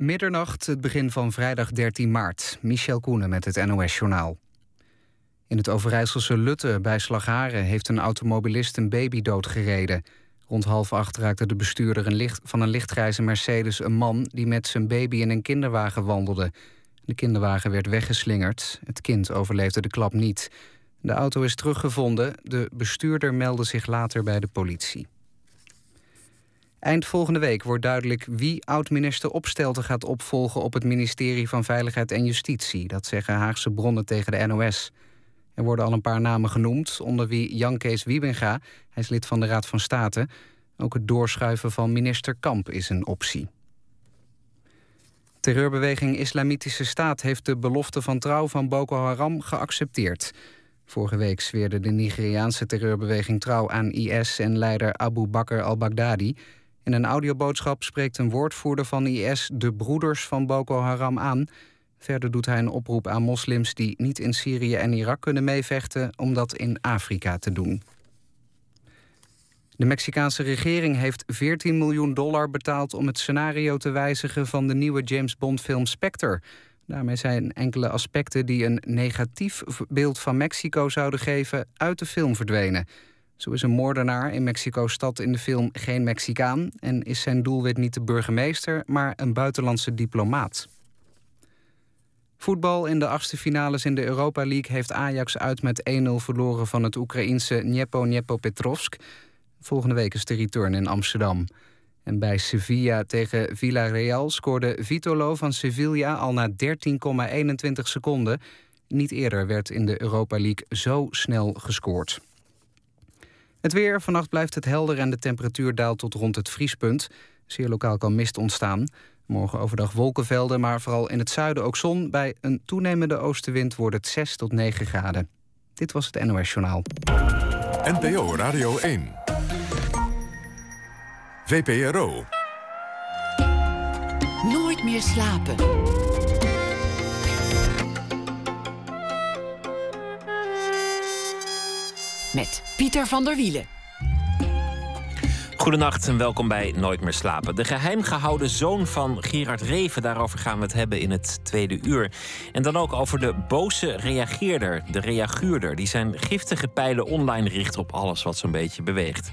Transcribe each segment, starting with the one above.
Middernacht, het begin van vrijdag 13 maart. Michel Koenen met het NOS-journaal. In het Overijsselse Lutte bij Slagharen heeft een automobilist een baby doodgereden. Rond half acht raakte de bestuurder een licht, van een lichtgrijze Mercedes een man die met zijn baby in een kinderwagen wandelde. De kinderwagen werd weggeslingerd. Het kind overleefde de klap niet. De auto is teruggevonden. De bestuurder meldde zich later bij de politie. Eind volgende week wordt duidelijk wie oud-minister Opstelten gaat opvolgen op het ministerie van Veiligheid en Justitie. Dat zeggen Haagse bronnen tegen de NOS. Er worden al een paar namen genoemd, onder wie Jan Kees Wiebinga. Hij is lid van de Raad van State. Ook het doorschuiven van minister Kamp is een optie. Terreurbeweging Islamitische Staat heeft de belofte van trouw van Boko Haram geaccepteerd. Vorige week zweerde de Nigeriaanse terreurbeweging trouw aan IS en leider Abu Bakr al-Baghdadi. In een audioboodschap spreekt een woordvoerder van IS de broeders van Boko Haram aan. Verder doet hij een oproep aan moslims die niet in Syrië en Irak kunnen meevechten om dat in Afrika te doen. De Mexicaanse regering heeft 14 miljoen dollar betaald om het scenario te wijzigen van de nieuwe James Bond-film Spectre. Daarmee zijn enkele aspecten die een negatief beeld van Mexico zouden geven uit de film verdwenen. Zo is een moordenaar in Mexico-stad in de film geen Mexicaan en is zijn doelwit niet de burgemeester, maar een buitenlandse diplomaat. Voetbal in de achtste finales in de Europa League heeft Ajax uit met 1-0 verloren van het Oekraïense Dniepo Petrovsk. Volgende week is de return in Amsterdam. En bij Sevilla tegen Villarreal scoorde Vitolo van Sevilla al na 13,21 seconden. Niet eerder werd in de Europa League zo snel gescoord. Het weer. Vannacht blijft het helder en de temperatuur daalt tot rond het vriespunt. Zeer lokaal kan mist ontstaan. Morgen overdag wolkenvelden, maar vooral in het zuiden ook zon. Bij een toenemende oostenwind wordt het 6 tot 9 graden. Dit was het NOS Journaal. NPO Radio 1. VPRO. Nooit meer slapen. Met Pieter van der Wielen. Goedenacht en welkom bij Nooit meer slapen. De geheim gehouden zoon van Gerard Reven, daarover gaan we het hebben in het tweede uur. En dan ook over de boze reageerder, de reaguurder, die zijn giftige pijlen online richt op alles wat zo'n beetje beweegt.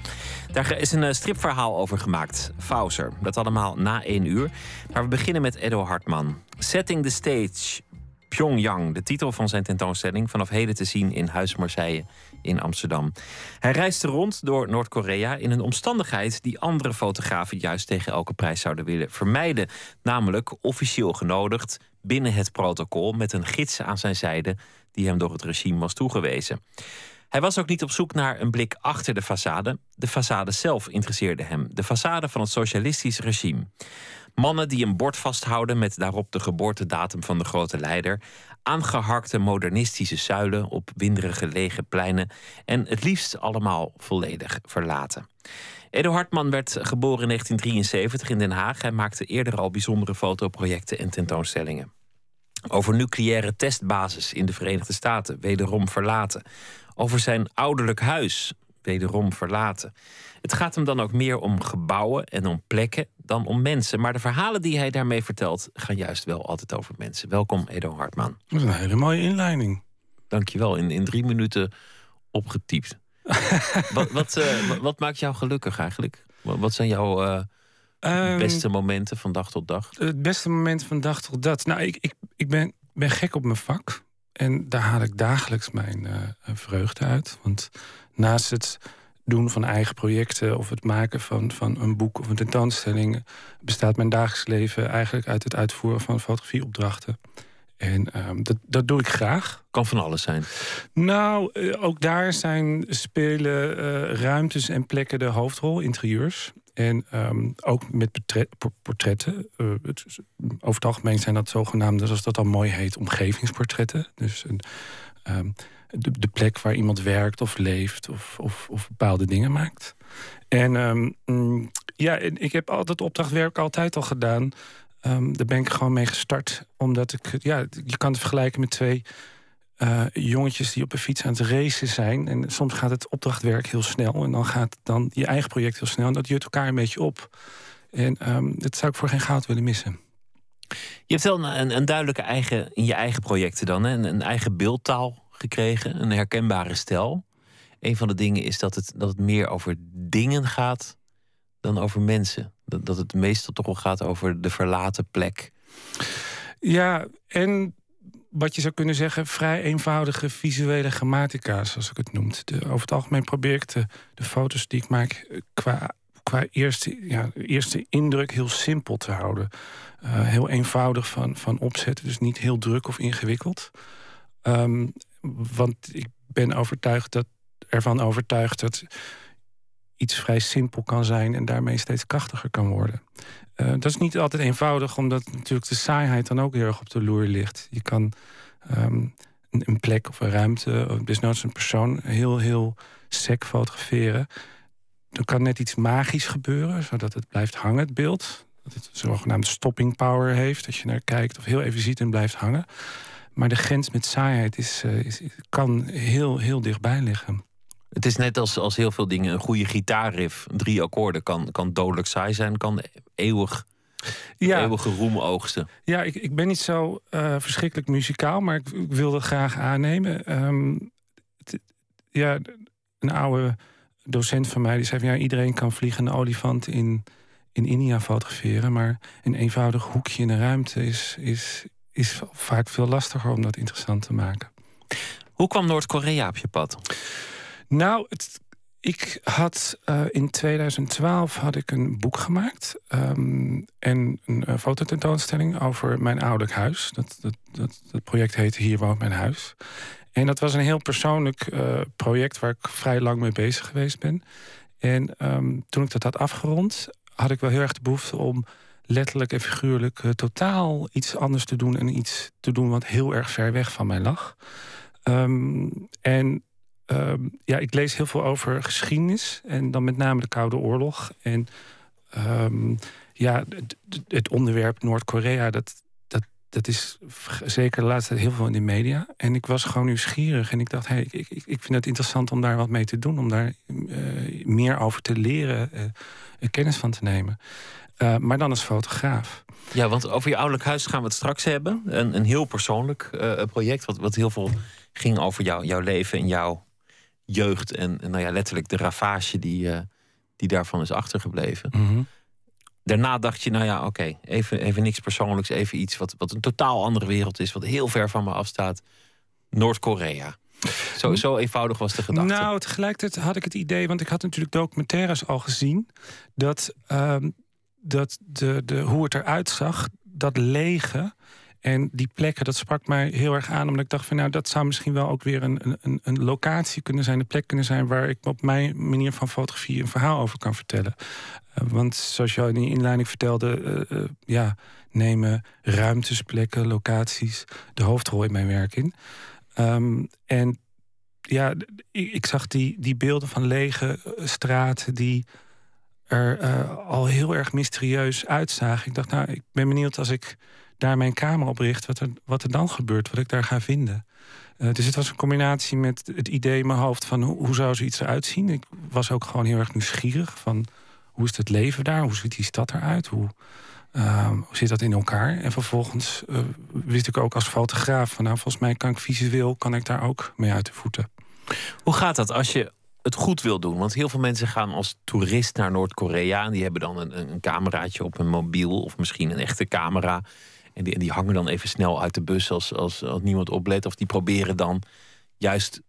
Daar is een eh, stripverhaal over gemaakt, Fauser. Dat allemaal na één uur. Maar we beginnen met Edo Hartman. Setting the Stage, Pyongyang, de titel van zijn tentoonstelling, vanaf heden te zien in Huis Marseille in Amsterdam. Hij reisde rond door Noord-Korea in een omstandigheid die andere fotografen juist tegen elke prijs zouden willen vermijden. Namelijk officieel genodigd binnen het protocol met een gids aan zijn zijde die hem door het regime was toegewezen. Hij was ook niet op zoek naar een blik achter de façade. De façade zelf interesseerde hem. De façade van het socialistisch regime. Mannen die een bord vasthouden met daarop de geboortedatum van de grote leider. Aangeharkte modernistische zuilen op winderige lege pleinen. En het liefst allemaal volledig verlaten. Edo Hartman werd geboren in 1973 in Den Haag. Hij maakte eerder al bijzondere fotoprojecten en tentoonstellingen. Over nucleaire testbasis in de Verenigde Staten, wederom verlaten. Over zijn ouderlijk huis, wederom verlaten. Het gaat hem dan ook meer om gebouwen en om plekken dan om mensen. Maar de verhalen die hij daarmee vertelt gaan juist wel altijd over mensen. Welkom, Edo Hartman. Dat is een hele mooie inleiding. Dankjewel, in, in drie minuten opgetypt. wat, wat, uh, wat, maakt jou gelukkig eigenlijk? Wat zijn jouw uh, um, beste momenten van dag tot dag? Het beste moment van dag tot dag? Nou, ik, ik, ik ben, ben gek op mijn vak. En daar haal ik dagelijks mijn uh, vreugde uit. Want naast het doen van eigen projecten of het maken van, van een boek of een tentoonstelling bestaat mijn dagelijks leven eigenlijk uit het uitvoeren van fotografieopdrachten. En um, dat, dat doe ik graag. Kan van alles zijn. Nou, uh, ook daar zijn spelen uh, ruimtes en plekken de hoofdrol, interieurs. En um, ook met portret, portretten. Uh, het, over het algemeen zijn dat zogenaamde, zoals dat dan mooi heet, omgevingsportretten. Dus een, um, de, de, plek waar iemand werkt of leeft of, of, of bepaalde dingen maakt. En um, ja, ik heb altijd opdrachtwerk altijd al gedaan. Um, daar ben ik gewoon mee gestart. Omdat ik, ja, je kan het vergelijken met twee uh, jongetjes die op een fiets aan het racen zijn. En soms gaat het opdrachtwerk heel snel. En dan gaat dan je eigen project heel snel. En dat jut elkaar een beetje op. En um, dat zou ik voor geen goud willen missen. Je hebt wel een, een duidelijke eigen, in je eigen projecten dan, hè? Een eigen beeldtaal gekregen, een herkenbare stijl. Een van de dingen is dat het, dat het meer over dingen gaat dan over mensen. Dat, dat het meestal toch wel gaat over de verlaten plek. Ja, en wat je zou kunnen zeggen, vrij eenvoudige visuele grammatica, zoals ik het noem. Over het algemeen probeer ik de, foto's die ik maak eh, qua, qua eerste, ja, eerste indruk heel simpel te houden. Uh, heel eenvoudig van, van opzetten, dus niet heel druk of ingewikkeld. Um, want ik ben overtuigd dat, ervan overtuigd dat iets vrij simpel kan zijn en daarmee steeds krachtiger kan worden. Uh, dat is niet altijd eenvoudig, omdat natuurlijk de saaiheid dan ook heel erg op de loer ligt. Je kan um, een, plek of een ruimte, of desnoods een persoon, heel, heel sec fotograferen. Er kan net iets magisch gebeuren, zodat het blijft hangen, het beeld. Dat het zogenaamde stopping power heeft, als je naar kijkt of heel even ziet en blijft hangen. Maar de grens met saaiheid is, uh, is, kan heel, heel dichtbij liggen. Het is net als, als heel veel dingen. Een goede gitaarriff, drie akkoorden, kan, kan dodelijk saai zijn, kan eeuwig, ja. eeuwige roem oogsten. Ja, ik, ik ben niet zo uh, verschrikkelijk muzikaal, maar ik, ik, wil dat graag aannemen. Um, ja, een oude docent van mij die zei van ja, iedereen kan vliegende olifant in, in India fotograferen, maar een eenvoudig hoekje in een ruimte is, is, is vaak veel lastiger om dat interessant te maken. Hoe kwam Noord-Korea op je pad? Nou, het, ik had uh, in 2012 had ik een boek gemaakt um, en een uh, fototentoonstelling over mijn ouderlijk huis. Dat, dat, dat, dat project heette Hier woont mijn huis. En dat was een heel persoonlijk uh, project waar ik vrij lang mee bezig geweest ben. En um, toen ik dat had afgerond, had ik wel heel erg de behoefte om letterlijk en figuurlijk totaal iets anders te doen en iets te doen wat heel erg ver weg van mij lag. Um, en Ehm, ja, ik lees heel veel over geschiedenis en dan met name de Koude Oorlog. En um, ja, het, onderwerp Noord-Korea, dat, dat, dat is zeker de laatste tijd heel veel in de media. En ik was gewoon nieuwsgierig en ik dacht, hey, ik, ik, ik vind het interessant om daar wat mee te doen, om daar uh, meer over te leren, uh, kennis van te nemen. Uh, maar dan als fotograaf. Ja, want over je ouderlijk huis gaan we het straks hebben. Een, een heel persoonlijk project, wat, wat heel veel ging over jou, jouw leven en jouw jeugd en, en nou ja, letterlijk de ravage die, uh, die daarvan is achtergebleven. Mm Daarna dacht je, nou ja, oké, even, even niks persoonlijks, even iets wat, wat een totaal andere wereld is, wat heel ver van me afstaat. Noord-Korea. Zo, zo eenvoudig was de gedachte. Nou, tegelijkertijd had ik het idee, want ik had natuurlijk documentaires al gezien, dat, uh, dat de, de, hoe het eruit zag, dat lege en die plekken, dat sprak mij heel erg aan. Omdat ik dacht van nou, dat zou misschien wel ook weer een, een, een locatie kunnen zijn. Een plek kunnen zijn waar ik op mijn manier van fotografie een verhaal over kan vertellen. Uh, want zoals je al in die inleiding vertelde, uh, uh, ja, nemen ruimtes, plekken, locaties de hoofdrol in mijn werk in. Um, en ja, ik, ik, zag die, die beelden van lege straten die er al heel erg mysterieus uitzagen. Ik dacht, nou, ik ben benieuwd als ik daar mijn kamer op richt, wat er, wat er dan gebeurt, wat ik daar ga vinden. Uh, dus het was een combinatie met het idee in mijn hoofd van hoe, zou zoiets eruit zien. Ik was ook gewoon heel erg nieuwsgierig van hoe is het leven daar, hoe ziet die stad eruit, hoe, uh, hoe zit dat in elkaar. En vervolgens uh, wist ik ook als fotograaf van nou volgens mij kan ik visueel kan ik daar ook mee uit de voeten. Hoe gaat dat als je het goed wil doen? Want heel veel mensen gaan als toerist naar Noord-Korea en die hebben dan een, een cameraatje op een mobiel of misschien een echte camera. En die, die hangen dan even snel uit de bus als, als, als niemand oplet. Of die proberen dan juist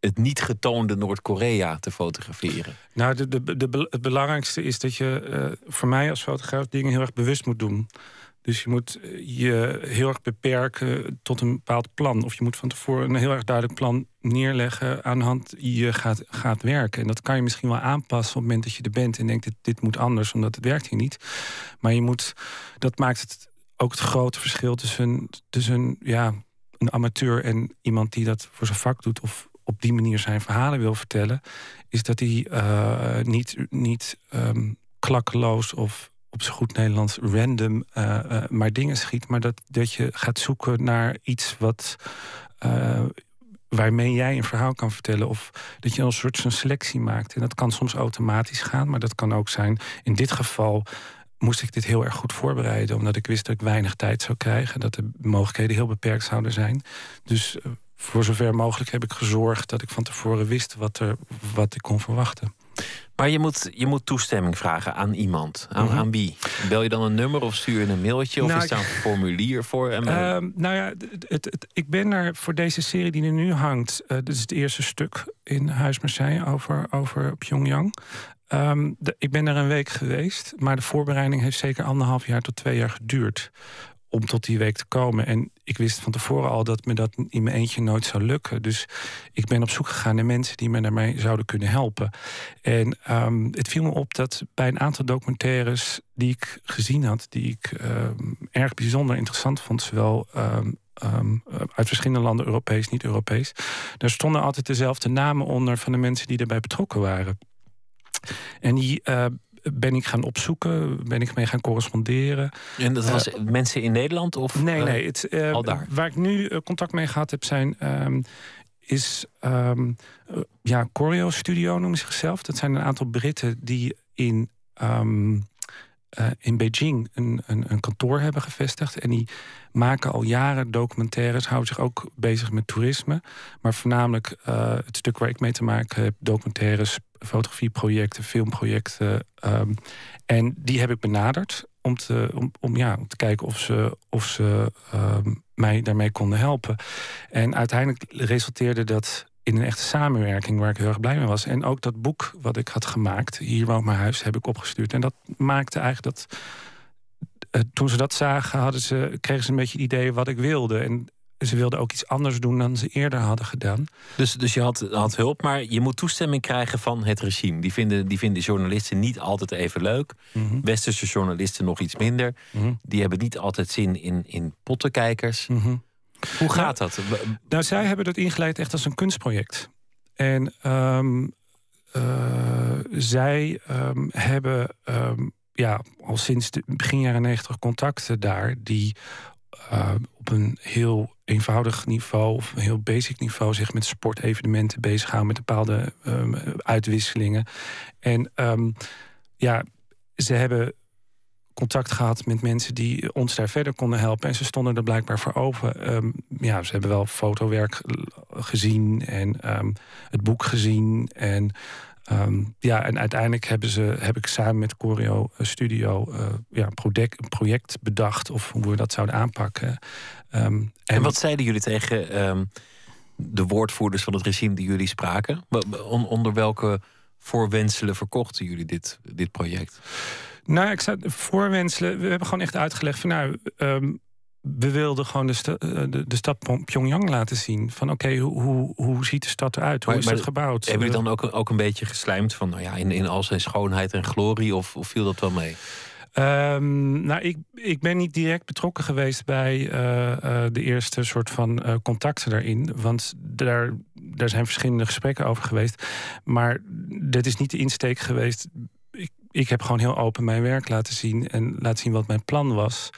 het niet getoonde Noord-Korea te fotograferen? Nou, de, de, de, het belangrijkste is dat je uh, voor mij als fotograaf dingen heel erg bewust moet doen. Dus je moet eh, je heel erg beperken tot een bepaald plan. Of je moet van tevoren een heel erg duidelijk plan neerleggen aan de hand je gaat, gaat werken. En dat kan je misschien wel aanpassen op het moment dat je er bent en denkt: dit, dit moet anders, omdat het werkt hier niet. Maar je moet, dat maakt het ook het grote verschil tussen, tussen ja, een amateur en iemand die dat voor zijn vak doet of op die manier zijn verhalen wil vertellen, is dat hij uh, niet, niet um, klakkeloos of op zijn goed Nederlands random uh, uh, maar dingen schiet, maar dat, dat je gaat zoeken naar iets wat waarmee jij een verhaal kan vertellen. Of dat je een soort van selectie maakt. En dat kan soms automatisch gaan, maar dat kan ook zijn in dit geval moest ik dit heel erg goed voorbereiden. Omdat ik wist dat ik weinig tijd zou krijgen. Dat de mogelijkheden heel beperkt zouden zijn. Dus eh, voor zover mogelijk heb ik gezorgd dat ik van tevoren wist wat, er, wat ik kon verwachten. Maar je moet, je moet toestemming vragen aan iemand. Aan, Mhm. aan wie? Bel je dan een nummer of stuur je een mailtje? Of Nou, is daar een formulier voor? En, eh, Ehm, nou ja, het, het, het- ik ben er voor deze serie die er nu hangt. eh dit is het eerste stuk in Huis Marseille over, over Pyongyang. Ehm, de- ik ben er een week geweest, maar de voorbereiding heeft zeker anderhalf jaar tot twee jaar geduurd. Om tot die week te komen. En ik wist van tevoren al dat me dat in mijn eentje nooit zou lukken. Dus ik ben op zoek gegaan naar mensen die me daarmee zouden kunnen helpen. En ehm, het viel me op dat bij een aantal documentaires die ik gezien had, die ik ehm, erg bijzonder interessant vond, zowel ehm, uit verschillende landen, Europees, niet Europees, daar stonden altijd dezelfde namen onder van de mensen die daarbij betrokken waren. En die eh, ben ik gaan opzoeken, ben ik mee gaan corresponderen. en dat was mensen in Nederland? Of, Nee, eh, nee. Het, eh, al daar? Waar ik nu eh, contact mee gehad heb, zijn. ehm, is. ehm, eh, ja, Choreo Studio noemen ze zichzelf. Dat zijn een aantal Britten die in. ehm, eh, in Beijing een, een, een kantoor hebben gevestigd. En die maken al jaren documentaires, houden zich ook bezig met toerisme. Maar voornamelijk eh, het stuk waar ik mee te maken heb, documentaires, fotografieprojecten, filmprojecten. ehm, en die heb ik benaderd om te, om, om, ja, om te kijken of ze, of ze ehm, mij daarmee konden helpen. En uiteindelijk resulteerde dat in een echte samenwerking waar ik heel erg blij mee was. En ook dat boek wat ik had gemaakt, Hier woont mijn huis, heb ik opgestuurd. En dat maakte eigenlijk dat. eh, toen ze dat zagen, hadden ze, kregen ze een beetje het idee wat ik wilde. En ze wilden ook iets anders doen dan ze eerder hadden gedaan. Dus, dus je had, had hulp, maar je moet toestemming krijgen van het regime. Die vinden, die vinden journalisten niet altijd even leuk. Mhm, Westerse journalisten nog iets minder. mhm, Die hebben niet altijd zin in, in pottenkijkers. mhm. Hoe gaat dat? Nou, zij hebben dat ingeleid echt als een kunstproject. En ehm, eh, zij ehm, hebben ehm, ja, al sinds de begin jaren negentig contacten daar... die eh, op een heel eenvoudig niveau, of een heel basic niveau... zich met sportevenementen bezighouden, met bepaalde uitwisselingen. En ja, ze hebben contact gehad met mensen die ons daar verder konden helpen. En ze stonden er blijkbaar voor open. Ehm, ja, ze hebben wel fotowerk gezien en ehm, het boek gezien. En, ehm, ja, en uiteindelijk hebben ze, heb ik samen met Choreo Studio eh, ja, een, project, bedacht... of hoe we dat zouden aanpakken. En, En wat zeiden jullie tegen de woordvoerders van het regime die jullie spraken? Onder welke voorwenselen verkochten jullie dit, dit project? Nou, ik zou voorwenselen. We hebben gewoon echt uitgelegd van nou. ehm, we wilden gewoon de, sta- eh, de, de stad Pyongyang laten zien. Van oké, hoe, hoe, hoe ziet de stad eruit? Hoe Maar- is het gebouwd? Hebben jullie dan ook, ook een beetje geslijmd van, nou ja, in, in al zijn schoonheid en glorie? Of, of viel dat wel mee? Ehm, nou, ik, ik ben niet direct betrokken geweest bij eh, eh, de eerste soort van eh, contacten daarin. Want daar, daar zijn verschillende gesprekken over geweest. Maar dat is niet de insteek geweest. Ik, ik heb gewoon heel open mijn werk laten zien en laten zien wat mijn plan was.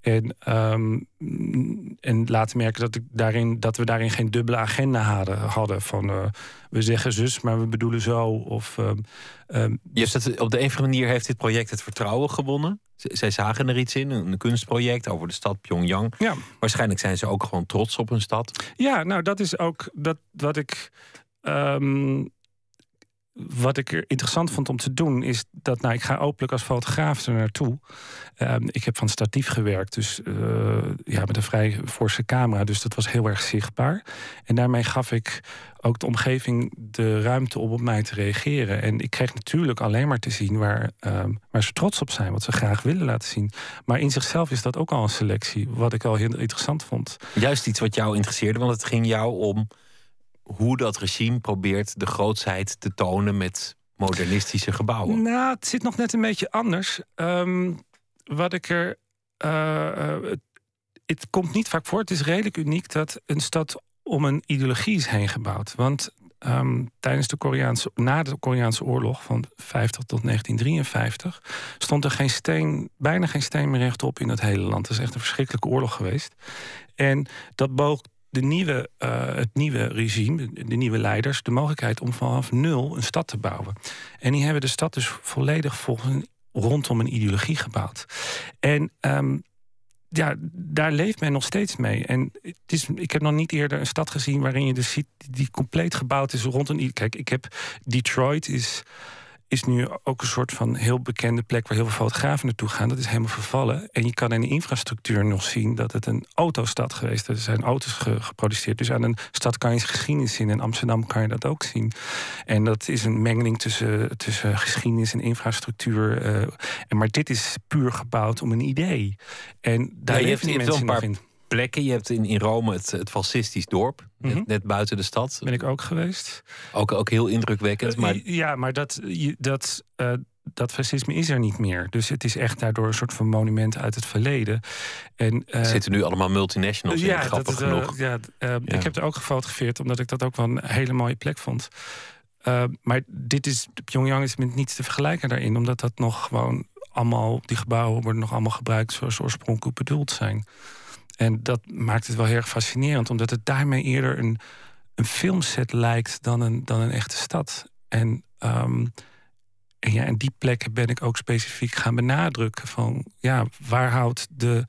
En, ehm, en laten merken dat, ik daarin, dat we daarin geen dubbele agenda hadden. hadden van eh, we zeggen zus, maar we bedoelen zo. Of, Je hebt het, op de een of andere manier heeft dit project het vertrouwen gewonnen. Z- Zij zagen er iets in, een een kunstproject over de stad Pyongyang. ja. Waarschijnlijk zijn ze ook gewoon trots op hun stad. Ja, nou dat is ook dat, wat ik. ehm, wat ik er interessant vond om te doen, is dat nou, ik ga openlijk als fotograaf er naartoe. Ehm, ik heb van statief gewerkt, dus eh, ja, met een vrij forse camera, dus dat was heel erg zichtbaar. En daarmee gaf ik ook de omgeving de ruimte om op mij te reageren. En ik kreeg natuurlijk alleen maar te zien waar, ehm, waar ze trots op zijn, wat ze graag willen laten zien. Maar in zichzelf is dat ook al een selectie, wat ik al heel interessant vond. Juist iets wat jou interesseerde, want het ging jou om hoe dat regime probeert de grootsheid te tonen met modernistische gebouwen. Nou, het zit nog net een beetje anders. Ehm, wat ik er. eh, eh, het, het komt niet vaak voor. Het is redelijk uniek dat een stad om een ideologie is heen gebouwd. Want ehm, tijdens de Koreaanse, na de Koreaanse oorlog van 50 tot 1953 stond er geen steen, bijna geen steen meer rechtop in het hele land. Het is echt een verschrikkelijke oorlog geweest. En dat boog de nieuwe, eh, het nieuwe regime, de nieuwe leiders, de mogelijkheid om vanaf nul een stad te bouwen. En die hebben de stad dus volledig volgens rondom een ideologie gebouwd. En ehm, ja, daar leeft men nog steeds mee. En het is, ik heb nog niet eerder een stad gezien waarin je dus ziet die compleet gebouwd is rond een. Kijk, ik heb Detroit is is nu ook een soort van heel bekende plek waar heel veel fotografen naartoe gaan. Dat is helemaal vervallen. En je kan in de infrastructuur nog zien dat het een autostad geweest is. Er zijn auto's geproduceerd. Dus aan een stad kan je geschiedenis zien. In Amsterdam kan je dat ook zien. En dat is een mengeling tussen, tussen geschiedenis en infrastructuur. Uh, en maar dit is puur gebouwd om een idee. En daar ja, leven die mensen nog in plekken. Je hebt in, in Rome het, het fascistisch dorp, net, mhm. buiten de stad. Ben ik ook geweest. Ook, ook heel indrukwekkend. Eh, maar... Ja, maar dat, dat, uh, dat fascisme is er niet meer. Dus het is echt daardoor een soort van monument uit het verleden. En, uh, er zitten nu allemaal multinationals in, grappig genoeg. Ja, ja, ik heb er ook gefotografeerd, omdat ik dat ook wel een hele mooie plek vond. maar dit is, Pyongyang is met niets te vergelijken daarin, omdat dat nog gewoon allemaal, die gebouwen worden nog allemaal gebruikt zoals oorspronkelijk bedoeld zijn. En dat maakt het wel heel erg fascinerend, omdat het daarmee eerder een, een filmset lijkt dan een, dan een echte stad. En, um, en, ja, en die plekken ben ik ook specifiek gaan benadrukken. Van ja, waar houdt de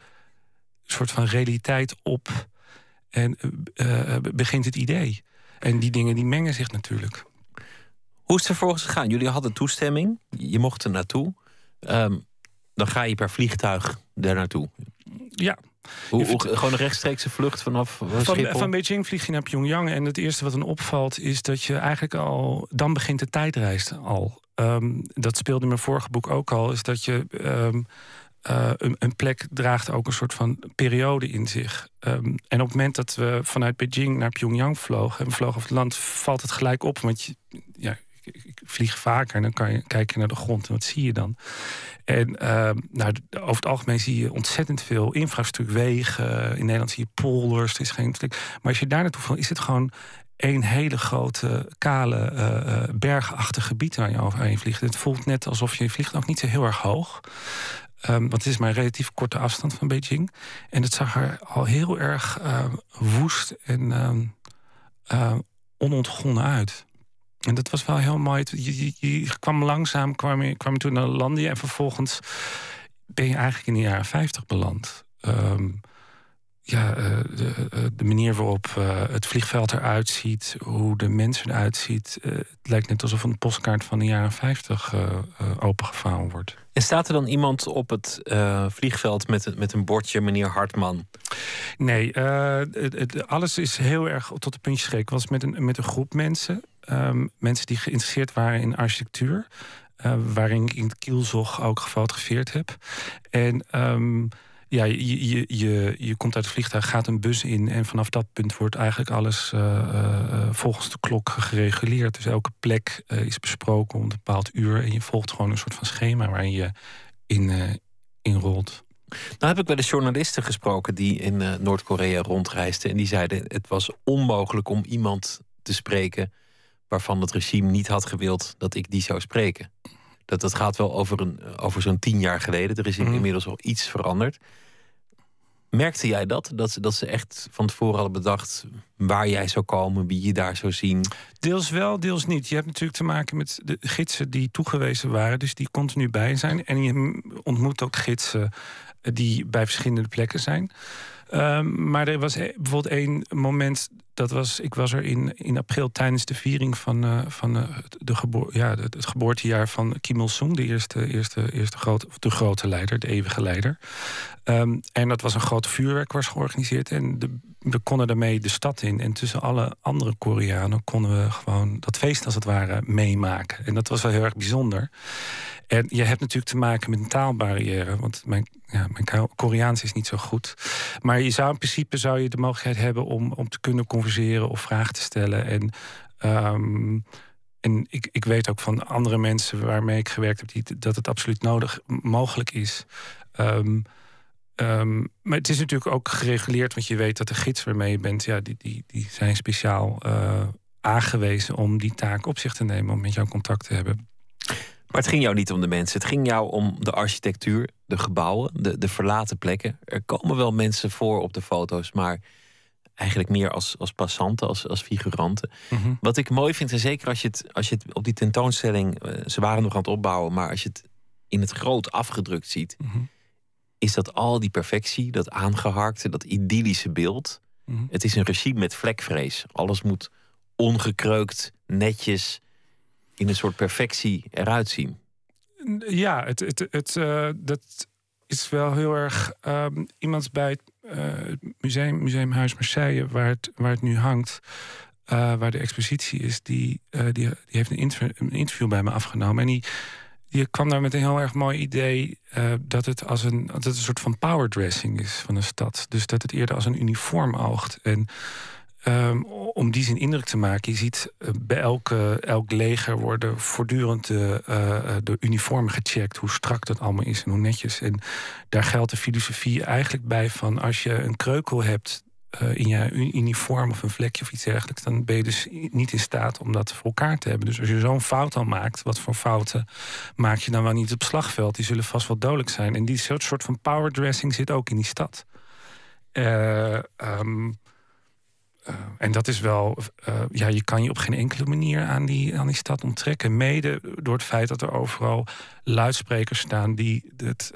soort van realiteit op en uh, begint het idee? En die dingen die mengen zich natuurlijk. Hoe is het vervolgens gegaan? Jullie hadden toestemming, je mocht er naartoe. Um, dan ga je per vliegtuig daar naartoe. Ja, hoe, gewoon een rechtstreekse vlucht vanaf van, van Beijing vlieg je naar Pyongyang. En het eerste wat dan opvalt is dat je eigenlijk al... dan begint de tijdreis al. Ehm, dat speelde in mijn vorige boek ook al. Is dat je... Ehm, eh, een, een, plek draagt ook een soort van periode in zich. Ehm, en op het moment dat we vanuit Beijing naar Pyongyang vlogen... en we vlogen over het land, valt het gelijk op. Want je, ja, ik vlieg vaker en dan kan je kijken naar de grond en wat zie je dan? En uh, nou, over het algemeen zie je ontzettend veel infrastructuur, wegen. In Nederland zie je polders, er is geen Maar als je daar naartoe valt, is het gewoon één hele grote, kale, uh, bergachtig gebied waar je overheen vliegt. Het voelt net alsof je vliegt ook niet zo heel erg hoog. Um, want het is maar een relatief korte afstand van Beijing. En het zag er al heel erg uh, woest en onontgonnen uit. En dat was wel heel mooi. Je, je, kwam langzaam, kwam je, kwam je toen naar Landia... en vervolgens ben je eigenlijk in de jaren 50 beland. Um, ja, uh, de, uh, de, manier waarop uh, het vliegveld eruit ziet, hoe de mensen eruit ziet. het lijkt net alsof een postkaart van de jaren 50 opengevouwen wordt. En staat er dan iemand op het vliegveld met, met een bordje, meneer Hartman? Nee, het, het, alles is heel erg tot de puntjes gekeken. was met een, met een groep mensen. Um, mensen die geïnteresseerd waren in architectuur. Uh, waarin ik in Kielzog ook gefotografeerd heb. En um, ja, je, je, je, je komt uit het vliegtuig, gaat een bus in... en vanaf dat punt wordt eigenlijk alles uh, uh, volgens de klok gereguleerd. Dus elke plek is besproken om een bepaald uur... en je volgt gewoon een soort van schema waarin je in, inrolt. Nou heb ik wel eens journalisten gesproken die in Noord-Korea rondreisden... en die zeiden het was onmogelijk om iemand te spreken waarvan het regime niet had gewild dat ik die zou spreken. Dat, dat gaat wel over, een, over zo'n tien jaar geleden. Er is mhm. inmiddels al iets veranderd. Merkte jij dat? Dat ze, dat ze echt van tevoren hadden bedacht waar jij zou komen, wie je daar zou zien? Deels wel, deels niet. Je hebt natuurlijk te maken met de gidsen die toegewezen waren, dus die continu bij zijn. En je ontmoet ook gidsen die bij verschillende plekken zijn. Ehm, maar er was bijvoorbeeld één moment. Dat was, ik was er in, in april tijdens de viering van, uh, van uh, de geboor, ja, het, geboortejaar van Kim Il-sung, de eerste, eerste, eerste grote, de grote leider, de eeuwige leider. Um, en dat was een groot vuurwerk was georganiseerd. En de, we konden daarmee de stad in. En tussen alle andere Koreanen konden we gewoon dat feest als het ware meemaken. En dat was wel heel erg bijzonder. En je hebt natuurlijk te maken met een taalbarrière. Want mijn, ja, mijn Koreaans is niet zo goed. Maar je zou in principe zou je de mogelijkheid hebben om, om te kunnen converseren of vragen te stellen. En, um, en ik, ik weet ook van andere mensen waarmee ik gewerkt heb, die, dat het absoluut nodig mogelijk is. Um, um, maar het is natuurlijk ook gereguleerd, want je weet dat de gids waarmee je bent, ja, die, die, die zijn speciaal uh, aangewezen om die taak op zich te nemen, om met jou contact te hebben. Maar het ging jou niet om de mensen. Het ging jou om de architectuur, de gebouwen, de, de verlaten plekken. Er komen wel mensen voor op de foto's, maar eigenlijk meer als, als passanten, als, als figuranten. Mhm. Wat ik mooi vind, en zeker als je, het, als je het op die tentoonstelling, eh, ze waren nog aan het opbouwen, maar als je het in het groot afgedrukt ziet, Mhm. Is dat al die perfectie, dat aangeharkte, dat idyllische beeld. Mhm. Het is een regime met vlekvrees. Alles moet ongekreukt, netjes, in een soort perfectie eruit zien. Ja, het, het, het, eh, dat is wel heel erg. ehm, iemand bij het, eh, museum, Museumhuis Marseille, waar het, waar het nu hangt, eh, waar de expositie is, die, die, die heeft een, inter- een interview bij me afgenomen. En die, die kwam daar met een heel erg mooi idee eh, dat, het als een, dat een soort van powerdressing is van een stad. Dus dat het eerder als een uniform oogt. En Ehm, om die zin indruk te maken, je ziet eh, bij elke, elk leger worden voortdurend eh, de uniformen gecheckt, hoe strak dat allemaal is en hoe netjes. En daar geldt de filosofie eigenlijk bij van als je een kreukel hebt eh, in je uniform of een vlekje of iets dergelijks, dan ben je dus niet in staat om dat voor elkaar te hebben. Dus als je zo'n fout al maakt, wat voor fouten maak je dan wel niet op slagveld? Die zullen vast wel dodelijk zijn. En die soort van powerdressing zit ook in die stad. Eh, ehm, eh, en dat is wel, ja, je kan je op geen enkele manier aan die, aan die stad onttrekken. Mede door het feit dat er overal luidsprekers staan die het,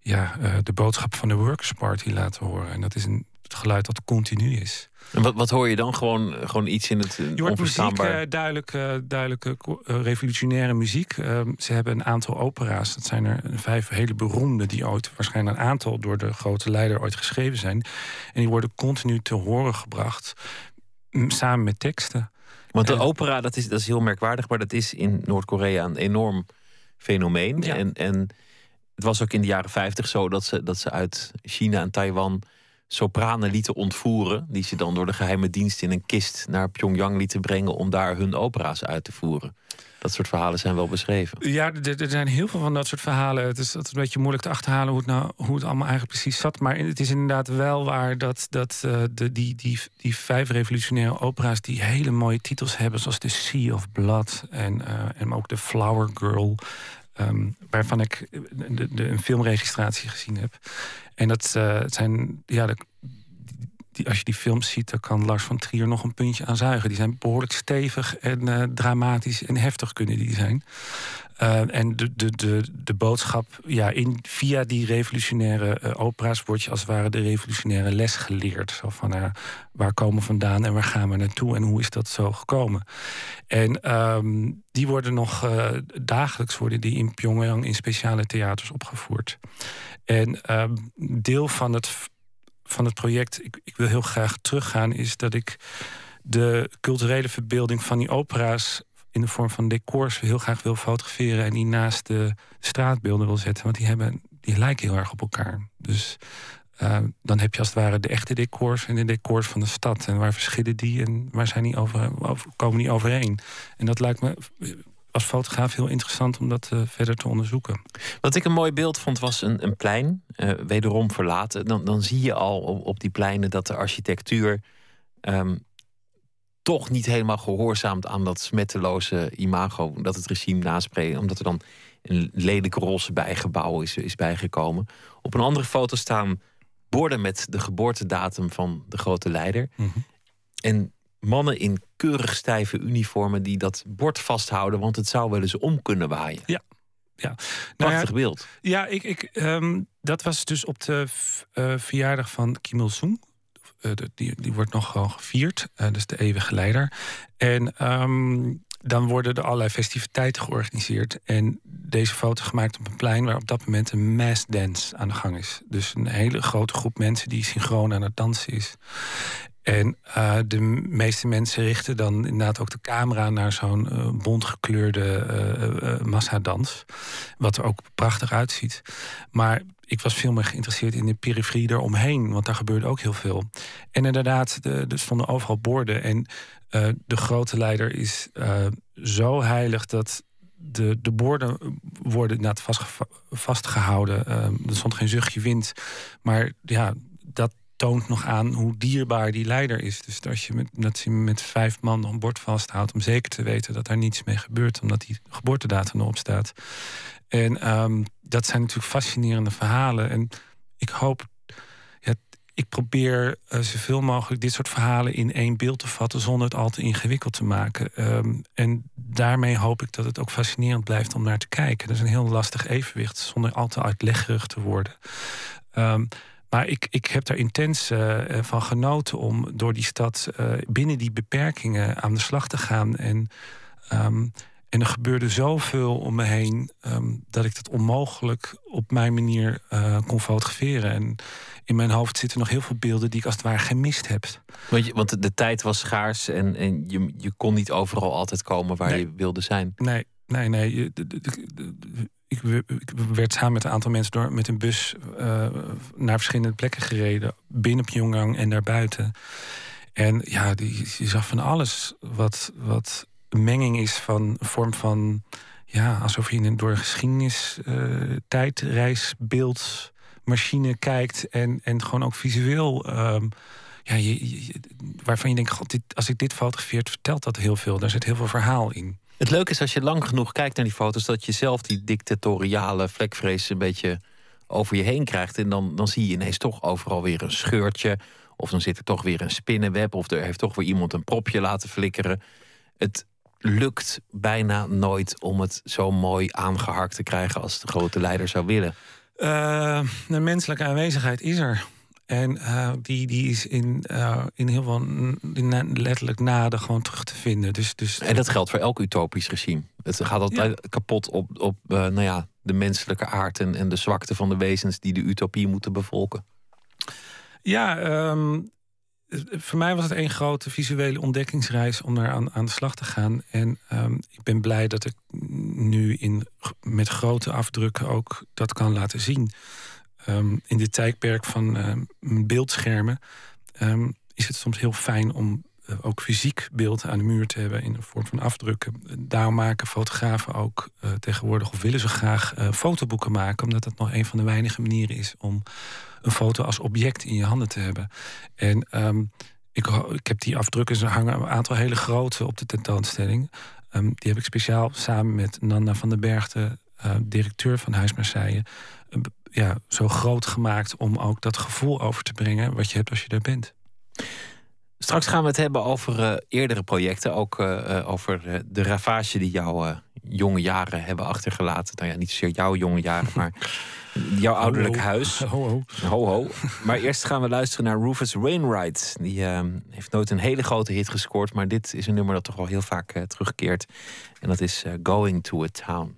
ja, de boodschap van de Workers' Party laten horen. En dat is een, het geluid dat continu is. En wat, wat hoor je dan? Gewoon, gewoon iets in het eh, Je hoort muziek, onverstaanbaar... eh, duidelijk, eh, duidelijke revolutionaire muziek. Ehm, ze hebben een aantal opera's. Dat zijn er vijf hele beroemde... die ooit waarschijnlijk een aantal door de grote leider ooit geschreven zijn. En die worden continu te horen gebracht. Samen met teksten. Want de En- opera, dat is, dat is heel merkwaardig, maar dat is in Noord-Korea een enorm fenomeen. Ja. En, en het was ook in de jaren 50 zo dat ze, dat ze uit China en Taiwan sopranen lieten ontvoeren. Die ze dan door de geheime dienst in een kist naar Pyongyang lieten brengen om daar hun opera's uit te voeren. Dat soort verhalen zijn wel beschreven. Ja, er, zijn heel veel van dat soort verhalen. Het is, het is een beetje moeilijk te achterhalen hoe het, nou, hoe het allemaal eigenlijk precies zat. Maar het is inderdaad wel waar dat, dat eh, de, die, die, die vijf revolutionaire opera's... die hele mooie titels hebben, zoals The Sea of Blood... en, eh, en ook The Flower Girl... ehm, waarvan ik de, een filmregistratie gezien heb. En dat eh, zijn... Ja, de, als je die films ziet, dan kan Lars van Trier nog een puntje aan zuigen. Die zijn behoorlijk stevig en eh, dramatisch en heftig kunnen die zijn. Uh, en de, de, de, de boodschap, ja, in, via die revolutionaire uh, opera's wordt je als het ware de revolutionaire les geleerd. Zo van waar komen we vandaan en waar gaan we naartoe en hoe is dat zo gekomen? En um, die worden nog dagelijks worden die in Pyongyang in speciale theaters opgevoerd. En um, deel van het, van het project, ik, ik wil heel graag teruggaan, is dat ik de culturele verbeelding van die opera's in de vorm van decors heel graag wil fotograferen en die naast de straatbeelden wil zetten. Want die, hebben, die lijken heel erg op elkaar. Dus uh, dan heb je als het ware de echte decors en de decors van de stad. En waar verschillen die en waar zijn die over, over, komen die overeen? En dat lijkt me als fotograaf heel interessant om dat uh, verder te onderzoeken. Wat ik een mooi beeld vond was een, een plein, uh, wederom verlaten. Dan, dan zie je al op, op die pleinen dat de architectuur um, toch niet helemaal gehoorzaamt aan dat smetteloze imago dat het regime naspreekt. Omdat er dan een lelijke roze bijgebouw is, is bijgekomen. Op een andere foto staan borden met de geboortedatum van de grote leider. Mm -hmm. En mannen in keurig stijve uniformen die dat bord vasthouden, want het zou wel eens om kunnen waaien. Ja. Ja. Nou Prachtig ja, beeld. Ja, ik, ik, um, dat was dus op de uh, verjaardag van Kim Il-sung. Uh, die, die wordt nog gewoon gevierd. Uh, dus de eeuwige leider. En um, dan worden er allerlei festiviteiten georganiseerd. En deze foto gemaakt op een plein waar op dat moment een mass dance aan de gang is. Dus een hele grote groep mensen die synchroon aan het dansen is. En uh, de meeste mensen richten dan inderdaad ook de camera naar zo'n uh, bontgekleurde uh, massadans. Wat er ook prachtig uitziet. Maar ik was veel meer geïnteresseerd in de periferie eromheen, want daar gebeurde ook heel veel. En inderdaad, de, er stonden overal borden. En de grote leider is zo heilig dat de, de borden worden inderdaad vastge vastgehouden. Uh, er stond geen zuchtje wind. Maar ja, dat toont nog aan hoe dierbaar die leider is. Dus als je met, dat je met vijf man een bord vasthoudt... om zeker te weten dat daar niets mee gebeurt... omdat die geboortedatum erop staat. En um, dat zijn natuurlijk fascinerende verhalen. En ik hoop... Ja, ik probeer uh, zoveel mogelijk dit soort verhalen in één beeld te vatten zonder het al te ingewikkeld te maken. Ehm, en daarmee hoop ik dat het ook fascinerend blijft om naar te kijken. Dat is een heel lastig evenwicht zonder al te uitleggerig te worden. Ehm, maar ik, ik heb daar intens uh, van genoten om door die stad uh, binnen die beperkingen aan de slag te gaan. En, um, en er gebeurde zoveel om me heen um, dat ik het onmogelijk op mijn manier uh, kon fotograferen. En in mijn hoofd zitten nog heel veel beelden die ik als het ware gemist heb. Want, je, want de tijd was schaars en, en je, je kon niet overal altijd komen waar nee. je wilde zijn. Nee, nee, nee. Ik, werd samen met een aantal mensen door met een bus uh, naar verschillende plekken gereden. Binnen Pyongyang en daarbuiten. En ja, die, je zag van alles wat, wat een menging is van een vorm van... ja, alsof je in een door geschiedenis uh, machine kijkt en, en gewoon ook visueel. Um, ja, waarvan je denkt, als ik dit fotografeert, vertelt dat heel veel. Daar zit heel veel verhaal in. Het leuke is als je lang genoeg kijkt naar die foto's, dat je zelf die dictatoriale vlekvrees een beetje over je heen krijgt. En dan, dan zie je ineens toch overal weer een scheurtje. Of dan zit er toch weer een spinnenweb. Of er heeft toch weer iemand een propje laten flikkeren. Het lukt bijna nooit om het zo mooi aangeharkt te krijgen als de grote leider zou willen. Uh, de menselijke aanwezigheid is er. En uh, die, die is in, uh, in heel veel in letterlijk naden gewoon terug te vinden. Dus, dus, en dat geldt voor elk utopisch regime. Het gaat altijd ja. kapot op, op uh, nou ja, de menselijke aard en, en de zwakte van de wezens die de utopie moeten bevolken. Ja, um, voor mij was het één grote visuele ontdekkingsreis om daar aan, aan de slag te gaan. En um, ik ben blij dat ik nu in, met grote afdrukken ook dat kan laten zien. Um, in dit tijdperk van um, beeldschermen is het soms heel fijn om uh, ook fysiek beeld aan de muur te hebben in een vorm van afdrukken. Daarom maken fotografen ook uh, tegenwoordig, of willen ze graag uh, fotoboeken maken, omdat dat nog een van de weinige manieren is om een foto als object in je handen te hebben. En ik, ik, heb die afdrukken, ze hangen een aantal hele grote op de tentoonstelling. Die heb ik speciaal samen met Nanda van den Bergte, directeur van Huis Marseille, ja, zo groot gemaakt om ook dat gevoel over te brengen wat je hebt als je daar bent. Straks gaan we het hebben over uh, eerdere projecten. Ook uh, over de ravage die jouw jonge jaren hebben achtergelaten. Nou ja, niet zozeer jouw jonge jaren, maar jouw ouderlijk ho, ho. huis. Ho, ho. ho, ho. Maar eerst gaan we luisteren naar Rufus Wainwright. Die uh, heeft nooit een hele grote hit gescoord, maar dit is een nummer dat toch wel heel vaak terugkeert. En dat is Going to a Town.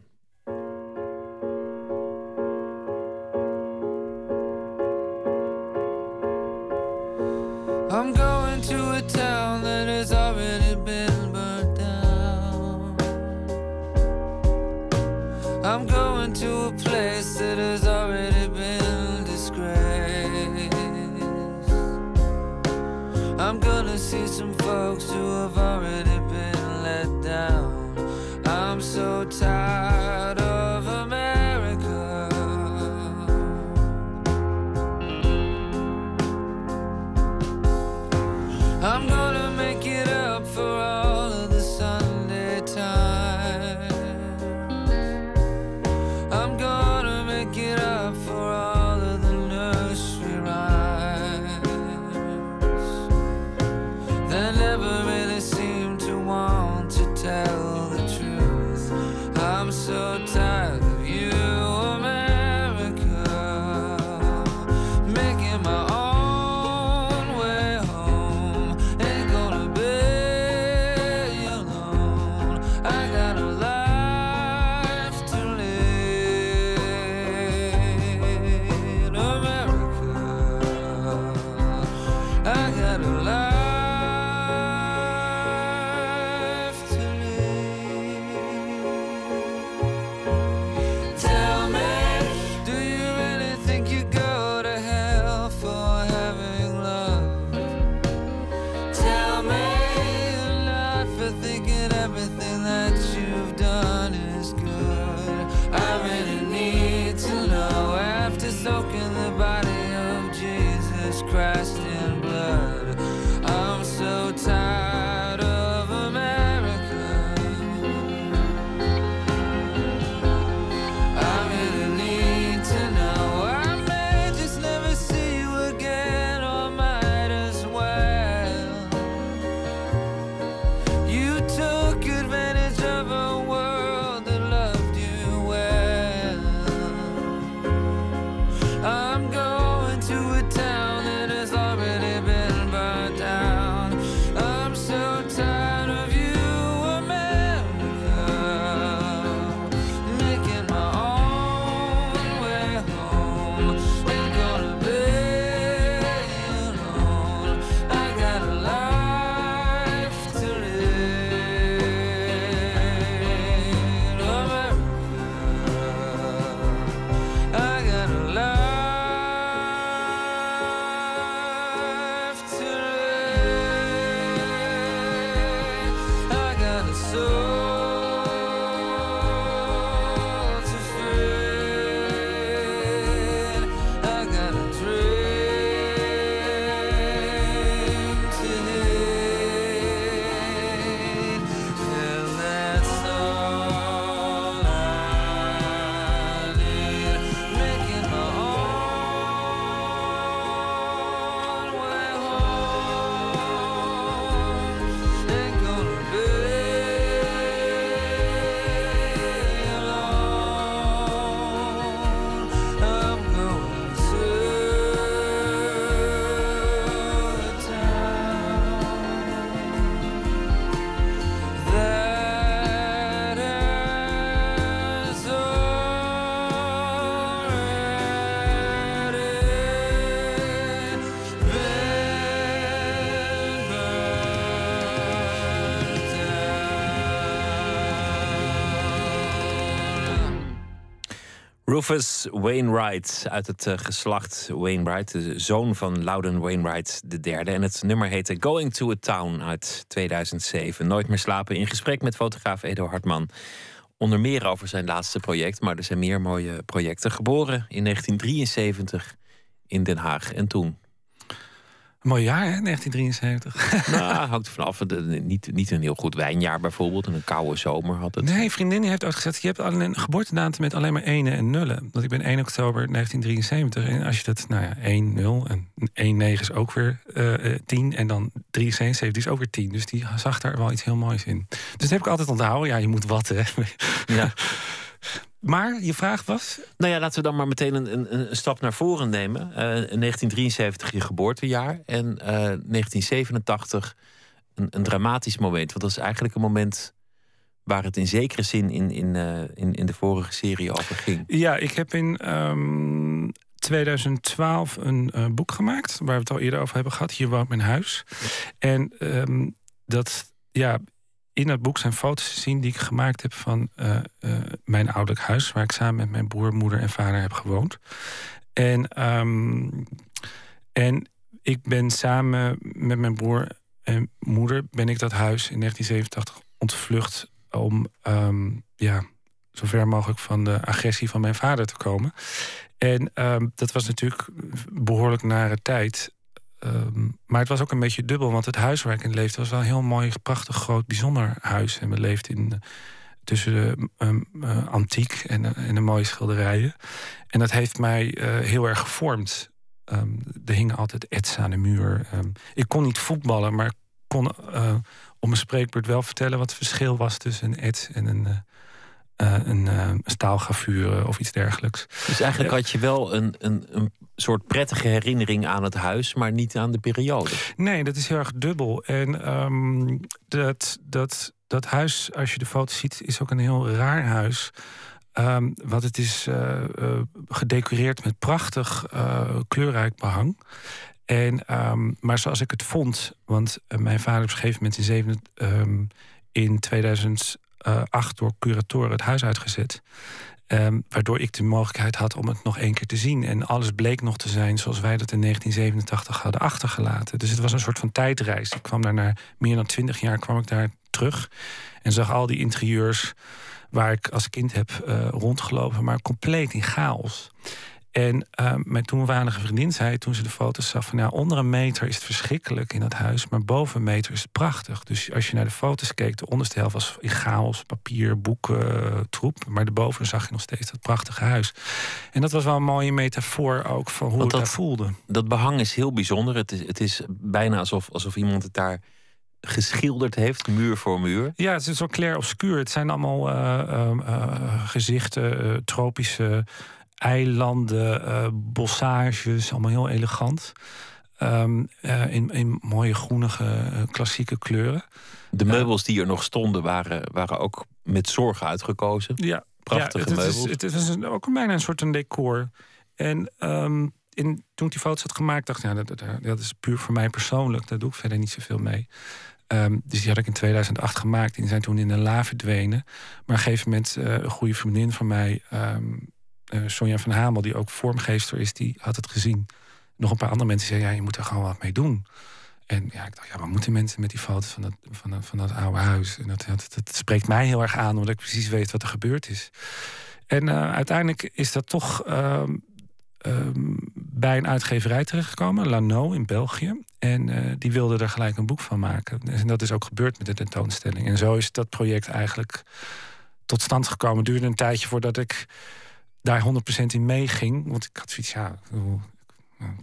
Rufus Wainwright uit het uh, geslacht Wainwright, de zoon van Loudon Wainwright III. En het nummer heette Going to a Town uit 2007. Nooit meer slapen in gesprek met fotograaf Edo Hartman. Onder meer over zijn laatste project, maar er zijn meer mooie projecten. Geboren in 1973 in Den Haag en toen mooi jaar, hè, 1973. Nou, hangt er vanaf. Niet, niet een heel goed wijnjaar bijvoorbeeld. En een koude zomer had het. Nee, vriendin heeft uitgezet. Je hebt alleen een geboortedatum met alleen maar ene en nullen. Want ik ben 1 oktober 1973. En als je dat, nou ja, 1, 0 en 1, 9 is ook weer uh, 10. En dan 377 is ook weer 10. Dus die zag daar wel iets heel moois in. Dus dat heb ik altijd onthouden. Ja, je moet wat, hè. Ja. Maar je vraag was? Nou ja, laten we dan maar meteen een, een, een stap naar voren nemen. Uh, 1973 je geboortejaar en uh, 1987 een, een, dramatisch moment. Want dat is eigenlijk een moment waar het in zekere zin in, in, uh, in, in de vorige serie over ging. Ja, ik heb in um, ehm, 2012 een boek gemaakt waar we het al eerder over hebben gehad. Hier woont mijn huis. En um, dat, ja, in dat boek zijn foto's te zien die ik gemaakt heb van uh, uh, mijn ouderlijk huis, waar ik samen met mijn broer, moeder en vader heb gewoond. En, um, en ik ben samen met mijn broer en moeder ben ik dat huis in 1987 ontvlucht om um, ja, zo ver mogelijk van de agressie van mijn vader te komen. En um, dat was natuurlijk behoorlijk nare tijd. Ehm, maar het was ook een beetje dubbel, want het huis waar ik in leefde was wel een heel mooi, prachtig, groot, bijzonder huis. En we leefden in, tussen de um, uh, antiek en, en de mooie schilderijen. En dat heeft mij uh, heel erg gevormd. Um, er hingen altijd ets aan de muur. ik kon niet voetballen, maar kon om een spreekbeurt wel vertellen wat het verschil was tussen een ets en een, een, een staalgravuur of iets dergelijks. Dus eigenlijk had je wel een, een, een soort prettige herinnering aan het huis, maar niet aan de periode. Nee, dat is heel erg dubbel. En um, dat, dat, dat huis, als je de foto ziet, is ook een heel raar huis. Um, want het is uh, uh, gedecoreerd met prachtig uh, kleurrijk behang. En, um, maar zoals ik het vond, want mijn vader op een gegeven moment in, 7, in 2008 door curatoren het huis uitgezet. Um, waardoor ik de mogelijkheid had om het nog één keer te zien. En alles bleek nog te zijn zoals wij dat in 1987 hadden achtergelaten. Dus het was een soort van tijdreis. Ik kwam daar na meer dan twintig jaar kwam ik daar terug. En zag al die interieurs waar ik als kind heb uh, rondgelopen, maar compleet in chaos. En uh, mijn toenmalige vriendin zei toen ze de foto's zag van ja, onder een meter is het verschrikkelijk in dat huis, maar boven een meter is het prachtig. Dus als je naar de foto's keek, de onderste helft was in chaos, papier, boeken, troep, maar de boven zag je nog steeds dat prachtige huis. En dat was wel een mooie metafoor ook van hoe Want dat, voelde. Dat behang is heel bijzonder. Het is, het is bijna alsof, alsof iemand het daar geschilderd heeft, muur voor muur. Ja, het is zo clair obscuur. Het zijn allemaal uh, uh, gezichten, tropische eilanden, uh, bossages, allemaal heel elegant. Um, uh, in, in mooie groenige uh, klassieke kleuren. De meubels die er nog stonden waren, waren ook met zorg uitgekozen. Ja, prachtige ja, het meubels. Is, het is een, ook bijna een soort een decor. En um, in, toen ik die foto's had gemaakt, dacht ik, ja, dat, dat, is puur voor mij persoonlijk. Daar doe ik verder niet zoveel mee. Um, dus die had ik in 2008 gemaakt. Die zijn toen in de la verdwenen. Maar op een gegeven moment, een goede vriendin van mij uh, Sonja van Hamel, die ook vormgeester is, die had het gezien. Nog een paar andere mensen zeiden, ja, je moet er gewoon wat mee doen. En ja, ik dacht, ja, wat moeten mensen met die foto's van dat, van van dat oude huis? En dat, dat, spreekt mij heel erg aan, omdat ik precies weet wat er gebeurd is. En uh, uiteindelijk is dat toch uh, bij een uitgeverij terechtgekomen, Lano in België. En uh, die wilde er gelijk een boek van maken. En dat is ook gebeurd met de tentoonstelling. En zo is dat project eigenlijk tot stand gekomen. Het duurde een tijdje voordat ik daar 100% in meeging. Want ik had zoiets, ja,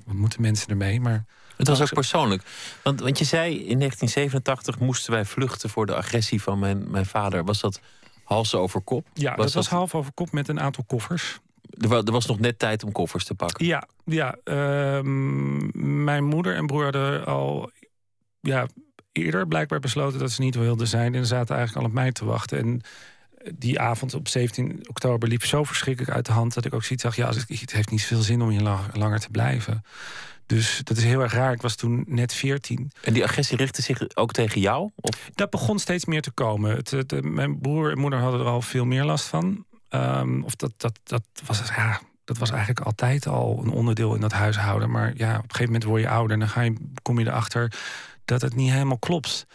wat moeten mensen ermee? Maar het was ook persoonlijk. Want, want je zei in 1987 moesten wij vluchten voor de agressie van mijn, mijn vader. Was dat hals over kop? Ja, was dat, was half over kop met een aantal koffers. Er, er was nog net tijd om koffers te pakken. Ja, ja ehm, mijn moeder en broer hadden al ja, eerder blijkbaar besloten dat ze niet wilden zijn. En zaten eigenlijk al op mij te wachten. En die avond op 17 oktober liep zo verschrikkelijk uit de hand dat ik ook zoiets zag: ja, het heeft niet veel zin om hier langer te blijven. Dus dat is heel erg raar. Ik was toen net 14. En die agressie richtte zich ook tegen jou? Of? Dat begon steeds meer te komen. Het, mijn broer en moeder hadden er al veel meer last van. Ehm, of dat, dat, dat, was, ja, dat was eigenlijk altijd al een onderdeel in dat huishouden. Maar ja, op een gegeven moment word je ouder en dan ga je, kom je erachter dat het niet helemaal klopt.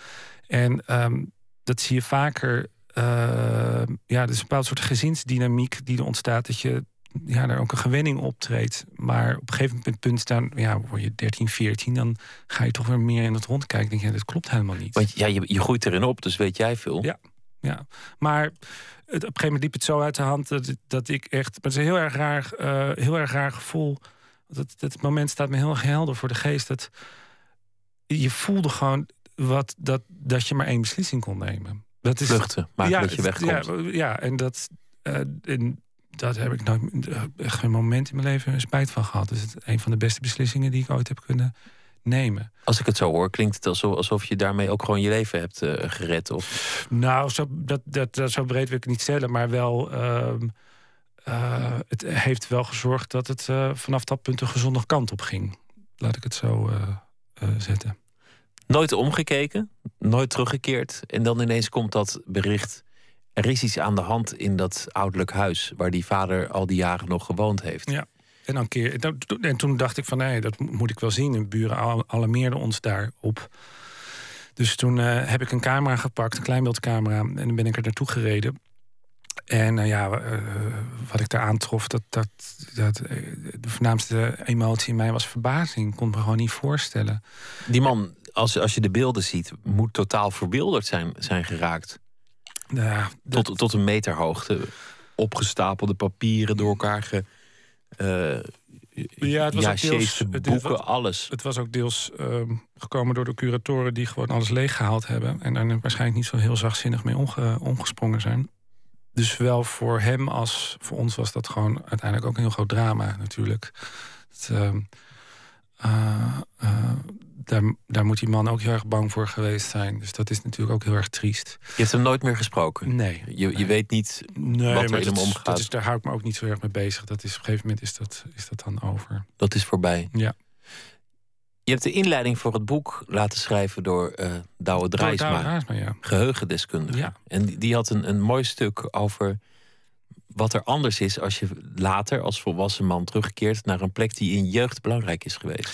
En ehm, dat zie je vaker. Uh, ja, er is een bepaald soort gezinsdynamiek die er ontstaat. Dat je ja, daar ook een gewenning optreedt. Maar op een gegeven punt staan, ja, word je 13, 14, dan ga je toch weer meer in het rond kijken. Denk je, ja, dit klopt helemaal niet. Want ja, je, je groeit erin op, dus weet jij veel. Ja, ja. maar het, op een gegeven moment liep het zo uit de hand dat, dat ik echt. Het is een heel erg raar, uh, heel erg raar gevoel. Dat, dat moment staat me heel erg helder voor de geest. Dat je voelde gewoon wat, dat, dat je maar één beslissing kon nemen. Dat is, Vluchten, maken ja, dat je wegkomt. Ja, ja en dat. Uh, en dat heb ik nooit echt geen moment in mijn leven spijt van gehad. Dus het is een van de beste beslissingen die ik ooit heb kunnen nemen. Als ik het zo hoor, klinkt het alsof, alsof je daarmee ook gewoon je leven hebt uh, gered. Of... Nou, zo, dat, dat, dat, zo breed wil ik niet stellen, maar wel. Uh, uh, het heeft wel gezorgd dat het vanaf dat punt een gezonde kant op ging. Laat ik het zo zetten. Nooit omgekeken, nooit teruggekeerd. En dan ineens komt dat bericht er is iets aan de hand in dat ouderlijk huis waar die vader al die jaren nog gewoond heeft. Ja. En, dan keer, en toen dacht ik van nee, dat moet ik wel zien. De buren alarmeerden ons daarop. Dus toen uh, heb ik een camera gepakt, een kleinbeeldcamera, en dan ben ik er naartoe gereden. En uh, ja, uh, wat ik daar aantrof, dat, dat, dat de voornaamste emotie in mij was verbazing. Ik kon me gewoon niet voorstellen. Die man, als, als je de beelden ziet, moet totaal verbeelderd zijn, zijn geraakt. Ja, tot, tot een meter hoogte. Opgestapelde papieren door elkaar ge, uh, ja, het was ook deels, boeken, het, alles. Het was ook deels ehm, gekomen door de curatoren die gewoon alles leeggehaald hebben. En daar waarschijnlijk niet zo heel zachtzinnig mee omge, omgesprongen zijn. Dus wel voor hem als voor ons was dat gewoon uiteindelijk ook een heel groot drama natuurlijk. Het, uh, daar, daar moet die man ook heel erg bang voor geweest zijn. Dus dat is natuurlijk ook heel erg triest. Je hebt hem nooit meer gesproken? Nee. Je, je weet niet nee, wat er in hem omgaat? Dat is, daar hou ik me ook niet zo erg mee bezig. Dat is, op een gegeven moment is dat, is dat dan over. Dat is voorbij? Ja. Je hebt de inleiding voor het boek laten schrijven door uh, Douwe Drijsma. ja. Geheugendeskundige. Ja. En die, die had een, een mooi stuk over wat er anders is als je later als volwassen man terugkeert naar een plek die in jeugd belangrijk is geweest.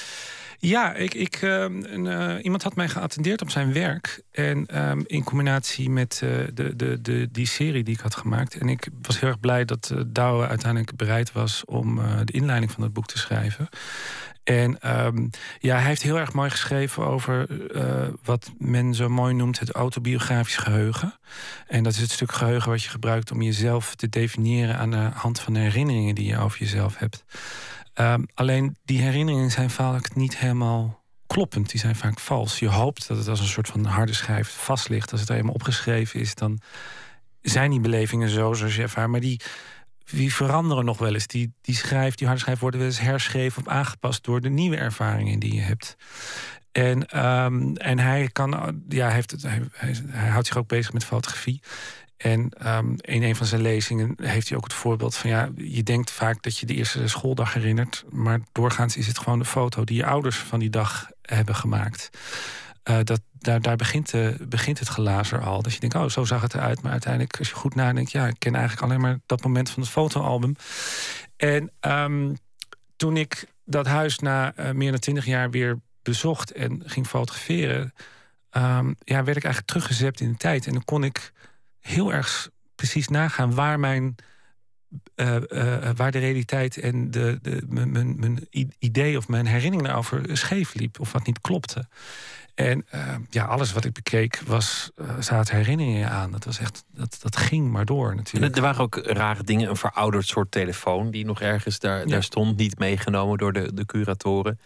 Ja, ik, ik, ehm, een, uh, iemand had mij geattendeerd op zijn werk. En um, in combinatie met uh, de, de, de, die serie die ik had gemaakt. En ik was heel erg blij dat uh, Douwe uiteindelijk bereid was om de inleiding van het boek te schrijven. En um, ja, hij heeft heel erg mooi geschreven over wat men zo mooi noemt het autobiografisch geheugen. En dat is het stuk geheugen wat je gebruikt om jezelf te definiëren aan de hand van de herinneringen die je over jezelf hebt. Um, alleen die herinneringen zijn vaak niet helemaal kloppend. Die zijn vaak vals. Je hoopt dat het als een soort van harde schijf vast ligt. Als het er helemaal opgeschreven is, dan zijn die belevingen zo zoals je ervaart. Maar die, die veranderen nog wel eens. Die, die schrijf, die harde worden wel eens herschreven of aangepast door de nieuwe ervaringen die je hebt. En, um, en hij, kan, ja, heeft het, hij, hij, hij, houdt zich ook bezig met fotografie. En um, in een van zijn lezingen heeft hij ook het voorbeeld van ja, je denkt vaak dat je de eerste schooldag herinnert, maar doorgaans is het gewoon de foto die je ouders van die dag hebben gemaakt. Uh, dat, daar daar begint, uh, begint het glazer al. Dat je denkt, oh, zo zag het eruit. Maar uiteindelijk, als je goed nadenkt, ja, ik ken eigenlijk alleen maar dat moment van het fotoalbum. En um, toen ik dat huis na uh, meer dan twintig jaar weer bezocht en ging fotograferen, um, ja, werd ik eigenlijk teruggezet in de tijd. En dan kon ik heel erg precies nagaan waar mijn. Waar de realiteit en de, de, mijn, mijn idee of mijn herinnering over scheef liep of wat niet klopte. En uh, ja, alles wat ik bekeek was, zaten herinneringen aan. Dat, was echt, dat, dat ging maar door natuurlijk. er waren ook rare dingen. Een verouderd soort telefoon die nog ergens daar, daar stond. Niet meegenomen door de, de curatoren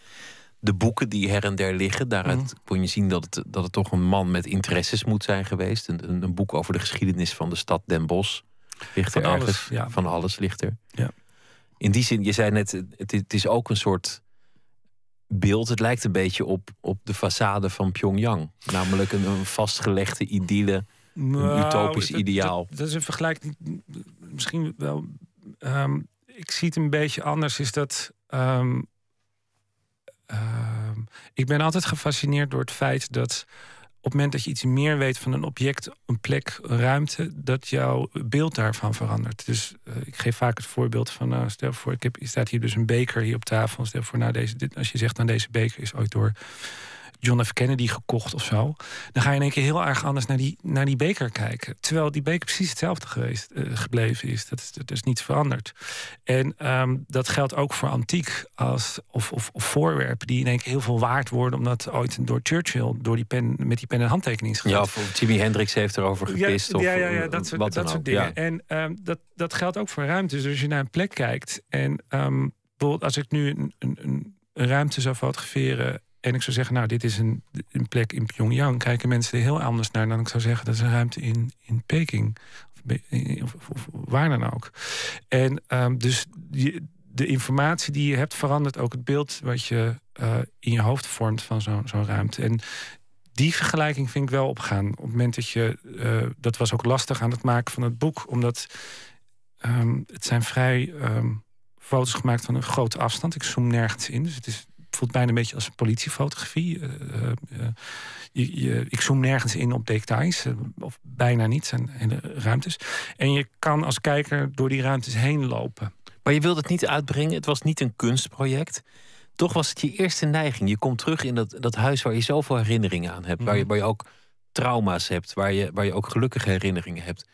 de boeken die her en der liggen. Daaruit mm. kon je zien dat het, dat het toch een man met interesses moet zijn geweest. Een, een boek over de geschiedenis van de stad Den Bosch. Ligt er van ergens. Alles, ja. Van alles ligt er. Ja. In die zin, je zei net, het, het, is ook een soort beeld. Het lijkt een beetje op, op de façade van Pyongyang. Namelijk een, een vastgelegde idylle. een nou, utopisch ideaal. Dat, is een vergelijking. Misschien wel. Um, ik zie het een beetje anders. Is dat. Um, Ehm, ik ben altijd gefascineerd door het feit dat op het moment dat je iets meer weet van een object, een plek, een ruimte, dat jouw beeld daarvan verandert. Dus uh, ik geef vaak het voorbeeld van, uh, stel voor, ik heb, staat hier dus een beker hier op tafel. Stel voor, nou, deze, dit, als je zegt, nou, deze beker is ooit door John F. Kennedy gekocht of zo. Dan ga je in één keer heel erg anders naar die, naar die beker kijken. Terwijl die beker precies hetzelfde geweest, uh, gebleven is. Dat is, dat is niets veranderd. En um, dat geldt ook voor antiek als, of, of, of, voorwerpen die in één keer heel veel waard worden. Omdat ooit door Churchill door die pen, met die pen en handtekening is Ja, of Jimi Hendrix heeft erover gepist. Ja, of, ja, ja, ja, dat soort, dat soort dingen. Ja. En um, dat, dat geldt ook voor ruimtes. Dus als je naar een plek kijkt en um, bijvoorbeeld als ik nu een, een, een ruimte zou fotograferen en ik zou zeggen, nou, dit is een, een plek in Pyongyang, kijken mensen er heel anders naar dan ik zou zeggen, dat is een ruimte in, in Peking. Of, waar dan ook. En um, dus de informatie die je hebt verandert ook het beeld wat je uh, in je hoofd vormt van zo'n zo'n ruimte. En die vergelijking vind ik wel opgaan. Op het moment dat je, uh, dat was ook lastig aan het maken van het boek, omdat um, het zijn vrij um, foto's gemaakt van een grote afstand. Ik zoom nergens in, dus het is voelt bijna een beetje als een politiefotografie. Uh, uh, je, je, ik zoom nergens in op details, uh, of bijna niet, zijn hele ruimtes. En je kan als kijker door die ruimtes heen lopen. Maar je wilde het niet uitbrengen, het was niet een kunstproject. Toch was het je eerste neiging. Je komt terug in dat, dat huis waar je zoveel herinneringen aan hebt. Mm. Waar, je, waar je ook trauma's hebt, waar je, waar je ook gelukkige herinneringen hebt.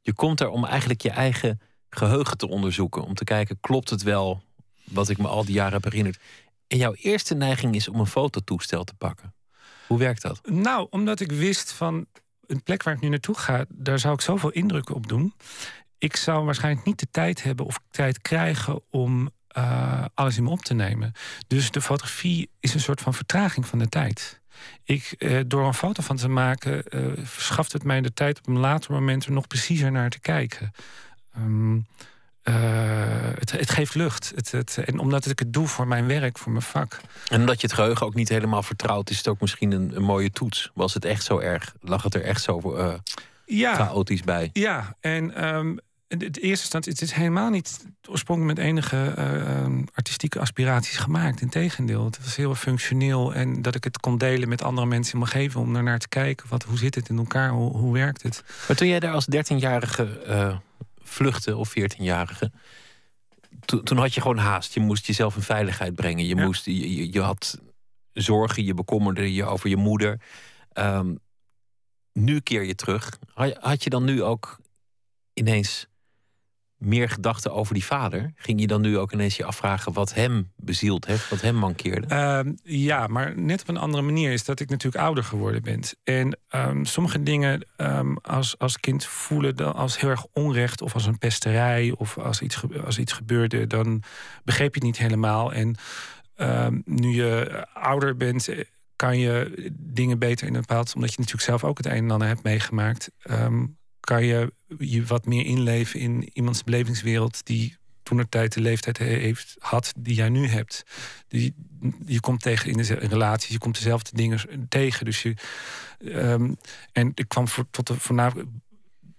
Je komt er om eigenlijk je eigen geheugen te onderzoeken. Om te kijken, klopt het wel wat ik me al die jaren heb herinnerd? En jouw eerste neiging is om een fototoestel te pakken. Hoe werkt dat? Nou, omdat ik wist van een plek waar ik nu naartoe ga, daar zou ik zoveel indrukken op doen. Ik zou waarschijnlijk niet de tijd hebben of tijd krijgen om uh, alles in me op te nemen. Dus de fotografie is een soort van vertraging van de tijd. Ik, uh, door een foto van te maken, uh, verschaft het mij de tijd op een later moment er nog preciezer naar te kijken. Um, uh, het, het, geeft lucht. Het, het, en omdat ik het doe voor mijn werk, voor mijn vak. En omdat je het geheugen ook niet helemaal vertrouwt, is het ook misschien een, een mooie toets. Was het echt zo erg? Lag het er echt zo uh, ja, chaotisch bij? Ja, en um, in de eerste instantie, het is helemaal niet oorspronkelijk met enige uh, artistieke aspiraties gemaakt. Integendeel, het was heel functioneel en dat ik het kon delen met andere mensen in mijn omgeving om naar te kijken. Wat, hoe zit het in elkaar? Hoe, hoe werkt het? Maar toen jij daar als 13-jarige vluchten of 14-jarige. Toen, toen had je gewoon haast. Je moest jezelf in veiligheid brengen. Je, moest, je, je had zorgen, je bekommerde je over je moeder. Um, nu keer je terug. Had je dan nu ook ineens meer gedachten over die vader? Ging je dan nu ook ineens je afvragen wat hem bezield heeft, wat hem mankeerde? Uh, ja, maar net op een andere manier is dat ik natuurlijk ouder geworden ben. En um, sommige dingen um, als, als kind voelen dan als heel erg onrecht of als een pesterij of als iets, als iets gebeurde, dan begreep je het niet helemaal. En nu je ouder bent, kan je dingen beter in een bepaald, omdat je natuurlijk zelf ook het een en ander hebt meegemaakt kan je je wat meer inleven in iemands belevingswereld die toen er tijd de leeftijd heeft, had die jij nu hebt. Die, je komt tegen in de relaties, je komt dezelfde dingen tegen. Dus je, um, en ik kwam voor, tot de voornaam,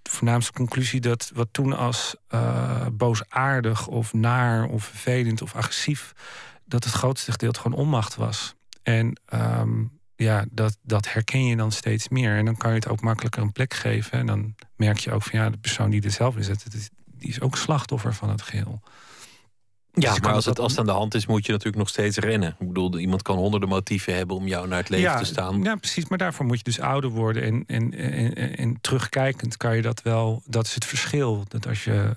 voornaamste conclusie dat wat toen als uh, boosaardig of naar of vervelend of agressief, dat het grootste gedeelte gewoon onmacht was. En um, ja, dat, dat herken je dan steeds meer. En dan kan je het ook makkelijker een plek geven. En dan merk je ook van ja, de persoon die er zelf is, die is ook slachtoffer van het geheel. Ja, dus maar als het, als het aan de hand is, moet je natuurlijk nog steeds rennen. Ik bedoel, iemand kan honderden motieven hebben om jou naar het leven ja, te staan. Ja, precies. Maar daarvoor moet je dus ouder worden. En, en, en, en, terugkijkend kan je dat wel. Dat is het verschil. Dat als je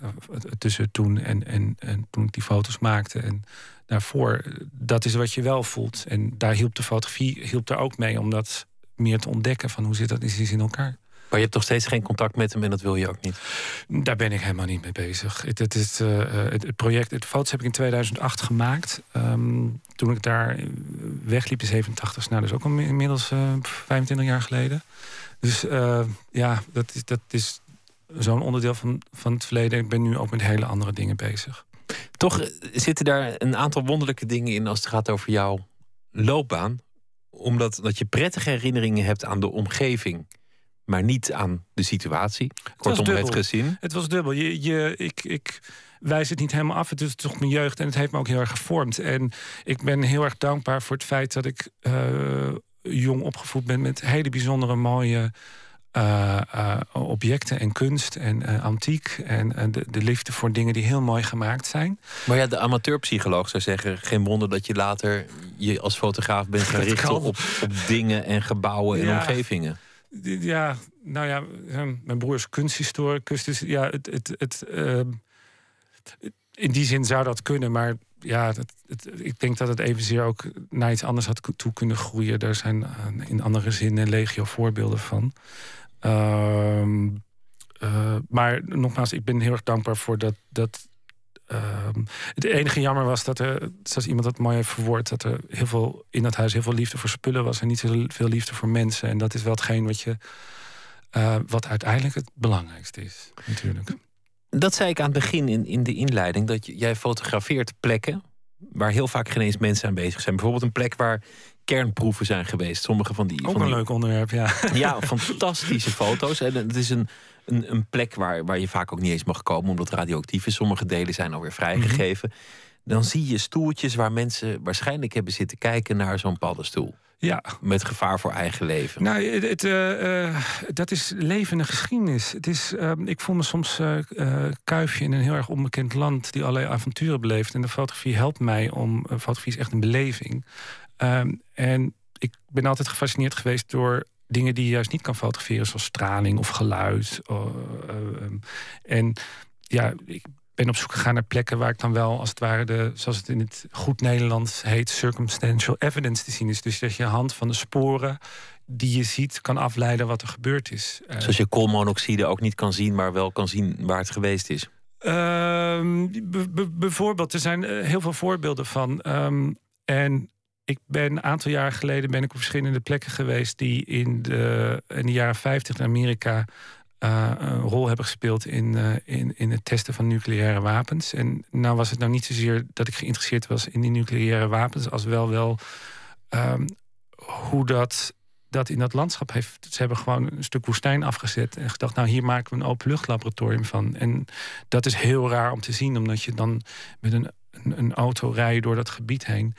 tussen toen en, en, en toen ik die foto's maakte. En daarvoor, dat is wat je wel voelt. En daar hielp de fotografie hielp daar ook mee om dat meer te ontdekken van hoe zit dat is in elkaar. Maar je hebt toch steeds geen contact met hem en dat wil je ook niet? Daar ben ik helemaal niet mee bezig. Het, het, is, uh, het, project, het foto's heb ik in 2008 gemaakt. Um, toen ik daar wegliep in 87, nou, is ook al inmiddels uh, 25 jaar geleden. Dus uh, ja, dat is, dat is zo'n onderdeel van, van het verleden. Ik ben nu ook met hele andere dingen bezig. Toch zitten daar een aantal wonderlijke dingen in als het gaat over jouw loopbaan. Omdat dat je prettige herinneringen hebt aan de omgeving, maar niet aan de situatie. Kortom, het, het gezin. Het was dubbel. Je, je, ik, ik wijs het niet helemaal af. Het is toch mijn jeugd en het heeft me ook heel erg gevormd. En ik ben heel erg dankbaar voor het feit dat ik. Uh, jong opgevoed bent met hele bijzondere mooie uh, uh, objecten en kunst en uh, antiek. En de, de, liefde voor dingen die heel mooi gemaakt zijn. Maar ja, de amateurpsycholoog zou zeggen: geen wonder dat je later je als fotograaf bent gaan richten op, op, dingen en gebouwen en ja, omgevingen. Ja, nou ja, mijn broer is kunsthistoricus. Dus ja, het, het, het, ehm, in die zin zou dat kunnen, maar ja, het, ik denk dat het evenzeer ook naar iets anders had toe kunnen groeien. Daar zijn in andere zinnen legio voorbeelden van. Uh, uh, maar nogmaals, ik ben heel erg dankbaar voor dat. dat uh, het enige jammer was dat er, zoals iemand dat mooi heeft verwoord, dat er heel veel in dat huis heel veel liefde voor spullen was en niet veel liefde voor mensen. En dat is wel hetgeen wat je. Uh, wat uiteindelijk het belangrijkste is, natuurlijk. Dat zei ik aan het begin in, in de inleiding, dat jij fotografeert plekken waar heel vaak geen eens mensen aan bezig zijn. Bijvoorbeeld een plek waar kernproeven zijn geweest. Sommige van die. Ook van een leuk onderwerp, ja. Ja, fantastische foto's. En het is een, een, een, plek waar, waar je vaak ook niet eens mag komen, omdat radioactief is. Sommige delen zijn alweer vrijgegeven. Mhm. Dan zie je stoeltjes waar mensen waarschijnlijk hebben zitten kijken naar zo'n paddenstoel. Ja. Met gevaar voor eigen leven. Nou, het, uh, uh, dat is levende geschiedenis. Het is, uh, ik voel me soms kuifje in een heel erg onbekend land die allerlei avonturen beleeft. En de fotografie helpt mij om. fotografie is echt een beleving. Ehm, en ik ben altijd gefascineerd geweest door dingen die je juist niet kan fotograferen, zoals straling of geluid. Ehm, en ja, ik ben op zoek gegaan naar plekken waar ik dan wel, als het ware, de, zoals het in het goed Nederlands heet, circumstantial evidence te zien is. Dus dat je hand van de sporen die je ziet kan afleiden wat er gebeurd is. Eh, zoals je koolmonoxide ook niet kan zien, maar wel kan zien waar het geweest is. Uh, bijvoorbeeld, er zijn eh, heel veel voorbeelden van. Um, en ik ben een aantal jaar geleden ben ik op verschillende plekken geweest die in de, in de jaren 50 in Amerika uh, een rol hebben gespeeld in, uh, in, in het testen van nucleaire wapens. En nou was het nou niet zozeer dat ik geïnteresseerd was in die nucleaire wapens, als wel wel um, hoe dat, dat in dat landschap heeft. Ze hebben gewoon een stuk woestijn afgezet en gedacht, nou hier maken we een openluchtlaboratorium van. En dat is heel raar om te zien, omdat je dan met een, een, een auto rijdt door dat gebied heen.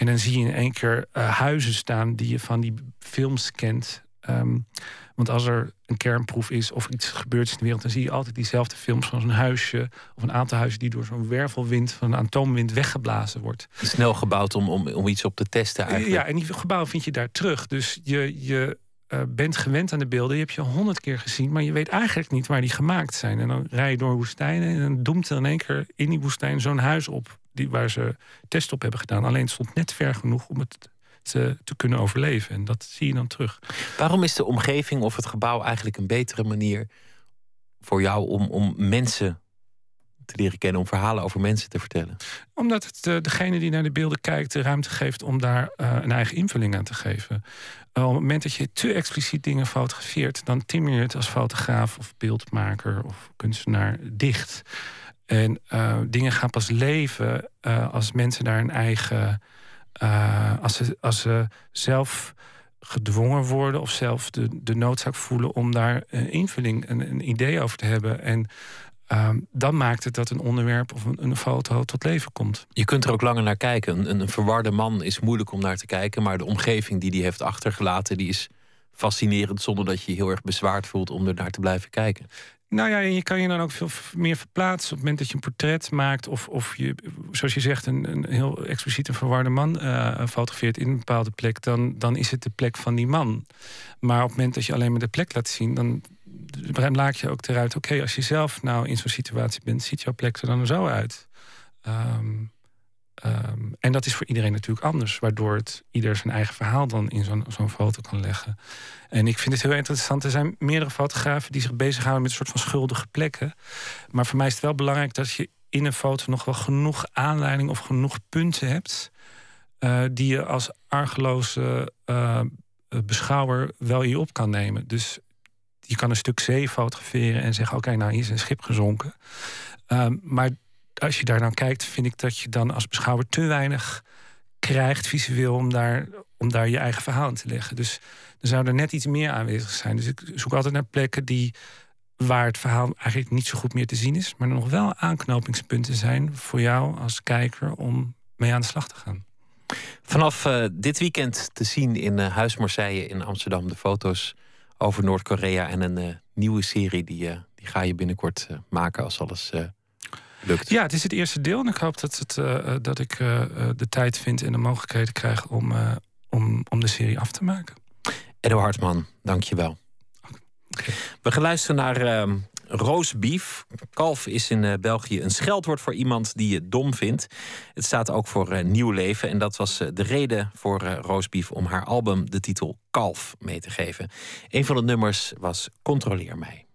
En dan zie je in één keer uh, huizen staan die je van die films kent. Um, want als er een kernproef is of iets gebeurt in de wereld, dan zie je altijd diezelfde films van zo'n huisje of een aantal huizen die door zo'n wervelwind van een atoomwind weggeblazen wordt. Snel gebouwd om, om, om iets op te testen eigenlijk. Ja, en die gebouwen vind je daar terug. Dus je, je uh, bent gewend aan de beelden. Je hebt je honderd keer gezien, maar je weet eigenlijk niet waar die gemaakt zijn. En dan rij je door woestijnen en dan doemt er in één keer in die woestijn zo'n huis op. Die, waar ze test op hebben gedaan. Alleen het stond net ver genoeg om het te, te kunnen overleven. En dat zie je dan terug. Waarom is de omgeving of het gebouw eigenlijk een betere manier voor jou om, om mensen te leren kennen, om verhalen over mensen te vertellen? Omdat het uh, degene die naar de beelden kijkt de ruimte geeft om daar uh, een eigen invulling aan te geven. Uh, op het moment dat je te expliciet dingen fotografeert, dan timmer je het als fotograaf of beeldmaker of kunstenaar dicht. En dingen gaan pas leven als mensen daar een eigen uh, als, ze, als ze zelf gedwongen worden of zelf de, de noodzaak voelen om daar een invulling, een, een idee over te hebben. En uh, dan maakt het dat een onderwerp of een, een, foto tot leven komt. Je kunt er ook langer naar kijken. Een, een verwarde man is moeilijk om naar te kijken, maar de omgeving die die heeft achtergelaten, die is fascinerend zonder dat je je heel erg bezwaard voelt om er naar te blijven kijken. Nou ja, je kan je dan ook veel meer verplaatsen op het moment dat je een portret maakt. Of, of je, zoals je zegt, een, een heel expliciet een verwarde man uh, fotografeert in een bepaalde plek. Dan, dan is het de plek van die man. Maar op het moment dat je alleen maar de plek laat zien, dan laat je ook eruit. Oké, als je zelf nou in zo'n situatie bent, ziet jouw plek er dan zo uit. Um, Um, en dat is voor iedereen natuurlijk anders, waardoor het ieder zijn eigen verhaal dan in zo'n zo'n foto kan leggen. En ik vind het heel interessant. Er zijn meerdere fotografen die zich bezighouden met een soort van schuldige plekken. Maar voor mij is het wel belangrijk dat je in een foto nog wel genoeg aanleiding of genoeg punten hebt. Uh, die je als argeloze uh, beschouwer wel je op kan nemen. Dus je kan een stuk zee fotograferen en zeggen: Oké, nou hier is een schip gezonken. Uh, maar als je daar naar kijkt, vind ik dat je dan als beschouwer te weinig krijgt visueel om daar, om daar je eigen verhaal in te leggen. Dus er zou er net iets meer aanwezig zijn. Dus ik zoek altijd naar plekken die waar het verhaal eigenlijk niet zo goed meer te zien is, maar nog wel aanknopingspunten zijn voor jou als kijker om mee aan de slag te gaan. Vanaf uh, dit weekend te zien in uh, Huis Marseille in Amsterdam. De foto's over Noord-Korea en een uh, nieuwe serie die, die ga je binnenkort maken als alles lukt. Ja, het is het eerste deel en ik hoop dat, het, dat ik de tijd vind en de mogelijkheden krijg om, om, om de serie af te maken. Edo Hartman, dank je wel. We gaan luisteren naar ehm, roosbeef. Kalf is in België een scheldwoord voor iemand die je dom vindt. Het staat ook voor nieuw leven. En dat was de reden voor roosbeef om haar album de titel Kalf mee te geven. Een van de nummers was Controleer mij.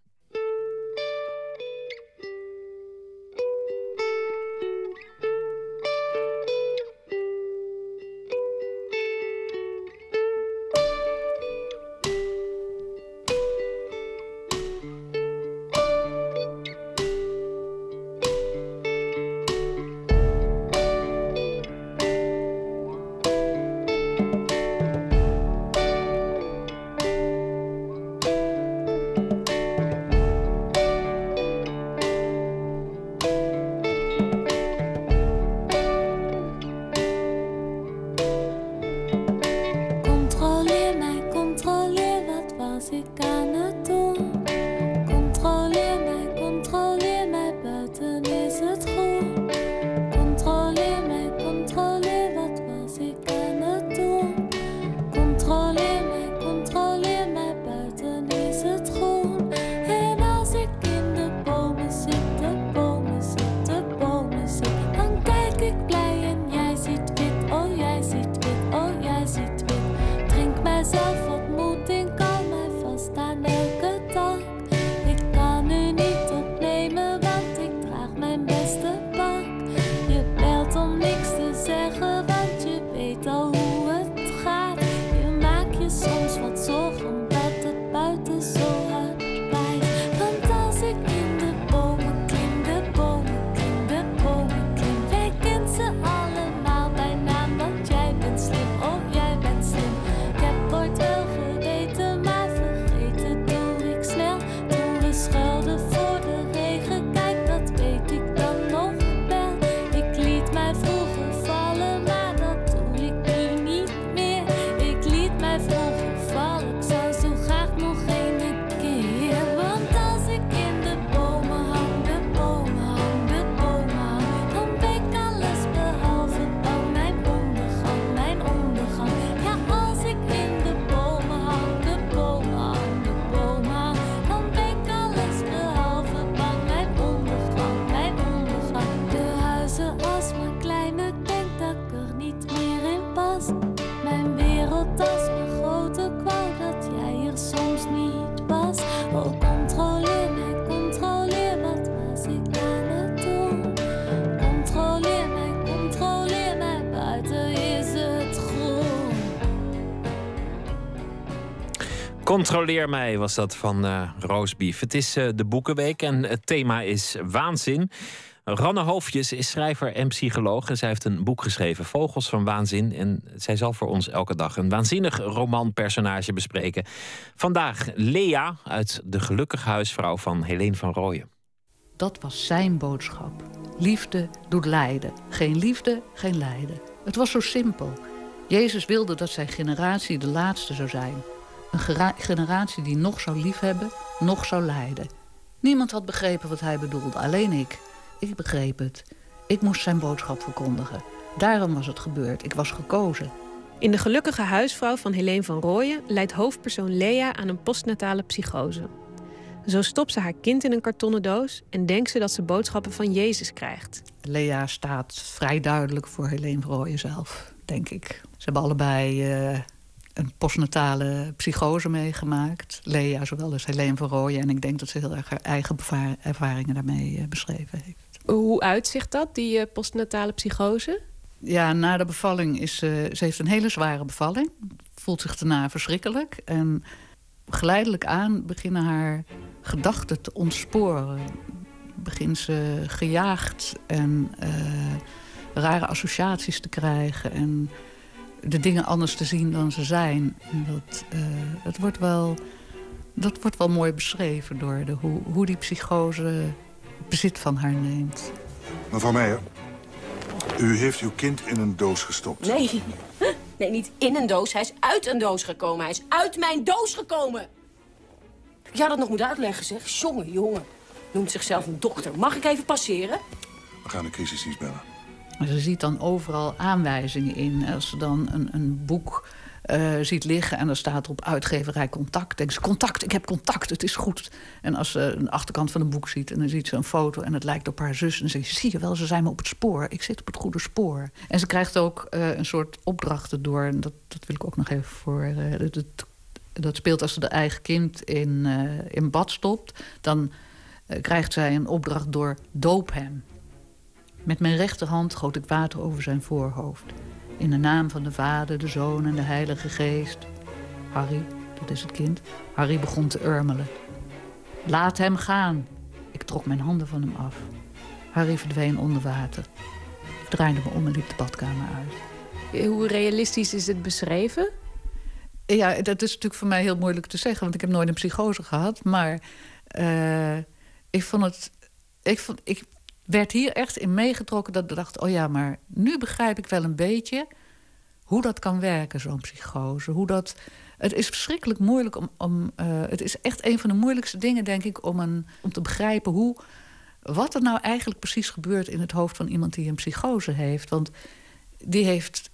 Controleer mij was dat van uh. Het is uh, de Boekenweek en het thema is waanzin. Ranne Hoofdjes is schrijver en psycholoog. En zij heeft een boek geschreven, Vogels van Waanzin. En zij zal voor ons elke dag een waanzinnig romanpersonage bespreken. Vandaag Lea uit De Gelukkige Huisvrouw van Helene van Rooyen. Dat was zijn boodschap. Liefde doet lijden. Geen liefde, geen lijden. Het was zo simpel. Jezus wilde dat zijn generatie de laatste zou zijn. Een generatie die nog zou liefhebben, nog zou lijden. Niemand had begrepen wat hij bedoelde, alleen ik. Ik begreep het. Ik moest zijn boodschap verkondigen. Daarom was het gebeurd. Ik was gekozen. In De Gelukkige Huisvrouw van Helene van Rooyen leidt hoofdpersoon Lea aan een postnatale psychose. Zo stopt ze haar kind in een kartonnen doos en denkt ze dat ze boodschappen van Jezus krijgt. Lea staat vrij duidelijk voor Helene van Rooyen zelf, denk ik. Ze hebben allebei uh, een postnatale psychose meegemaakt. Lea, zowel als Helene van Rooyen. En ik denk dat ze heel erg haar eigen ervaringen daarmee uh, beschreven heeft. Hoe uitzicht dat, die uh, postnatale psychose? Ja, na de bevalling is ze... Ze heeft een hele zware bevalling. Voelt zich daarna verschrikkelijk. En geleidelijk aan beginnen haar gedachten te ontsporen. Begint ze gejaagd en uh, rare associaties te krijgen... en de dingen anders te zien dan ze zijn. En dat, uh, dat, wordt wel, dat wordt wel mooi beschreven door de, hoe, hoe die psychose bezit van haar neemt. Mevrouw Meijer. U heeft uw kind in een doos gestopt. Nee, nee, niet in een doos. Hij is uit een doos gekomen. Hij is uit mijn doos gekomen. Ik had dat nog moeten uitleggen, zeg. Jongen, jongen. Noemt zichzelf een dokter. Mag ik even passeren? We gaan de crisisdienst bellen. Ze ziet dan overal aanwijzingen in. Als ze dan een, een boek uh, ziet liggen en er staat op uitgeverij contact. Denkt ze, contact, ik heb contact, het is goed. En als ze een achterkant van een boek ziet en dan ziet ze een foto... en het lijkt op haar zus, en dan zegt ze, zie je wel, ze zijn me op het spoor. Ik zit op het goede spoor. En ze krijgt ook uh, een soort opdrachten door... en dat, dat wil ik ook nog even voor... Dat, dat, speelt als ze de eigen kind in, in bad stopt... dan krijgt zij een opdracht door doop hem. Met mijn rechterhand goot ik water over zijn voorhoofd. In de naam van de Vader, de Zoon en de Heilige Geest. Harry, dat is het kind, Harry begon te urmelen. Laat hem gaan. Ik trok mijn handen van hem af. Harry verdween onder water. Ik draaide me om en liep de badkamer uit. Hoe realistisch is het beschreven? Ja, dat is natuurlijk voor mij heel moeilijk te zeggen, want ik heb nooit een psychose gehad. Maar uh, ik vond het. Ik, vond, ik werd hier echt in meegetrokken dat ik dacht... oh ja, maar nu begrijp ik wel een beetje hoe dat kan werken, zo'n psychose. Hoe dat, het is verschrikkelijk moeilijk om... om uh, het is echt een van de moeilijkste dingen, denk ik... om, een, om te begrijpen hoe, wat er nou eigenlijk precies gebeurt... in het hoofd van iemand die een psychose heeft. Want die heeft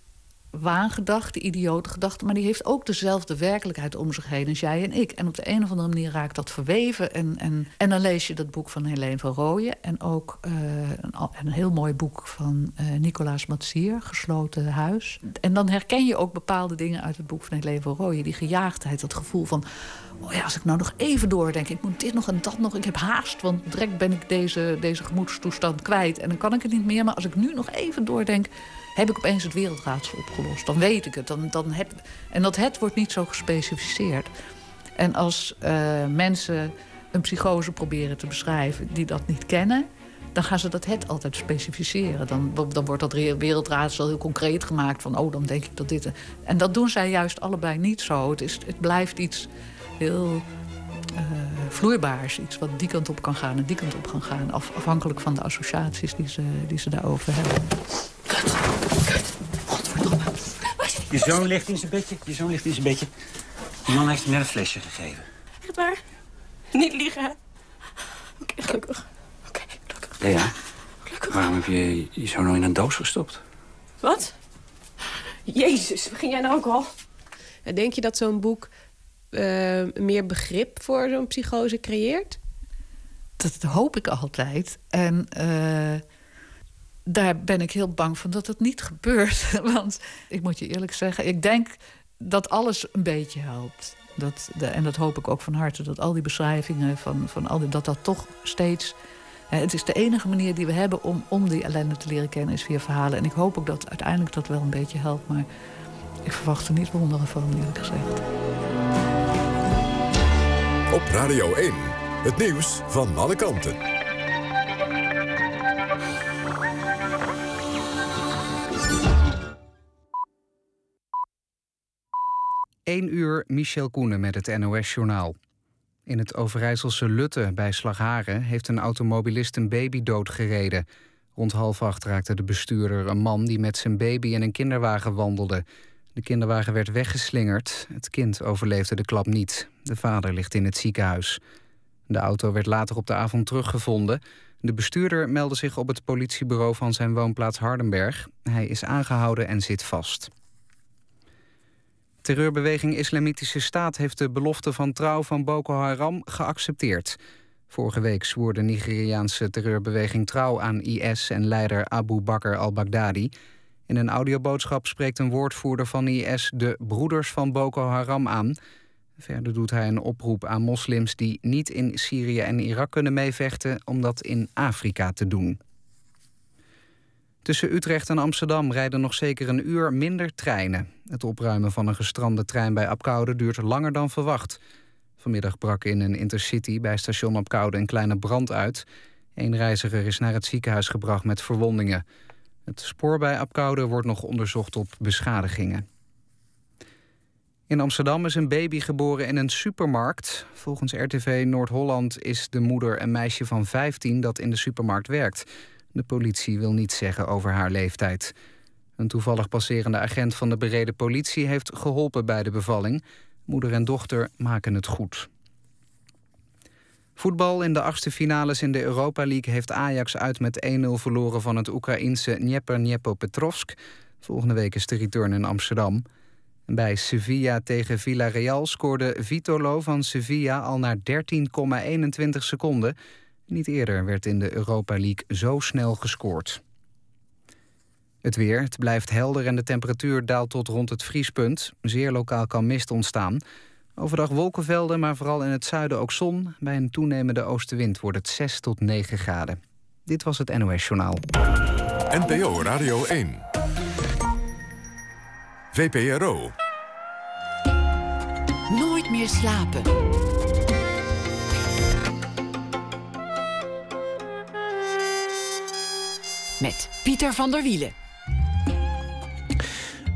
waangedachte, idiote gedachten... maar die heeft ook dezelfde werkelijkheid om zich heen als jij en ik. En op de een of andere manier raakt dat verweven. En, en, en dan lees je dat boek van Helene van Rooyen... en ook uh, een, een, heel mooi boek van uh, Nicolaas Matsier, Gesloten Huis. En dan herken je ook bepaalde dingen uit het boek van Helene van Rooyen. Die gejaagdheid, dat gevoel van... oh ja, als ik nou nog even doordenk, ik moet dit nog en dat nog... ik heb haast, want direct ben ik deze, deze gemoedstoestand kwijt... en dan kan ik het niet meer, maar als ik nu nog even doordenk heb ik opeens het wereldraadsel opgelost. Dan weet ik het. Dan, dan heb, en dat het wordt niet zo gespecificeerd. En als uh, mensen een psychose proberen te beschrijven die dat niet kennen... dan gaan ze dat het altijd specificeren. Dan, dan wordt dat wereldraadsel heel concreet gemaakt. Van, oh, dan denk ik dat dit... En dat doen zij juist allebei niet zo. Het, is, het blijft iets heel vloeibaars. Iets wat die kant op kan gaan en die kant op kan gaan. Af, afhankelijk van de associaties die ze, die ze daarover hebben. Kut, kut, godverdomme. Je zoon ligt in zijn bedje, je zoon ligt in zijn bedje. Die man heeft hem net een flesje gegeven. Echt waar? Niet liegen, Oké, okay, gelukkig. Oké, okay, gelukkig. Lea, gelukkig. waarom heb je je zoon nou in een doos gestopt? Wat? Jezus, begin jij nou ook al? Denk je dat zo'n boek uh, meer begrip voor zo'n psychose creëert? Dat hoop ik altijd. En uh, daar ben ik heel bang van dat het niet gebeurt. Want ik moet je eerlijk zeggen, ik denk dat alles een beetje helpt. Dat, de, en dat hoop ik ook van harte, dat al die beschrijvingen van, van al die, dat dat toch steeds. Hè, het is de enige manier die we hebben om, om die ellende te leren kennen, is via verhalen. En ik hoop ook dat uiteindelijk dat wel een beetje helpt. Maar ik verwacht er niet wonderen van, eerlijk gezegd. Radio 1, het nieuws van alle kanten. 1 uur Michel Koenen met het NOS-journaal. In het Overijsselse Lutte bij Slagharen heeft een automobilist een baby doodgereden. Rond half acht raakte de bestuurder een man die met zijn baby in een kinderwagen wandelde. De kinderwagen werd weggeslingerd. Het kind overleefde de klap niet. De vader ligt in het ziekenhuis. De auto werd later op de avond teruggevonden. De bestuurder meldde zich op het politiebureau van zijn woonplaats Hardenberg. Hij is aangehouden en zit vast. Terreurbeweging Islamitische Staat heeft de belofte van trouw van Boko Haram geaccepteerd. Vorige week zwoer de Nigeriaanse terreurbeweging trouw aan IS en leider Abu Bakr al-Baghdadi. In een audioboodschap spreekt een woordvoerder van IS de broeders van Boko Haram aan. Verder doet hij een oproep aan moslims die niet in Syrië en Irak kunnen meevechten om dat in Afrika te doen. Tussen Utrecht en Amsterdam rijden nog zeker een uur minder treinen. Het opruimen van een gestrande trein bij Apkoude duurt langer dan verwacht. Vanmiddag brak in een intercity bij station Apkoude een kleine brand uit. Een reiziger is naar het ziekenhuis gebracht met verwondingen. Het spoor bij Apkoude wordt nog onderzocht op beschadigingen. In Amsterdam is een baby geboren in een supermarkt. Volgens RTV Noord-Holland is de moeder een meisje van 15 dat in de supermarkt werkt. De politie wil niets zeggen over haar leeftijd. Een toevallig passerende agent van de bereden politie heeft geholpen bij de bevalling. Moeder en dochter maken het goed. Voetbal in de achtste finales in de Europa League heeft Ajax uit met 1-0 verloren van het Oekraïense Dnieper Petrovsk. Volgende week is de return in Amsterdam. Bij Sevilla tegen Villarreal scoorde Vitolo van Sevilla al na 13,21 seconden. Niet eerder werd in de Europa League zo snel gescoord. Het weer, het blijft helder en de temperatuur daalt tot rond het vriespunt. Zeer lokaal kan mist ontstaan. Overdag wolkenvelden, maar vooral in het zuiden ook zon. Bij een toenemende oostenwind wordt het 6 tot 9 graden. Dit was het NOS Journaal. NPO Radio 1. VPRO. Nooit meer slapen. Met Pieter van der Wielen.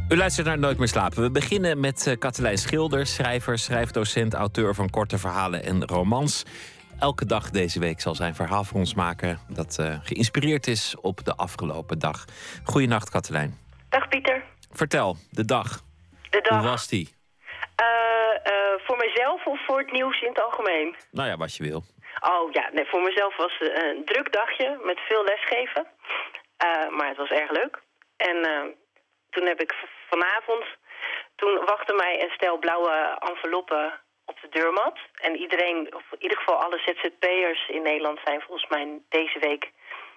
U luistert naar Nooit meer slapen. We beginnen met uh, Katelijn Schilder, schrijver, schrijfdocent, auteur van korte verhalen en romans. Elke dag deze week zal zijn verhaal voor ons maken dat uh, geïnspireerd is op de afgelopen dag. Goedenacht, Katelijn. Dag, Pieter. Vertel, de dag. De dag. Hoe was die? Uh, voor mezelf of voor het nieuws in het algemeen? Nou ja, wat je wil. Oh ja, nee, voor mezelf was het een druk dagje met veel lesgeven. maar het was erg leuk. En toen heb ik vanavond... Toen wachtte mij een stel blauwe enveloppen op de deurmat. En iedereen, of in ieder geval alle ZZP'ers in Nederland... zijn volgens mij deze week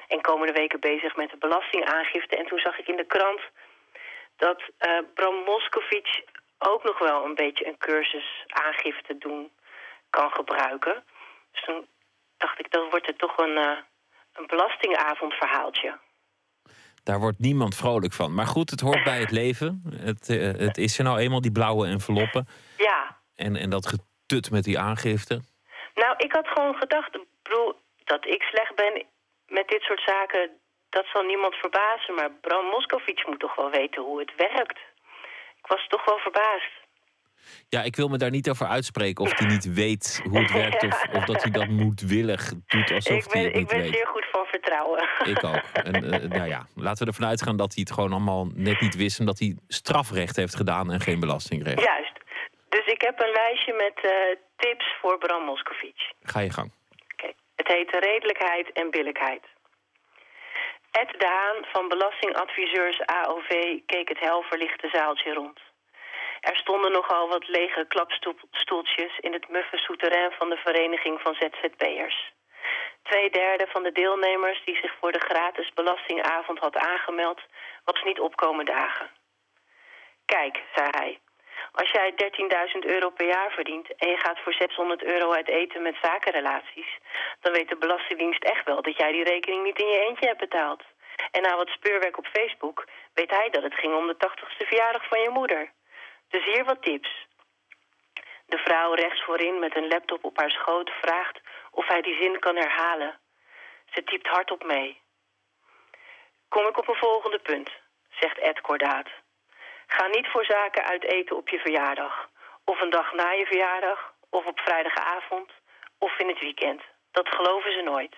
en komende weken bezig met de belastingaangifte. En toen zag ik in de krant dat uh, Bram Moskovic ook nog wel een beetje een cursus aangifte doen kan gebruiken. Dus toen dacht ik, dat wordt er toch een, uh, een belastingavondverhaaltje. Daar wordt niemand vrolijk van. Maar goed, het hoort bij het leven. Het, uh, het is er nou eenmaal, die blauwe enveloppen. Ja. En, en dat getut met die aangifte. Nou, ik had gewoon gedacht, bedoel, dat ik slecht ben met dit soort zaken... dat zal niemand verbazen. Maar Bram Moskovic moet toch wel weten hoe het werkt. Ik was toch wel verbaasd. Ja, ik wil me daar niet over uitspreken of hij niet weet hoe het werkt... of, of dat hij dat moedwillig doet alsof ben, hij het niet Ik ben weet. zeer goed van vertrouwen. Ik ook. En uh, nou ja, laten we ervan uitgaan dat hij het gewoon allemaal net niet wist... en dat hij strafrecht heeft gedaan en geen belastingrecht. Juist. Dus ik heb een lijstje met uh, tips voor Bram Moskovic. Ga je gang. Okay. Het heet redelijkheid en billijkheid. Ed de Haan van Belastingadviseurs AOV keek het helverlichte zaaltje rond. Er stonden nogal wat lege klapstoeltjes in het muffe souterrain van de Vereniging van ZZP'ers. Twee derde van de deelnemers die zich voor de gratis belastingavond had aangemeld, was niet opkomen dagen. Kijk, zei hij, als jij 13.000 euro per jaar verdient en je gaat voor 600 euro uit eten met zakenrelaties, dan weet de Belastingdienst echt wel dat jij die rekening niet in je eentje hebt betaald. En na wat speurwerk op Facebook weet hij dat het ging om de 80ste verjaardag van je moeder. Dus hier wat tips. De vrouw rechts voorin met een laptop op haar schoot vraagt of hij die zin kan herhalen. Ze typt hardop mee. Kom ik op een volgende punt, zegt Ed kordaat. Ga niet voor zaken uit eten op je verjaardag. Of een dag na je verjaardag, of op vrijdagavond, of in het weekend. Dat geloven ze nooit.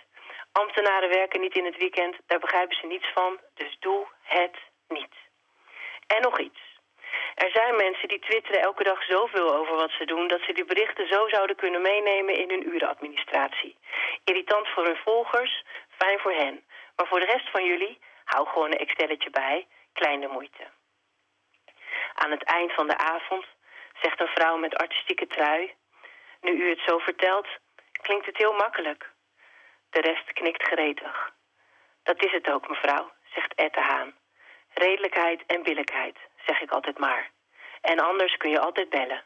Ambtenaren werken niet in het weekend, daar begrijpen ze niets van, dus doe het niet. En nog iets. Er zijn mensen die twitteren elke dag zoveel over wat ze doen... dat ze die berichten zo zouden kunnen meenemen in hun urenadministratie. Irritant voor hun volgers, fijn voor hen. Maar voor de rest van jullie, hou gewoon een Exceletje bij, kleine moeite. Aan het eind van de avond zegt een vrouw met artistieke trui... Nu u het zo vertelt, klinkt het heel makkelijk. De rest knikt gretig. Dat is het ook, mevrouw, zegt Ed de Haan. Redelijkheid en billijkheid, zeg ik altijd maar. En anders kun je altijd bellen.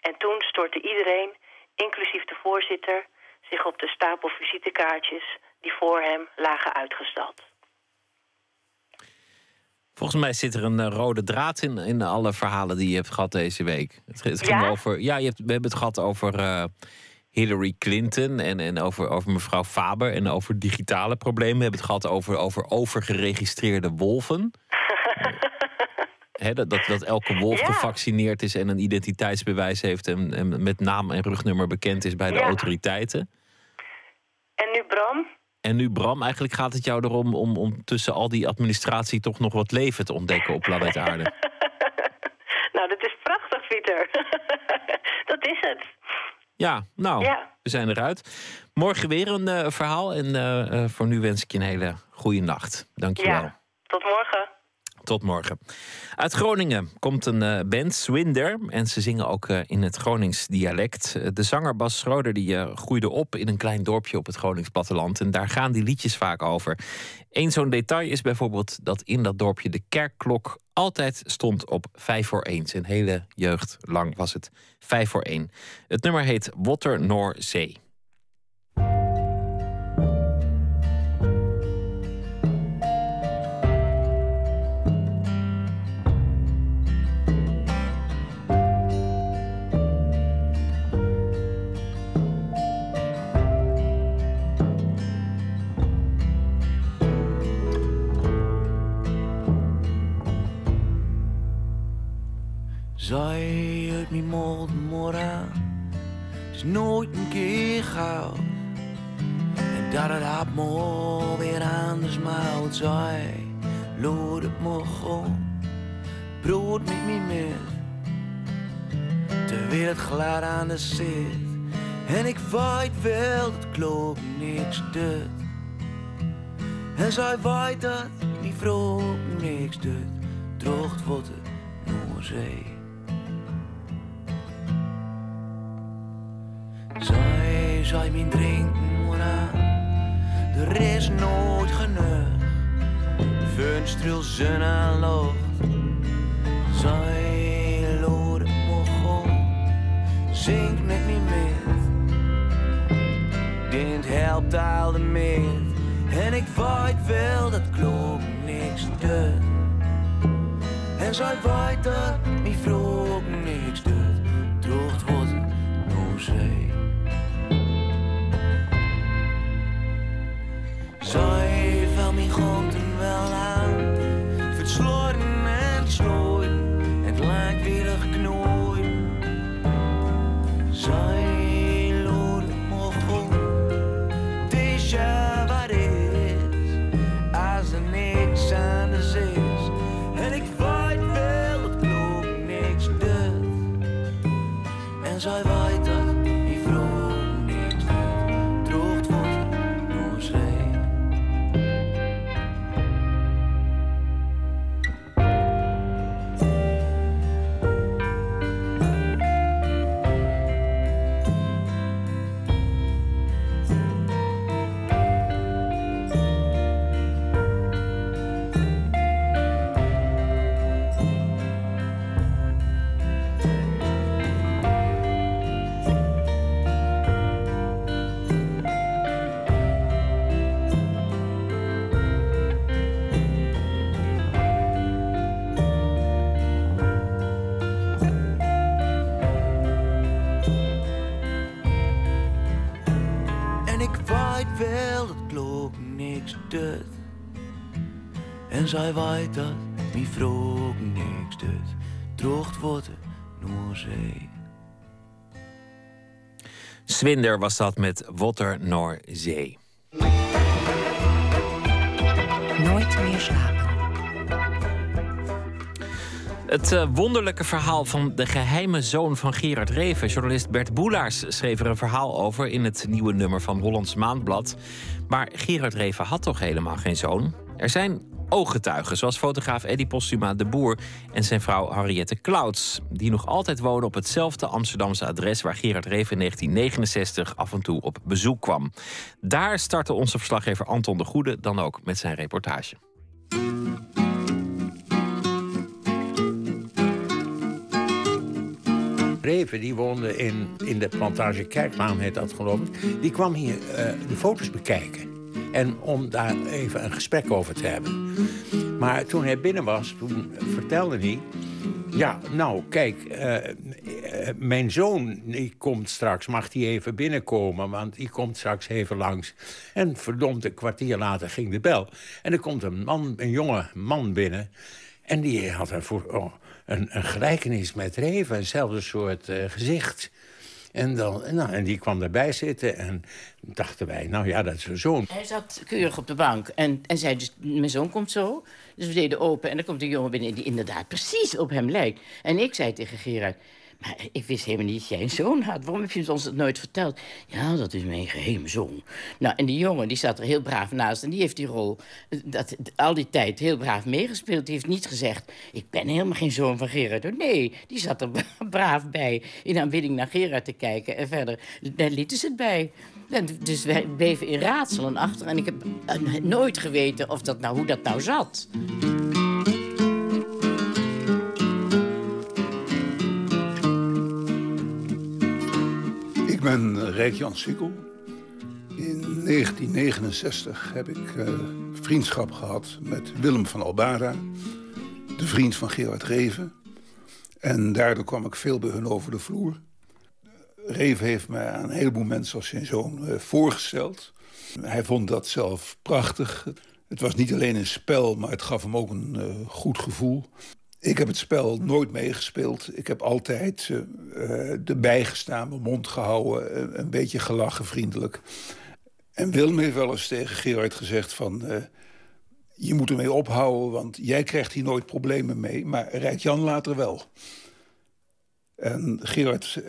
En toen stortte iedereen, inclusief de voorzitter... zich op de stapel visitekaartjes die voor hem lagen uitgestald. Volgens mij zit er een uh, rode draad in, in alle verhalen die je hebt gehad deze week. Het, het ging Ja? over. Ja, je hebt, we hebben het gehad over uh, Hillary Clinton en, en over, over mevrouw Faber en over digitale problemen. We hebben het gehad over, over overgeregistreerde wolven. Dat, dat, dat elke wolf Ja. gevaccineerd is en een identiteitsbewijs heeft en, en met naam en rugnummer bekend is bij de Ja. autoriteiten. En nu Bram? En nu, Bram, eigenlijk gaat het jou erom om, om tussen al die administratie toch nog wat leven te ontdekken op planeet Aarde. Nou, dat is prachtig, Pieter. dat is het. Ja, nou, Ja. we zijn eruit. Morgen weer een eh, verhaal. En eh, eh, voor nu wens ik je een hele goede nacht. Dankjewel. Ja. Tot morgen. Tot morgen. Uit Groningen komt een eh, band, Swinder. En ze zingen ook eh, in het Gronings dialect. Eh, de zanger Bas Schroeder die, groeide op in een klein dorpje op het Gronings platteland. En daar gaan die liedjes vaak over. Eén zo'n detail is bijvoorbeeld dat in dat dorpje de kerkklok altijd stond op 5 voor 1. Zijn hele jeugd lang was het 5 voor 1. Het nummer heet Water Noor Zee. Zij uit mijn mond is nooit een keer gauw. En dat het had me weer anders mout. Zij lood het me gewoon brood met me met. Terwijl het glad aan de zit. En ik weet wel dat klopt niks doet. En zij weet dat die vrouw niks doet. Drocht wordt het Noordzee. Zei mijn drinken maar aan. Er is nooit genoeg. Venstril zon en lucht. Zij lood het mogen. Zink met niet meer. Dit helpt al de meer. En ik weet wel dat klopt niks doet. En zij weet dat mijn vrouw niks doet. Wordt het Noordzee. Zij valt mijn groenten wel Zij weet dat mijn vrouw niks wordt het Noordzee. Swinder was dat met Water Noor Zee. Nooit meer slapen. Het eh, wonderlijke verhaal van de geheime zoon van Gerard Reven. Journalist Bert Boelaars schreef er een verhaal over in het nieuwe nummer van Hollands Maandblad. Maar Gerard Reven had toch helemaal geen zoon? Er zijn ooggetuigen, zoals fotograaf Eddie Postuma de Boer en zijn vrouw Henriette Clouds, die nog altijd wonen op hetzelfde Amsterdamse adres waar Gerard Reven in 1969 af en toe op bezoek kwam. Daar startte onze verslaggever Anton de Goede dan ook met zijn reportage. Reven, die woonde in, in de plantage Kerklaan, heet dat geloof ik. Die kwam hier eh, de foto's bekijken. En om daar even een gesprek over te hebben. Maar toen hij binnen was, toen vertelde hij... Ja, nou, kijk, eh, eh, mijn zoon die komt straks, mag die even binnenkomen... want die komt straks even langs. En verdomd, een kwartier later ging de bel. En er komt een man, een jonge man binnen... En die had een, voor, oh, een, gelijkenis met Reven, eenzelfde soort eh, gezicht. En, dan, nou, en die kwam daarbij zitten en dachten wij, nou ja, dat is een zoon. Hij zat keurig op de bank en, en zei dus, mijn zoon komt zo. Dus we deden open en dan komt een jongen binnen die inderdaad precies op hem lijkt. En ik zei tegen Gerard, maar ik wist helemaal niet dat jij een zoon had. Waarom heb je ons dat nooit verteld? Ja, dat is mijn geheime zoon. Nou, en die jongen die zat er heel braaf naast. En die heeft die rol dat, al die tijd heel braaf meegespeeld. Die heeft niet gezegd, ik ben helemaal geen zoon van Gerard. Nee, die zat er braaf bij. In aanbidding naar Gerard te kijken. En verder, daar lieten ze het bij. dus wij bleven in raadselen achter. En ik heb nooit geweten of dat nou, hoe dat nou zat. Ben Rijk Jan Sikkel. In 1969 heb ik uh, vriendschap gehad met Willem van Albara, de vriend van Gerard Reven. En daardoor kwam ik veel bij hun over de vloer. Reven heeft mij aan een heleboel mensen als zijn zoon uh, voorgesteld. Hij vond dat zelf prachtig. Het was niet alleen een spel, maar het gaf hem ook een goed gevoel. Ik heb het spel nooit meegespeeld. Ik heb altijd uh, erbij gestaan, mijn mond gehouden, een beetje gelachen, vriendelijk. En Wilm heeft wel eens tegen Gerard gezegd van... Je moet ermee ophouden, want jij krijgt hier nooit problemen mee... maar Rijk Jan later wel. En Gerard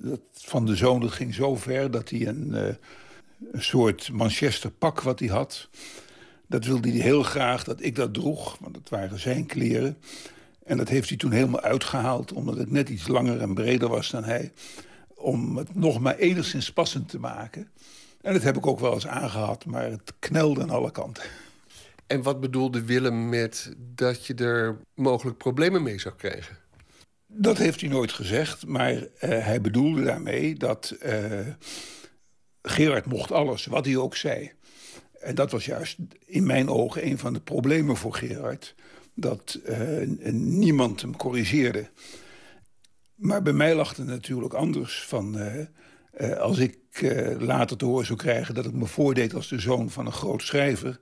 dat van de zoon dat ging zo ver dat hij een, een soort Manchester pak wat hij had... Dat wilde hij heel graag dat ik dat droeg, want dat waren zijn kleren. En dat heeft hij toen helemaal uitgehaald, omdat het net iets langer en breder was dan hij. Om het nog maar enigszins passend te maken. En dat heb ik ook wel eens aangehad, maar het knelde aan alle kanten. En wat bedoelde Willem met dat je er mogelijk problemen mee zou krijgen? Dat heeft hij nooit gezegd, maar uh, hij bedoelde daarmee dat uh, Gerard mocht alles, wat hij ook zei. En dat was juist in mijn ogen een van de problemen voor Gerard. Dat uh, niemand hem corrigeerde. Maar bij mij lag het natuurlijk anders. Van, uh, uh, als ik later te horen zou krijgen dat ik me voordeed als de zoon van een groot schrijver...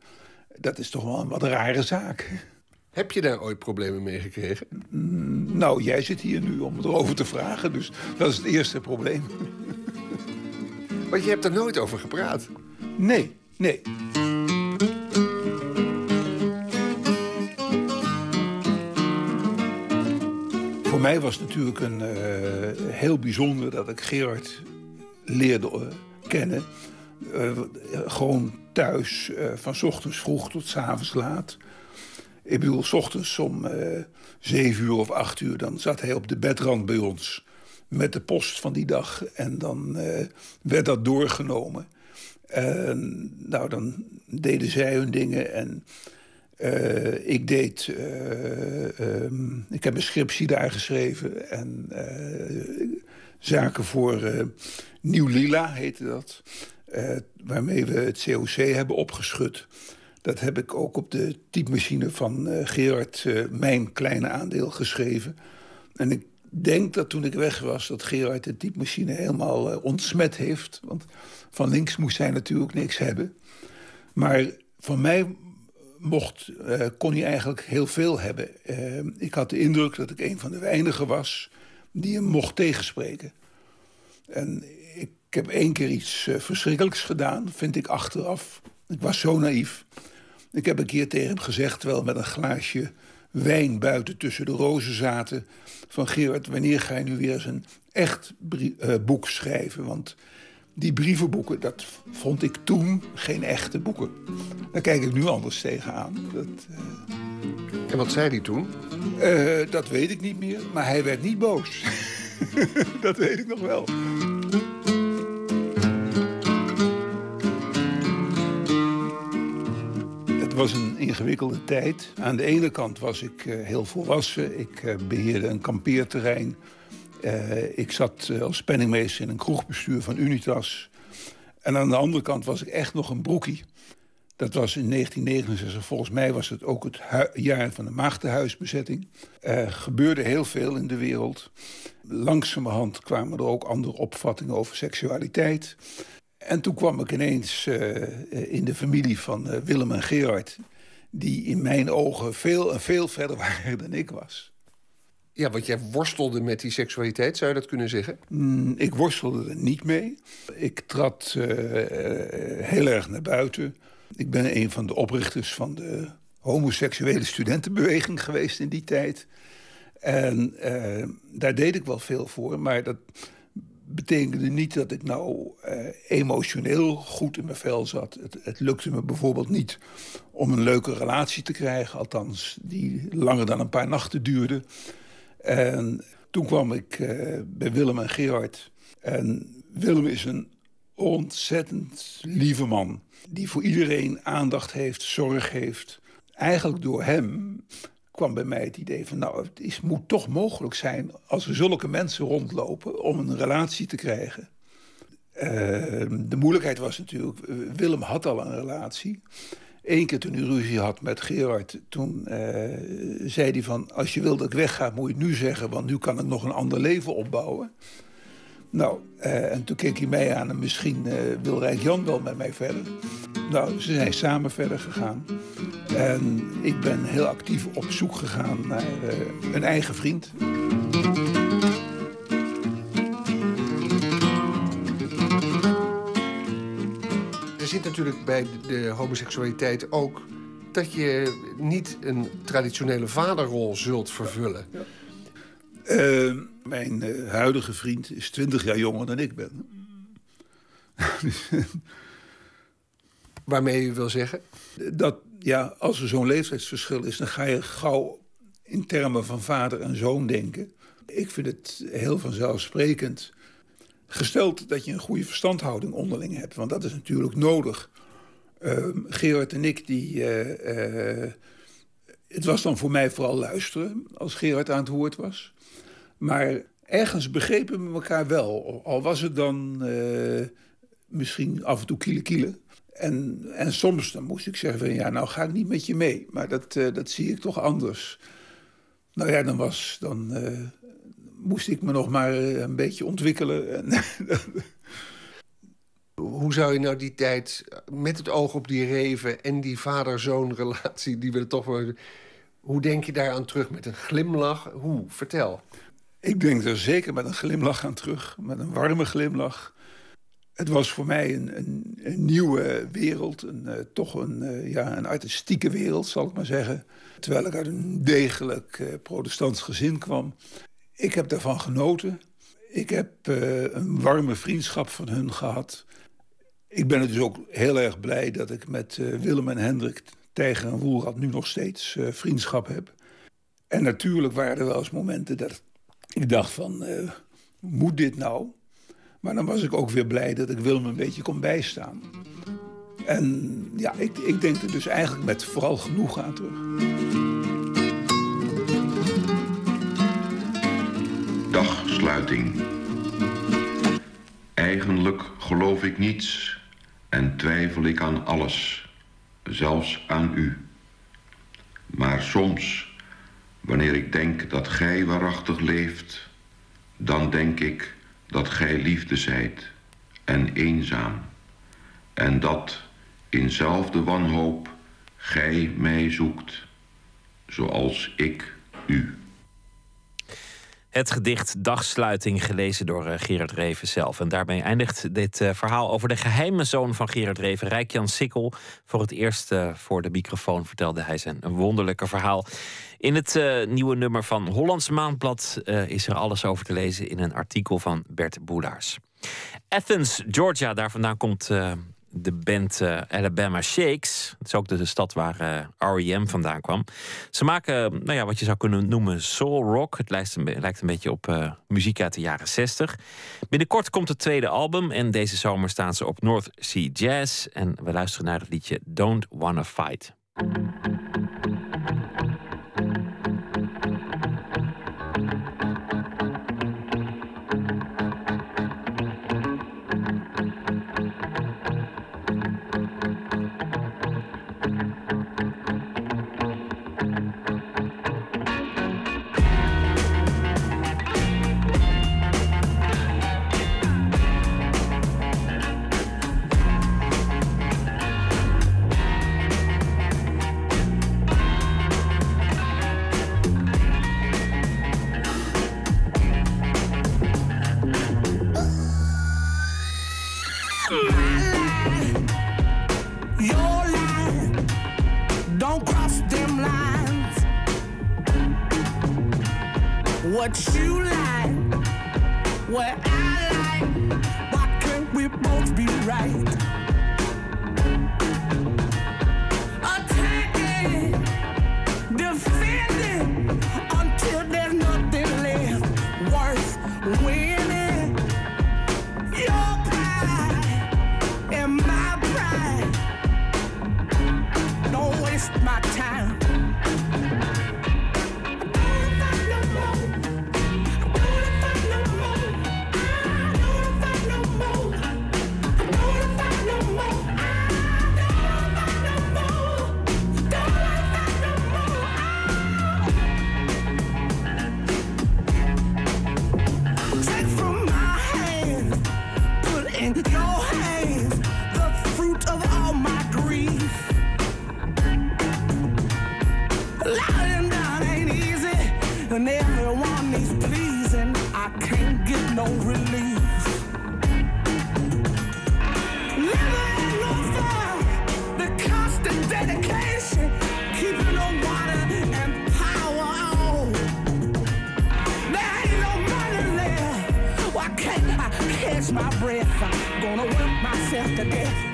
dat is toch wel een wat rare zaak. Heb je daar ooit problemen mee gekregen? Mm, nou, jij zit hier nu om erover te vragen, dus dat is het eerste probleem. Want je hebt er nooit over gepraat? Nee, Nee. Voor mij was het natuurlijk een, uh, heel bijzonder dat ik Gerard leerde uh, kennen. Uh, gewoon thuis, van s ochtends vroeg tot s avonds laat. Ik bedoel, s ochtends om zeven uur of acht uur... dan zat hij op de bedrand bij ons met de post van die dag. En dan werd dat doorgenomen. En nou, dan deden zij hun dingen en uh, ik deed... Uh, um, ik heb een scriptie daar geschreven en uh, zaken voor Nieuw Lila heette dat. waarmee we het COC hebben opgeschud. Dat heb ik ook op de typemachine van Gerard mijn kleine aandeel geschreven. En ik denk dat toen ik weg was... dat Gerard de typemachine helemaal ontsmet heeft. Want van links moest hij natuurlijk niks hebben. Maar van mij mocht, uh, kon hij eigenlijk heel veel hebben. Uh, ik had de indruk dat ik een van de weinigen was die hem mocht tegenspreken. En ik heb één keer iets uh, verschrikkelijks gedaan, vind ik achteraf. Ik was zo naïef. Ik heb een keer tegen hem gezegd, terwijl met een glaasje wijn buiten tussen de rozen zaten... van Gerard, wanneer ga je nu weer eens een echt boek schrijven? Want die brievenboeken, dat vond ik toen geen echte boeken. Daar kijk ik nu anders tegenaan. Dat, En wat zei hij toen? Uh, dat weet ik niet meer, maar hij werd niet boos. dat weet ik nog wel. Het was een ingewikkelde tijd. Aan de ene kant was ik uh, heel volwassen. Ik beheerde een kampeerterrein uh, ik zat uh, als penningmeester in een kroegbestuur van Unitas. En aan de andere kant was ik echt nog een broekie. Dat was in 1969. Volgens mij was het ook het jaar van de maagdenhuisbezetting. Er gebeurde heel veel in de wereld. Langzamerhand kwamen er ook andere opvattingen over seksualiteit. En toen kwam ik ineens uh, in de familie van Willem en Gerard... die in mijn ogen veel en veel verder waren dan ik was. Ja, want jij worstelde met die seksualiteit, zou je dat kunnen zeggen? Mm, ik worstelde er niet mee. Ik trad uh, heel erg naar buiten. Ik ben een van de oprichters van de homoseksuele studentenbeweging geweest in die tijd. En uh, daar deed ik wel veel voor, maar dat betekende niet dat ik nou emotioneel goed in mijn vel zat. Het, het, lukte me bijvoorbeeld niet om een leuke relatie te krijgen, althans die langer dan een paar nachten duurde. En toen kwam ik uh, bij Willem en Gerard. En Willem is een ontzettend lieve man. Die voor iedereen aandacht heeft, zorg heeft. Eigenlijk door hem kwam bij mij het idee van... nou, het is, moet toch mogelijk zijn als er zulke mensen rondlopen... om een relatie te krijgen. Uh, de moeilijkheid was natuurlijk... Willem had al een relatie. Eén keer toen hij ruzie had met Gerard... toen uh, zei hij van... als je wil dat ik wegga, moet je het nu zeggen... want nu kan ik nog een ander leven opbouwen. Nou, uh, en toen keek hij mij aan en misschien uh, wil Rijk Jan wel met mij verder. Nou, ze zijn samen verder gegaan. En ik ben heel actief op zoek gegaan naar een eigen vriend. Zit natuurlijk bij de homoseksualiteit ook dat je niet een traditionele vaderrol zult vervullen. Ja. Uh, mijn uh, huidige vriend is twintig jaar jonger dan ik ben. Waarmee je wil zeggen? Dat ja, als er zo'n leeftijdsverschil is, dan ga je gauw in termen van vader en zoon denken. Ik vind het heel vanzelfsprekend. Gesteld dat je een goede verstandhouding onderling hebt, want dat is natuurlijk nodig. Uh, Gerard en ik, die. Uh, het was dan voor mij vooral luisteren als Gerard aan het woord was. Maar ergens begrepen we elkaar wel. Al was het dan uh, misschien af en toe kiele kiele. En, en soms dan moest ik zeggen van ja, nou ga ik niet met je mee. Maar dat, dat zie ik toch anders. Nou ja, dan, was, dan moest ik me nog maar een beetje ontwikkelen. Hoe zou je nou die tijd met het oog op die reven en die vader-zoon relatie, die we toch wel. Hoe denk je daaraan terug? Met een glimlach? Hoe? Vertel. Ik denk er zeker met een glimlach aan terug. Met een warme glimlach. Het was voor mij een, een, een nieuwe wereld. Een, uh, toch een, uh, ja, een artistieke wereld, zal ik maar zeggen. Terwijl ik uit een degelijk uh, protestants gezin kwam. Ik heb daarvan genoten. Ik heb een warme vriendschap van hun gehad. Ik ben dus ook heel erg blij dat ik met Willem en Hendrik... Tijger en Woelrad nu nog steeds vriendschap heb. En natuurlijk waren er wel eens momenten dat ik dacht van, moet dit nou? Maar dan was ik ook weer blij dat ik Willem een beetje kon bijstaan. En ja, ik, ik denk er dus eigenlijk met vooral genoeg aan terug. Eigenlijk geloof ik niets en twijfel ik aan alles, zelfs aan u. Maar soms Wanneer ik denk dat gij waarachtig leeft, dan denk ik dat gij liefde zijt en eenzaam. En dat inzelfde wanhoop gij mij zoekt, zoals ik u. Het gedicht Dagsluiting, gelezen door uh, Gerard Reven zelf. En daarmee eindigt dit uh, verhaal over de geheime zoon van Gerard Reven, Rijkjan Sikkel. Voor het eerst uh, voor de microfoon vertelde hij zijn wonderlijke verhaal. In het nieuwe nummer van Hollands Maandblad is er alles over te lezen in een artikel van Bert Boelaars. Athens, Georgia, daar vandaan komt de band uh, Alabama Shakes. Dat is ook de stad waar uh, R.E.M. vandaan kwam. Ze maken, nou ja, wat je zou kunnen noemen soul rock. Het lijkt een, beetje op uh, muziek uit de jaren 60. Binnenkort komt het tweede album. En deze zomer staan ze op North Sea Jazz. En we luisteren naar het liedje Don't Wanna Fight. Needs pleasing. I can't get no relief. No the constant dedication, keeping the water and power on. There ain't no money left. Why can't I catch my breath? I'm gonna work myself to death.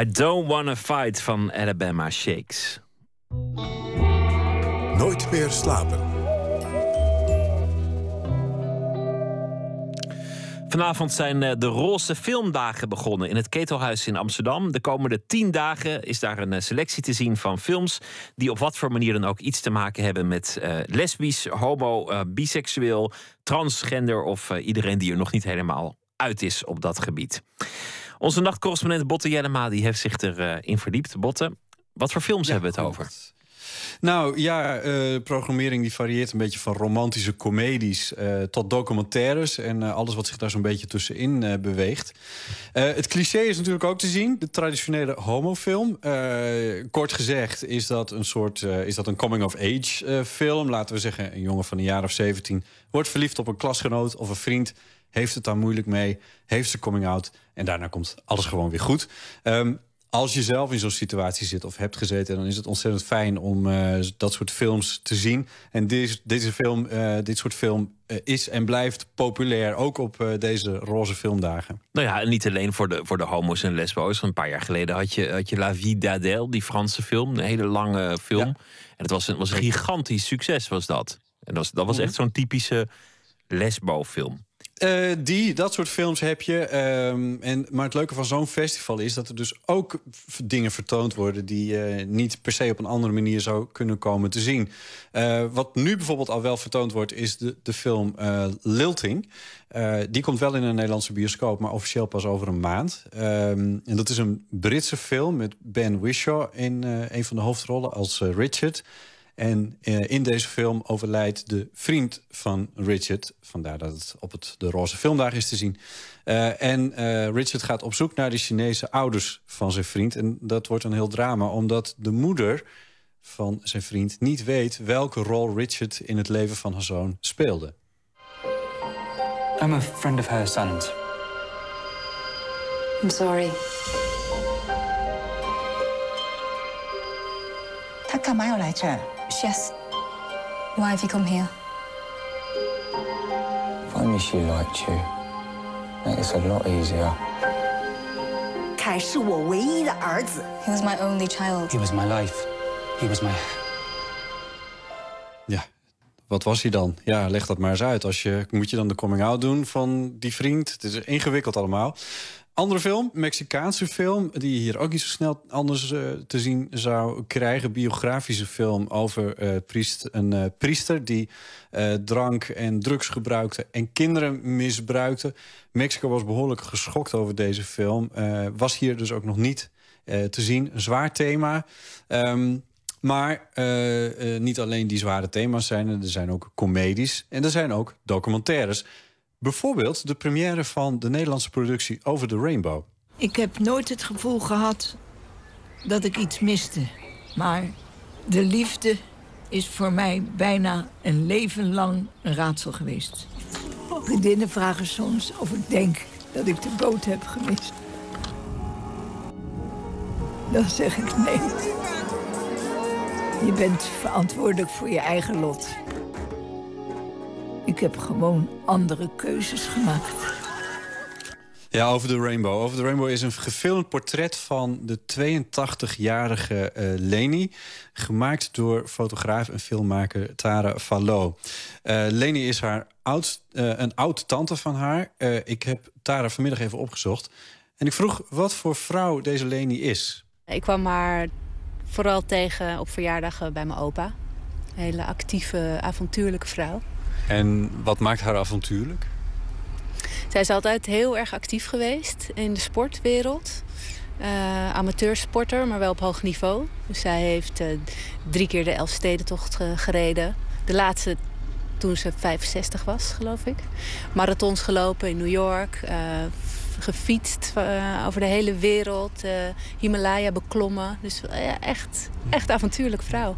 I Don't Wanna Fight van Alabama Shakes. Nooit meer slapen. Vanavond zijn eh, de Roze Filmdagen begonnen in het Ketelhuis in Amsterdam. De komende tien dagen is daar een eh, selectie te zien van films die op wat voor manier dan ook iets te maken hebben met uh, lesbisch, homo, uh, biseksueel, transgender of uh, iedereen die er nog niet helemaal uit is op dat gebied. Onze nachtcorrespondent Botte Jellema die heeft zich erin verdiept. Botte, wat voor films ja, hebben we het over? Nou ja, uh, programmering die varieert een beetje van romantische comedies uh, tot documentaires en uh, alles wat zich daar zo'n beetje tussenin beweegt. het cliché is natuurlijk ook te zien, de traditionele homofilm. kort gezegd is dat een soort is dat een coming-of-age film. Laten we zeggen, een jongen van een jaar of 17 wordt verliefd op een klasgenoot of een vriend. Heeft het daar moeilijk mee, heeft ze coming out en daarna komt alles gewoon weer goed. Um, als je zelf in zo'n situatie zit of hebt gezeten, dan is het ontzettend fijn om uh, dat soort films te zien. En deze, deze film, uh, dit soort film uh, is en blijft populair, ook op deze roze filmdagen. Nou ja, en niet alleen voor de, voor de homo's en lesbo's. Een paar jaar geleden had je, had je La Vie d'Adèle, die Franse film, een hele lange film. Ja. En het was een, was een gigantisch succes, was dat. En dat was, dat was echt zo'n typische lesbo-film. Uh, die, dat soort films heb je. Um, en, maar het leuke van zo'n festival is dat er dus ook dingen vertoond worden... die uh, niet per se op een andere manier zou kunnen komen te zien. Uh, wat nu bijvoorbeeld al wel vertoond wordt, is de, de film Lilting. die komt wel in een Nederlandse bioscoop, maar officieel pas over een maand. Um, en dat is een Britse film met Ben Whishaw in een van de hoofdrollen als Richard... En uh, in deze film overlijdt de vriend van Richard. Vandaar dat het op het, de roze filmdag is te zien. Uh, en uh, Richard gaat op zoek naar de Chinese ouders van zijn vriend. En dat wordt een heel drama, omdat de moeder van zijn vriend niet weet welke rol Richard in het leven van haar zoon speelde. I'm a friend of her son's. I'm sorry. 他干嘛要来这儿？ Yes. Why have you come here? If only she liked you. Make this a lot easier. 凯是我唯一的儿子。 He was my only child. He was my life. He was my. Ja, wat was hij dan? Ja, leg dat maar eens uit. Als je, moet je dan de coming-out doen van die vriend? Het is ingewikkeld allemaal. Andere film, Mexicaanse film, die je hier ook niet zo snel anders uh, te zien zou krijgen. Biografische film over uh, een uh, priester die drank en drugs gebruikte en kinderen misbruikte. Mexico was behoorlijk geschokt over deze film. was hier dus ook nog niet te zien. Een zwaar thema. Um, maar niet alleen die zware thema's zijn er, er zijn ook comedies en er zijn ook documentaires. Bijvoorbeeld de première van de Nederlandse productie Over the Rainbow. Ik heb nooit het gevoel gehad dat ik iets miste. Maar de liefde is voor mij bijna een leven lang een raadsel geweest. Vriendinnen vragen soms of ik denk dat ik de boot heb gemist. Dan zeg ik nee. Je bent verantwoordelijk voor je eigen lot. Ik heb gewoon andere keuzes gemaakt. Ja, Over the Rainbow. Over the Rainbow is een gefilmd portret van de 82-jarige uh, Leni. Gemaakt door fotograaf en filmmaker Tara Fallot. Uh, Leni is haar oud, uh, een oud-tante van haar. ik heb Tara vanmiddag even opgezocht. En ik vroeg wat voor vrouw deze Leni is. Ik kwam haar vooral tegen op verjaardagen bij mijn opa. Een hele actieve, avontuurlijke vrouw. En wat maakt haar avontuurlijk? Zij is altijd heel erg actief geweest in de sportwereld. Uh, amateursporter, maar wel op hoog niveau. Dus zij heeft uh, drie keer de Elfstedentocht gereden. De laatste toen ze 65 was, geloof ik. Marathons gelopen in New York. gefietst over de hele wereld. Himalaya beklommen. Dus echt, echt avontuurlijk vrouw.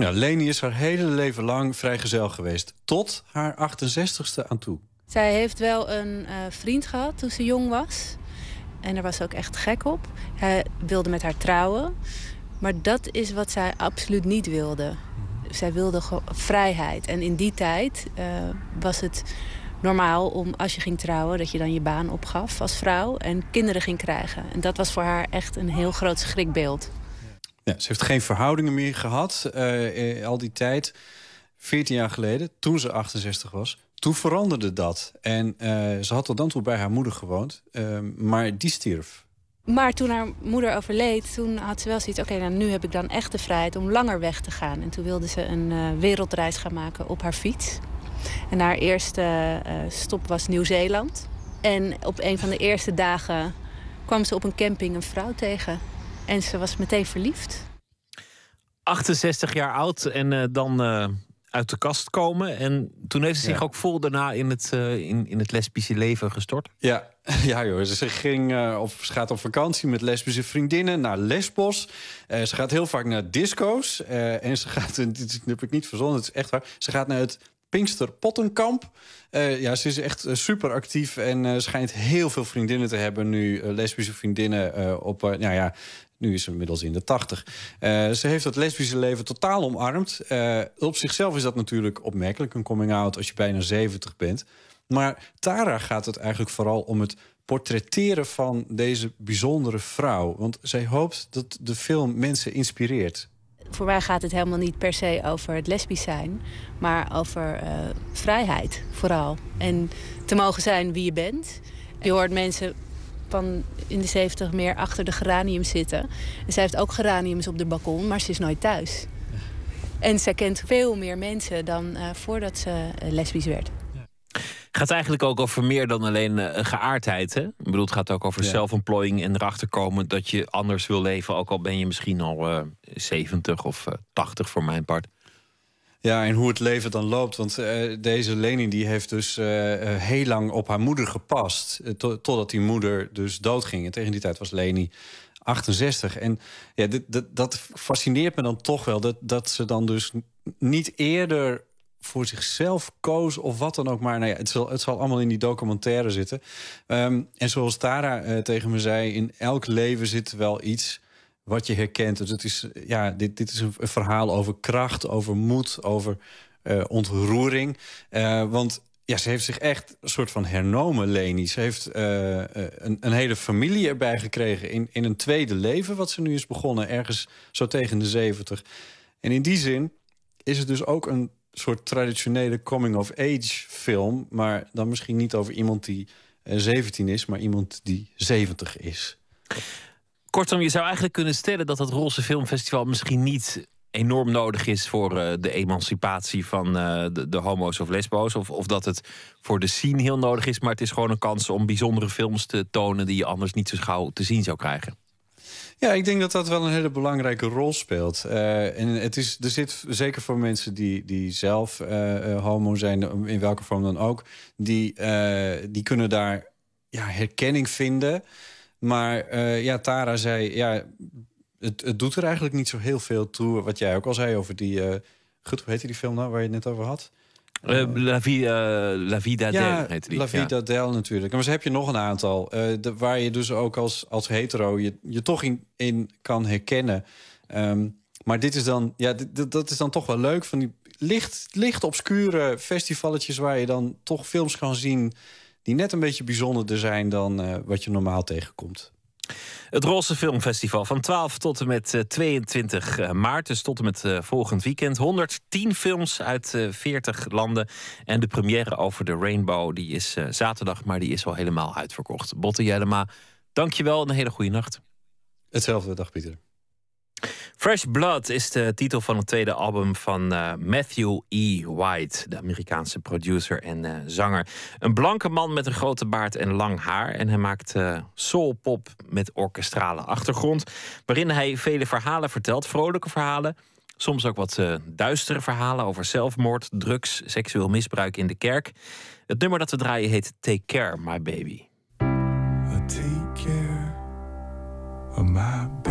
Ja, Leni is haar hele leven lang vrijgezel geweest. Tot haar 68ste aan toe. Zij heeft wel een uh, vriend gehad toen ze jong was. En daar was ze ook echt gek op. Hij wilde met haar trouwen. Maar dat is wat zij absoluut niet wilde. Zij wilde vrijheid. En in die tijd uh, was het normaal om als je ging trouwen... dat je dan je baan opgaf als vrouw en kinderen ging krijgen. En dat was voor haar echt een heel groot schrikbeeld. Ja, ze heeft geen verhoudingen meer gehad uh, al die tijd. 14 jaar geleden, toen ze 68 was, toen veranderde dat. En uh, ze had tot dan toe bij haar moeder gewoond, uh, maar die stierf. Maar toen haar moeder overleed, toen had ze wel zoiets... oké, okay, nou, nu heb ik dan echt de vrijheid om langer weg te gaan. En toen wilde ze een uh, wereldreis gaan maken op haar fiets. En haar eerste stop was Nieuw-Zeeland. En op een van de eerste dagen kwam ze op een camping een vrouw tegen... En ze was meteen verliefd. 68 jaar oud en uh, dan uh, uit de kast komen. En toen heeft ze zich ja. ook vol daarna in het, uh, in, in het lesbische leven gestort. Ja, ja joh. Ze, ging, op, ze gaat op vakantie met lesbische vriendinnen naar Lesbos. ze gaat heel vaak naar disco's. en ze gaat, dit heb ik niet verzonnen, het is echt waar. Ze gaat naar het Pinkster Pottenkamp. Uh, ja, ze is echt uh, super actief en uh, schijnt heel veel vriendinnen te hebben nu. lesbische vriendinnen op, nou ja, nu is ze inmiddels in de tachtig. ze heeft het lesbische leven totaal omarmd. op zichzelf is dat natuurlijk opmerkelijk, een coming-out als je bijna 70 bent. Maar Tara gaat het eigenlijk vooral om het portretteren van deze bijzondere vrouw. Want zij hoopt dat de film mensen inspireert voor mij gaat het helemaal niet per se over het lesbisch zijn, maar over uh, vrijheid vooral. En te mogen zijn wie je bent. Je hoort mensen van in de zeventig meer achter de geranium zitten. En zij heeft ook geraniums op de balkon, maar ze is nooit thuis. En zij kent veel meer mensen dan uh, voordat ze uh, lesbisch werd. gaat eigenlijk ook over meer dan alleen eh, geaardheid. Hè? Ik bedoel, het gaat ook over Ja. zelfontplooiing en erachter komen dat je anders wil leven. Ook al ben je misschien al eh 70 of eh 80 voor mijn part. Ja, en hoe het leven dan loopt. Want eh, deze Leni die heeft dus eh, eh, heel lang op haar moeder gepast. to- totdat die moeder dus doodging. En tegen die tijd was Leni 68. En ja, dat, fascineert me dan toch wel. Dat, dat ze dan dus niet eerder voor zichzelf koos of wat dan ook maar. Nou ja, het, zal, het zal allemaal in die documentaire zitten. Ehm, en zoals Tara tegen me zei... in elk leven zit wel iets wat je herkent. Dus het is, ja, dit, dit is een, verhaal over kracht, over moed, over eh, ontroering. Eh, want ja, ze heeft zich echt een soort van hernomen, Leni. Ze heeft eh, een, een hele familie erbij gekregen in, in een tweede leven... wat ze nu is begonnen, ergens zo tegen de zeventig. En in die zin is het dus ook een soort traditionele coming-of-age film... maar dan misschien niet over iemand die eh, 17 is... maar iemand die 70 is. Kortom, je zou eigenlijk kunnen stellen dat het Roze Filmfestival misschien niet enorm nodig is voor eh, de emancipatie van eh, de, homo's of lesbo's. Of, of dat het voor de scene heel nodig is. Maar het is gewoon een kans om bijzondere films te tonen die je anders niet zo gauw te zien zou krijgen. Ja, ik denk dat dat wel een hele belangrijke rol speelt. Eh, en het is, er zit zeker voor mensen die, die zelf homo zijn, in welke vorm dan ook, die, die kunnen daar ja, herkenning vinden. Maar eh, ja, Tara zei, ja, het, het doet er eigenlijk niet zo heel veel toe. Wat jij ook al zei over die. eh goed, hoe heette die film nou waar je het net over had? Eh, La, Vida ja, Del die. La Ja. Vida Del natuurlijk. Maar zo heb je nog een aantal. de- waar je dus ook als, als hetero je, je toch in, in kan herkennen. Ehm, maar dit is dan, ja, dit- dat is dan toch wel leuk. Van die licht, licht obscure festivalletjes waar je dan toch films kan zien... die net een beetje bijzonderder zijn dan eh, wat je normaal tegenkomt. Het Roze Filmfestival van 12 tot en met eh, 22 eh, maart. Dus tot en met eh, volgend weekend. 110 films uit eh, 40 landen. En de première over de Rainbow die is eh, zaterdag, maar die is al helemaal uitverkocht. Botte Jellema, dankjewel en een hele goede nacht. Hetzelfde, dag Pieter. Fresh Blood is de titel van het tweede album van eh, Matthew E. White, de Amerikaanse producer en eh, zanger. Een blanke man met een grote baard en lang haar. En hij maakt eh soulpop met orkestrale achtergrond, waarin hij vele verhalen vertelt, vrolijke verhalen. Soms ook wat duistere verhalen over zelfmoord, drugs, seksueel misbruik in de kerk. Het nummer dat we draaien heet Take Care, My Baby. Take care of my baby.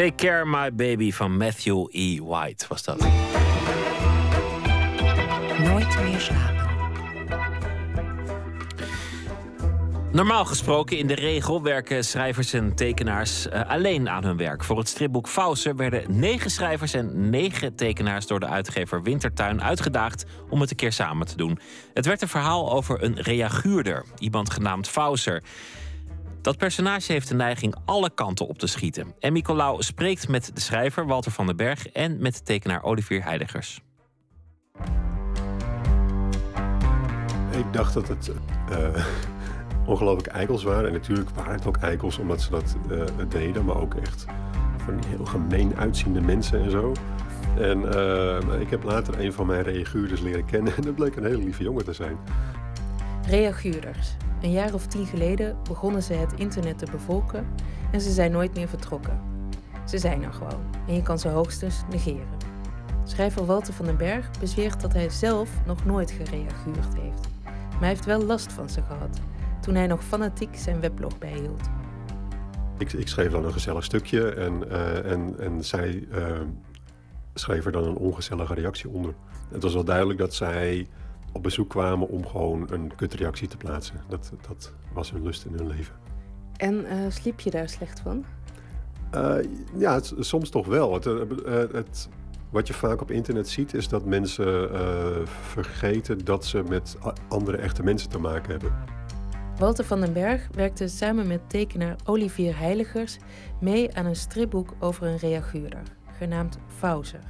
Take Care My Baby van Matthew E. White was dat. Nooit meer slapen. Normaal gesproken, in de regel, werken schrijvers en tekenaars eh, alleen aan hun werk. Voor het stripboek Fauser werden negen schrijvers en negen tekenaars door de uitgever Wintertuin uitgedaagd om het een keer samen te doen. Het werd een verhaal over een reaguurder, iemand genaamd Fauser. Dat personage heeft de neiging alle kanten op te schieten. En Nicolaou spreekt met de schrijver Walter van den Berg en met de tekenaar Olivier Heidegers. Ik dacht dat het eh ongelooflijk eikels waren. En natuurlijk waren het ook eikels omdat ze dat eh, deden. Maar ook echt van die heel gemeen uitziende mensen en zo. En eh, ik heb later een van mijn reaguurders leren kennen. En dat bleek een hele lieve jongen te zijn. Reaguurders. Een jaar of tien geleden begonnen ze het internet te bevolken en ze zijn nooit meer vertrokken. Ze zijn er gewoon en je kan ze hoogstens negeren. Schrijver Walter van den Berg bezweert dat hij zelf nog nooit gereaguurd heeft. Maar hij heeft wel last van ze gehad toen hij nog fanatiek zijn weblog bijhield. Ik, ik schreef dan een gezellig stukje en, eh, en, en zij eh, schreef er dan een ongezellige reactie onder. Het was wel duidelijk dat zij op bezoek kwamen om gewoon een kutreactie te plaatsen. Dat, dat was hun lust in hun leven. En eh, sliep je daar slecht van? Eh, ja, het- soms toch wel. Het, eh, het, wat je vaak op internet ziet is dat mensen eh, vergeten dat ze met andere echte mensen te maken hebben. Walter van den Berg werkte samen met tekenaar Olivier Heiligers mee aan een stripboek over een reaguurder, genaamd Fauser.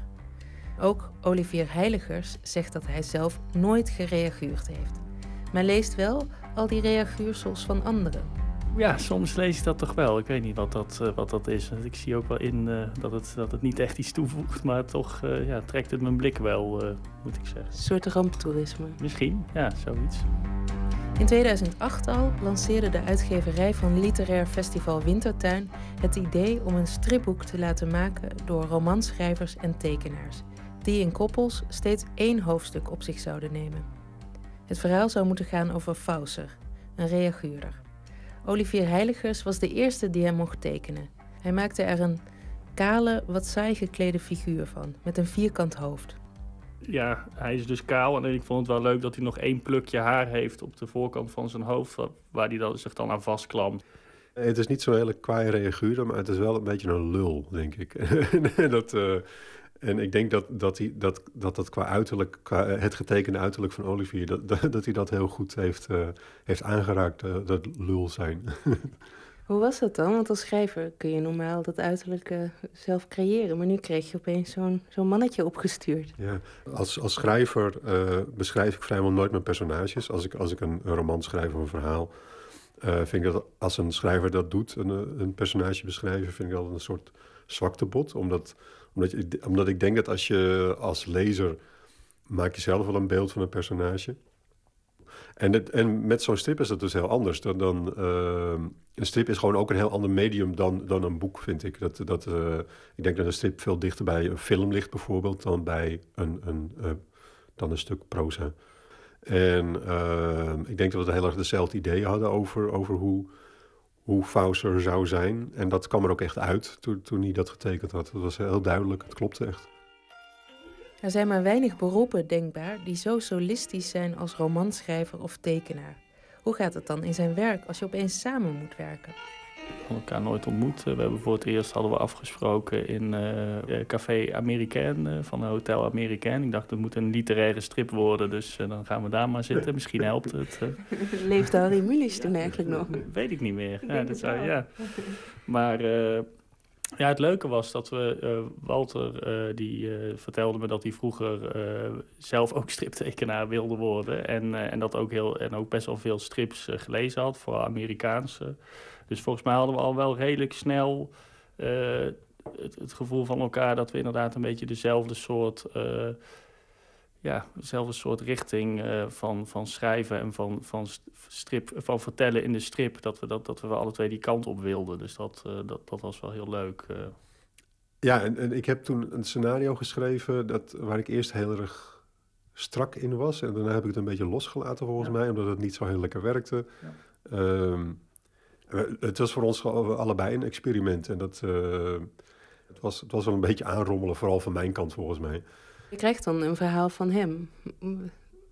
Ook Olivier Heiligers zegt dat hij zelf nooit gereaguurd heeft. Maar leest wel al die reaguursels van anderen. Ja, soms lees ik dat toch wel. Ik weet niet wat dat, eh, wat dat is. Ik zie ook wel in eh, dat, het, dat het niet echt iets toevoegt, maar toch eh, ja, trekt het mijn blik wel, moet ik zeggen. Een soort ramptoerisme. Misschien, ja, zoiets. In 2008 al lanceerde de uitgeverij van Literair Festival Wintertuin het idee om een stripboek te laten maken door romanschrijvers en tekenaars, die in koppels steeds één hoofdstuk op zich zouden nemen. Het verhaal zou moeten gaan over Fauser, een reaguurder. Olivier Heiligers was de eerste die hem mocht tekenen. Hij maakte er een kale, wat saai geklede figuur van, met een vierkant hoofd. Ja, hij is dus kaal en ik vond het wel leuk dat hij nog één plukje haar heeft op de voorkant van zijn hoofd, wa- waar hij dan, zich dan aan vastklampt. Het is niet zo'n hele kwaaie reaguurder, maar het is wel een beetje een lul, denk ik. Dat, eh, en ik denk dat dat, hij, dat, dat, dat qua uiterlijk, qua het getekende uiterlijk van Olivier, dat, dat, dat hij dat heel goed heeft, eh, heeft aangeraakt, eh, dat lul zijn. Hoe was dat dan? Want als schrijver kun je normaal dat uiterlijk eh, zelf creëren. Maar nu kreeg je opeens zo'n zo'n mannetje opgestuurd. Ja, als, als schrijver eh, beschrijf ik vrijwel nooit mijn personages. Als ik, als ik een, een roman schrijf of een verhaal... eh, vind ik dat als een schrijver dat doet, een, eh, een personage beschrijven... vind ik dat een soort zwaktebod. Omdat, omdat, je, omdat ik denk dat als je als lezer... maak je zelf wel een beeld van een personage... En, het, en met zo'n strip is dat dus heel anders. Dan, dan, uh, een strip is gewoon ook een heel ander medium dan, dan een boek, vind ik. Dat, dat, uh, ik denk dat een strip veel dichter bij een film ligt, bijvoorbeeld, dan bij een, een, uh, dan een stuk proza. En ik denk dat we heel erg dezelfde ideeën hadden over, over hoe, hoe Faust er zou zijn. En dat kwam er ook echt uit toen, toen hij dat getekend had. Dat was heel duidelijk, het klopte echt. Er zijn maar weinig beroepen denkbaar die zo solistisch zijn als romanschrijver of tekenaar. Hoe gaat het dan in zijn werk als je opeens samen moet werken? Elkaar nooit ontmoet. We hebben voor het eerst hadden we afgesproken in uh, Café Americain uh, van Hotel Americain. Ik dacht, het moet een literaire strip worden, dus uh, dan gaan we daar maar zitten. Misschien helpt het. Leefde Harry Mulisch toen eigenlijk nog? Weet ik niet meer. Ja, dat zou, ja. Maar ja, het leuke was dat we, uh, Walter uh, die uh, vertelde me dat hij vroeger zelf ook striptekenaar wilde worden. En, en dat ook heel en ook best wel veel strips gelezen had, vooral Amerikaanse. Dus volgens mij hadden we al wel redelijk snel het, het, gevoel van elkaar dat we inderdaad een beetje dezelfde soort ja, dezelfde soort richting uh, van, van schrijven en van, van, strip, van vertellen in de strip. Dat we, dat, dat we alle twee die kant op wilden. Dus dat, dat, dat was wel heel leuk. Ja, en, en ik heb toen een scenario geschreven dat, waar ik eerst heel erg strak in was. En daarna heb ik het een beetje losgelaten volgens ja. mij, omdat het niet zo heel lekker werkte. Ja. Um, het was voor ons allebei een experiment. En dat, het, was, het was wel een beetje aanrommelen, vooral van mijn kant volgens mij. Je krijgt dan een verhaal van hem.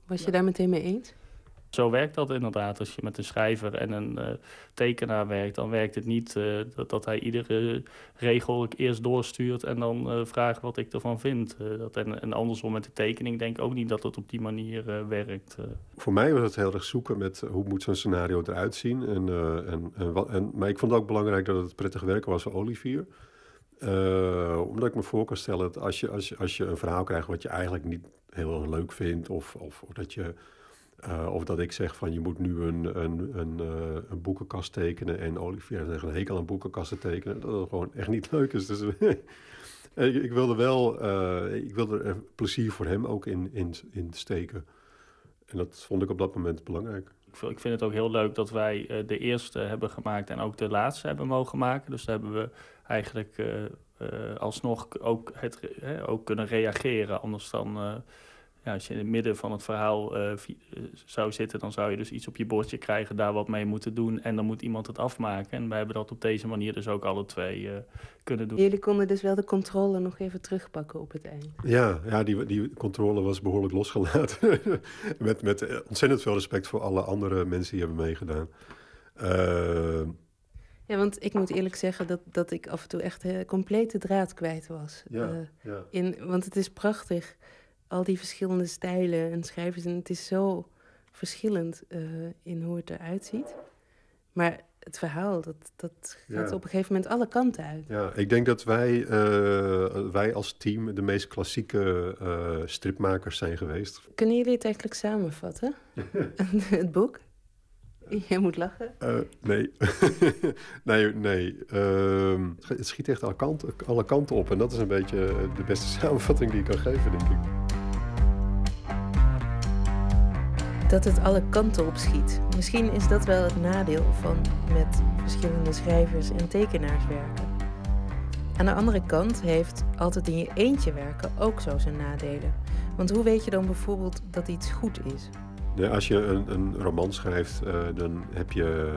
Was je ja. daar meteen mee eens? Zo werkt dat inderdaad. Als je met een schrijver en een uh, tekenaar werkt, dan werkt het niet uh, dat, dat, hij iedere regel eerst doorstuurt en dan uh, vraagt wat ik ervan vind. dat, en, andersom met de tekening denk ik ook niet dat het op die manier werkt. Voor mij was het heel erg zoeken met hoe moet zo'n scenario eruit zien. En, en, en, wat, en, maar ik vond het ook belangrijk dat het prettig werken was voor Olivier. Omdat ik me voor kan stellen dat als je, als, als je een verhaal krijgt wat je eigenlijk niet heel erg leuk vindt, of, of dat je. Uh, of dat ik zeg van je moet nu een, een, een, uh, een boekenkast tekenen en Olivier zegt een hekel aan boekenkasten tekenen. Dat het gewoon echt niet leuk is. Dus ik, ik, wilde wel, ik wilde er plezier voor hem ook in, in, in steken. En dat vond ik op dat moment belangrijk. Ik vind het ook heel leuk dat wij de eerste hebben gemaakt en ook de laatste hebben mogen maken. Dus daar hebben we eigenlijk alsnog ook, het, ook kunnen reageren. Anders dan, ja, als je in het midden van het verhaal zou zitten, dan zou je dus iets op je bordje krijgen, daar wat mee moeten doen. En dan moet iemand het afmaken. En wij hebben dat op deze manier dus ook alle twee kunnen doen. Jullie konden dus wel de controle nog even terugpakken op het eind. Ja, ja die, die controle was behoorlijk losgelaten. met, met ontzettend veel respect voor alle andere mensen die hebben meegedaan. Ja, want ik moet eerlijk zeggen dat, dat ik af en toe echt uh, complete draad kwijt was. Ja, uh, ja. In, want het is prachtig, al die verschillende stijlen en schrijvers. En het is zo verschillend uh, in hoe het eruit ziet. Maar het verhaal, dat, dat gaat Ja. op een gegeven moment alle kanten uit. Ja, ik denk dat wij, eh, wij als team de meest klassieke eh, stripmakers zijn geweest. Kunnen jullie het eigenlijk samenvatten? het boek? Jij moet lachen. Eh, nee. nee, nee. Ehm, het schiet echt alle kanten, alle kanten op. En dat is een beetje de beste samenvatting die ik kan geven, denk ik. Dat het alle kanten op schiet. Misschien is dat wel het nadeel van met verschillende schrijvers en tekenaars werken. Aan de andere kant heeft altijd in je eentje werken ook zo zijn nadelen. Want hoe weet je dan bijvoorbeeld dat iets goed is? Als je een, een roman schrijft, uh, dan heb je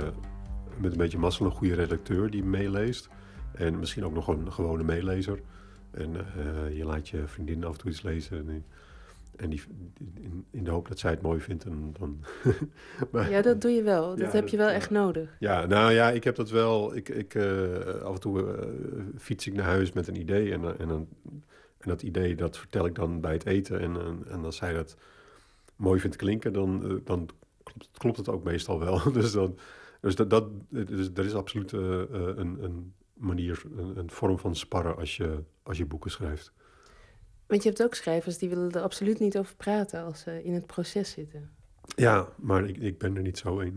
met een beetje mazzel een goede redacteur die meeleest. En misschien ook nog een gewone meelezer. En uh, je laat je vriendin af en toe iets lezen. En, en die, in, in, de hoop dat zij het mooi vindt. En, dan maar, ja, dat doe je wel. Dat ja, heb je wel echt nodig. Ja, nou ja, ik heb dat wel. Ik, ik, uh, af en toe fiets ik naar huis met een idee. En, en, en, en dat idee dat vertel ik dan bij het eten. En, en, en als zij dat mooi vindt klinken, dan, dan klopt, klopt, het ook meestal wel. dus dan, Dus, dat, dat, dus er is absoluut een, een, manier, een, een, vorm van sparren als je, als je boeken schrijft. Want je hebt ook schrijvers die willen er absoluut niet over praten als ze in het proces zitten. Ja, maar ik, ik ben er niet zo een.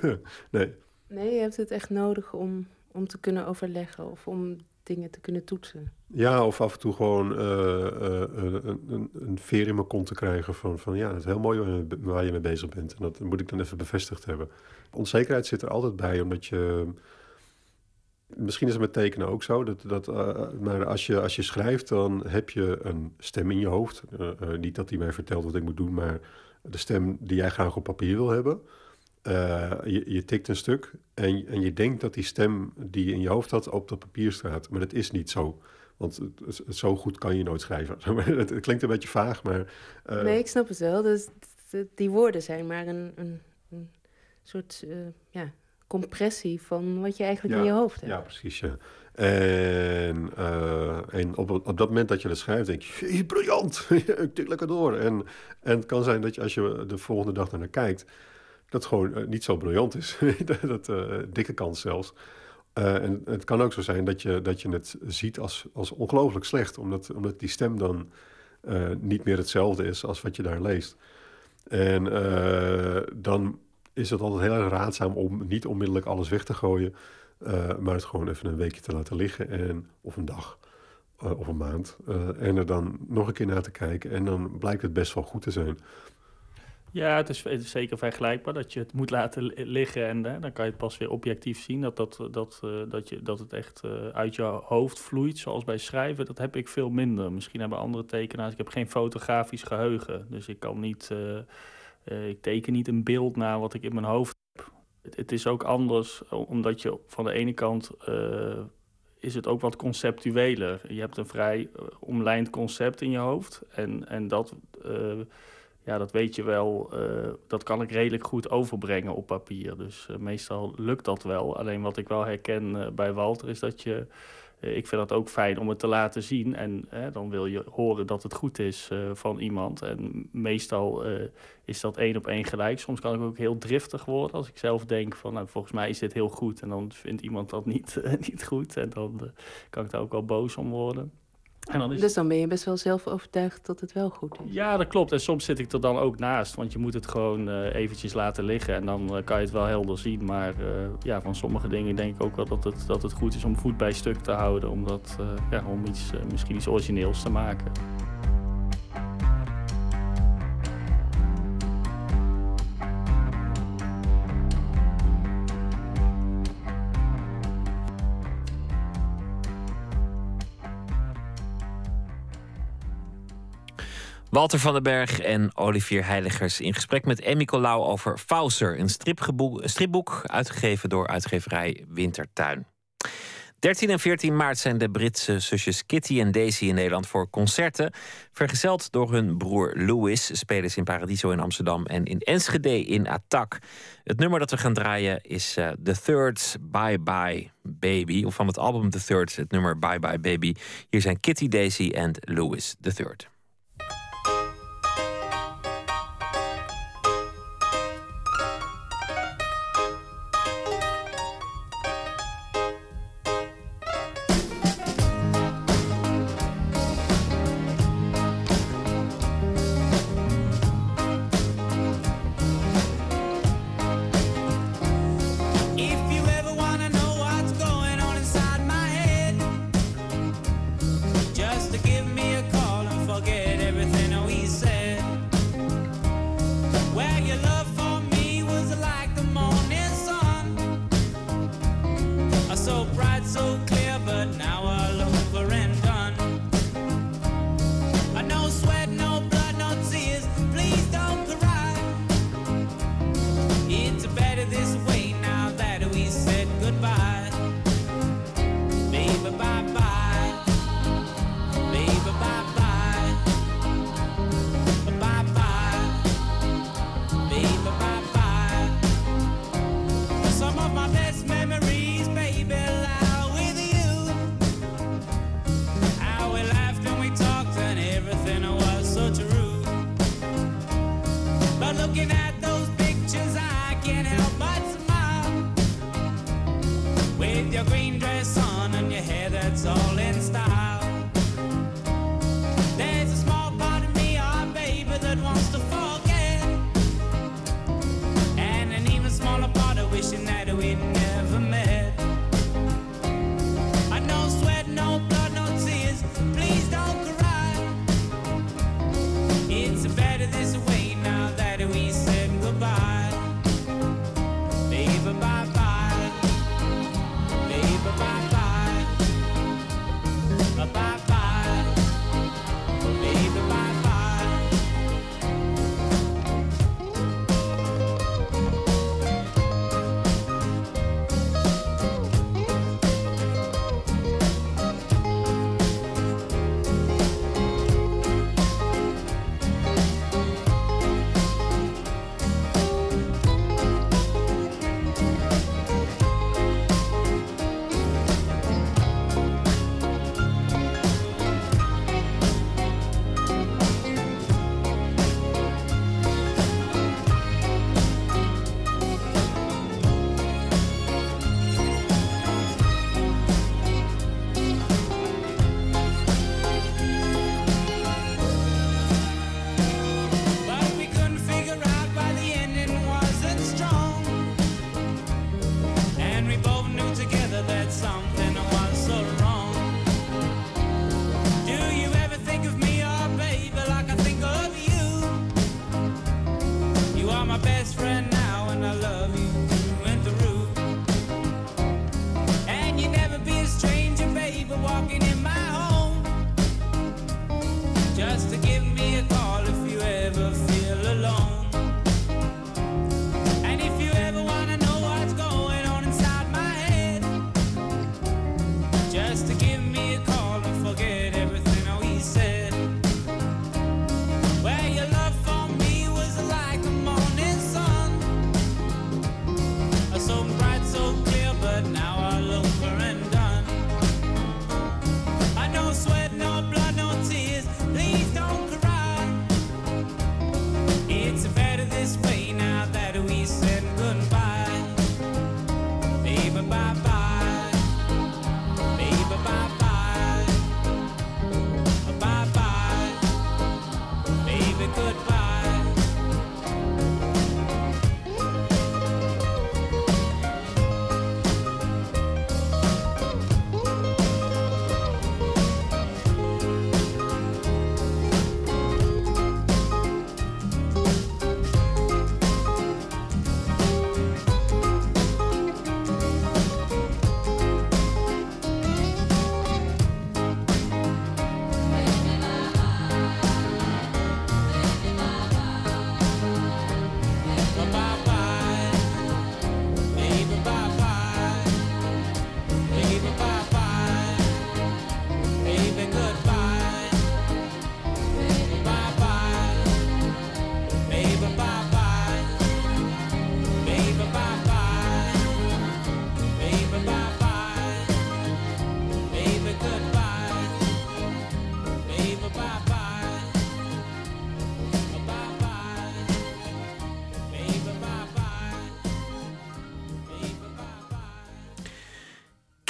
nee. Nee, je hebt het echt nodig om, om te kunnen overleggen of om dingen te kunnen toetsen. Ja, of af en toe gewoon uh, uh, een, een, een, veer in mijn kont te krijgen van, van ja, het is heel mooi waar je mee bezig bent. En dat moet ik dan even bevestigd hebben. Onzekerheid zit er altijd bij, omdat je... Misschien is het met tekenen ook zo, dat, dat, uh, maar als je, als je schrijft, dan heb je een stem in je hoofd. niet dat die mij vertelt wat ik moet doen, maar de stem die jij graag op papier wil hebben. Je, je, tikt een stuk en, en je denkt dat die stem die je in je hoofd had op dat papier staat. Maar dat is niet zo. Want zo goed kan je nooit schrijven. het, klinkt een beetje vaag, maar... Nee, ik snap het wel. Dus, die woorden zijn maar een, een, een soort ja, compressie van wat je eigenlijk ja, in je hoofd hebt. Ja, precies. Ja. En, en op, op dat moment dat je dat schrijft, denk je, briljant, ik tik lekker door. En, en het kan zijn dat je als je de volgende dag naar kijkt dat gewoon uh, niet zo briljant is. dat uh, dikke kans zelfs. En het kan ook zo zijn dat je, dat je het ziet als, als ongelooflijk slecht, omdat, omdat die stem dan niet meer hetzelfde is als wat je daar leest. En dan is het altijd heel erg raadzaam om niet onmiddellijk alles weg te gooien, maar het gewoon even een weekje te laten liggen, en, of een dag. of een maand. en er dan nog een keer naar te kijken. En dan blijkt het best wel goed te zijn. Ja, het is, zeker vergelijkbaar dat je het moet laten liggen en dan kan je het pas weer objectief zien. Dat, dat, dat, dat, je, dat het echt uit je hoofd vloeit, zoals bij schrijven. Dat heb ik veel minder. Misschien hebben andere tekenaars. Ik heb geen fotografisch geheugen. Dus ik kan niet. Uh, ik teken niet een beeld naar wat ik in mijn hoofd heb. Het, het is ook anders, omdat je van de ene kant. is het ook wat conceptueler. Je hebt een vrij omlijnd concept in je hoofd. En, en dat ja, dat weet je wel, dat kan ik redelijk goed overbrengen op papier. Dus meestal lukt dat wel. Alleen wat ik wel herken bij Walter is dat je... ik vind dat ook fijn om het te laten zien. En dan wil je horen dat het goed is van iemand. En meestal is dat één op één gelijk. Soms kan ik ook heel driftig worden als ik zelf denk van... Nou, volgens mij is dit heel goed. En dan vindt iemand dat niet, niet goed. En dan kan ik daar ook wel boos om worden. En dan is... Dus dan ben je best wel zelf overtuigd dat het wel goed is. Ja, dat klopt. En soms zit ik er dan ook naast. Want je moet het gewoon uh, eventjes laten liggen. En dan uh, kan je het wel helder zien. Maar uh, ja, van sommige dingen denk ik ook wel dat het, dat het goed is om voet bij stuk te houden. Omdat, ja, om iets, misschien iets origineels te maken. Walter van den Berg en Olivier Heiligers in gesprek met Emmy Colau over Fauser, een stripboek uitgegeven door uitgeverij Wintertuin. 13 en 14 maart zijn de Britse zusjes Kitty en Daisy in Nederland voor concerten. Vergezeld door hun broer Louis spelen ze in Paradiso in Amsterdam en in Enschede in Attack. Het nummer dat we gaan draaien is uh, The Third Bye Bye Baby. Of van het album The Third, het nummer Bye Bye Baby. Hier zijn Kitty, Daisy en Louis The Third.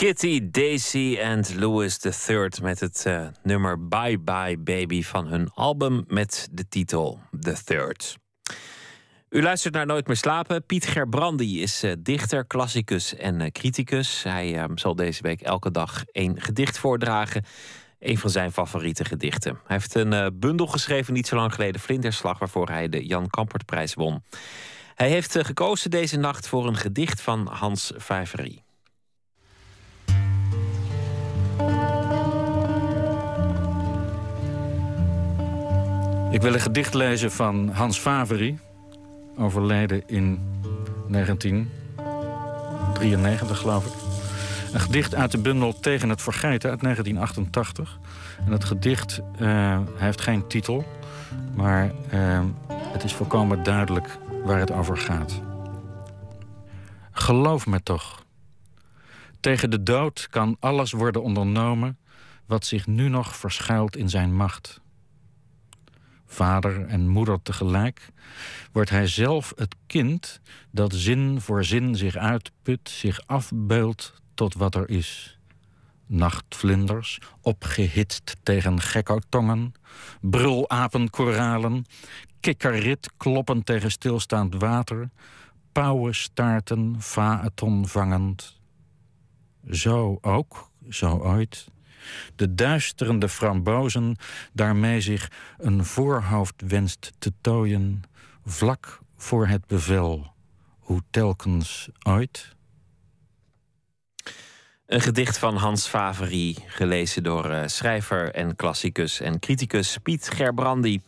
Kitty, Daisy en Louis III met het uh, nummer Bye Bye Baby van hun album met de titel The Third. U luistert naar Nooit meer slapen. Piet Gerbrandi is uh, dichter, klassicus en uh, criticus. Hij zal deze week elke dag één gedicht voordragen. Een van zijn favoriete gedichten. Hij heeft een bundel geschreven niet zo lang geleden, Vlinderslag, waarvoor hij de Jan Kampertprijs won. Hij heeft gekozen deze nacht voor een gedicht van Hans Vijverie. Ik wil een gedicht lezen van Hans Favery, overleden in 1993, geloof ik. Een gedicht uit de bundel Tegen het Vergeten uit 1988. En het gedicht uh, heeft geen titel, maar uh, het is volkomen duidelijk waar het over gaat. Geloof me toch. Tegen de dood kan alles worden ondernomen wat zich nu nog verschuilt in zijn macht vader en moeder tegelijk, wordt hij zelf het kind dat zin voor zin zich uitput, zich afbeult tot wat er is. Nachtvlinders, opgehitst tegen gekkertongen, brulapenkoralen, kikkerrit kloppend tegen stilstaand water, pauwenstaarten faeton vangend. Zo ook, zo ooit, de duisterende frambozen daarmee zich een voorhoofd wenst te tooien, vlak voor het bevel, hoe telkens ooit. Een gedicht van Hans Faverie, gelezen door uh, schrijver en klassicus en criticus Piet Gerbrandi.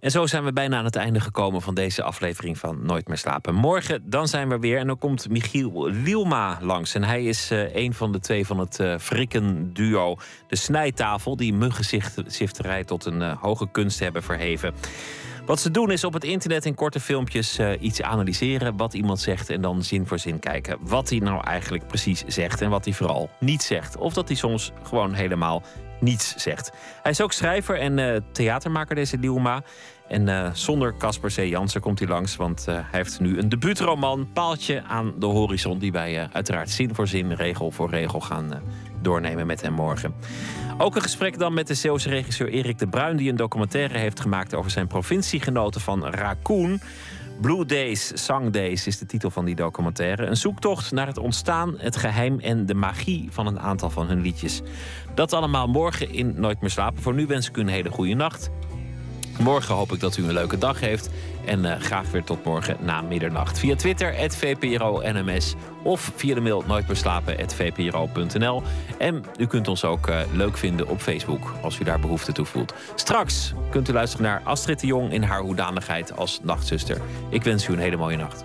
En zo zijn we bijna aan het einde gekomen van deze aflevering van Nooit meer slapen. Morgen dan zijn we weer en dan komt Michiel Lielma langs. En hij is uh, een van de twee van het uh, Frikken duo. De snijtafel die muggenzifterij tot een uh, hoge kunst hebben verheven. Wat ze doen is op het internet in korte filmpjes iets analyseren. Wat iemand zegt en dan zin voor zin kijken. Wat hij nou eigenlijk precies zegt en wat hij vooral niet zegt. Of dat hij soms gewoon helemaal niets zegt. Hij is ook schrijver en uh, theatermaker, deze Lielma. En uh, zonder Casper C. Jansen komt hij langs, want uh, hij heeft nu een debuutroman, Paaltje aan de horizon, die wij uiteraard zin voor zin, regel voor regel gaan doornemen met hem morgen. Ook een gesprek dan met de Zeeuwse regisseur Erik de Bruin, die een documentaire heeft gemaakt over zijn provinciegenoten van Raccoon. Blue Days, Song Days is de titel van die documentaire. Een zoektocht naar het ontstaan, het geheim en de magie van een aantal van hun liedjes. Dat allemaal morgen in Nooit meer slapen. Voor nu wens ik u een hele goede nacht. Morgen hoop ik dat u een leuke dag heeft. En uh, graag weer tot morgen na middernacht. Via Twitter, @vpro_nms of via de mail nooitbeslapen.vpro.nl. En u kunt ons ook uh, leuk vinden op Facebook, als u daar behoefte toe voelt. Straks kunt u luisteren naar Astrid de Jong in haar hoedanigheid als nachtzuster. Ik wens u een hele mooie nacht.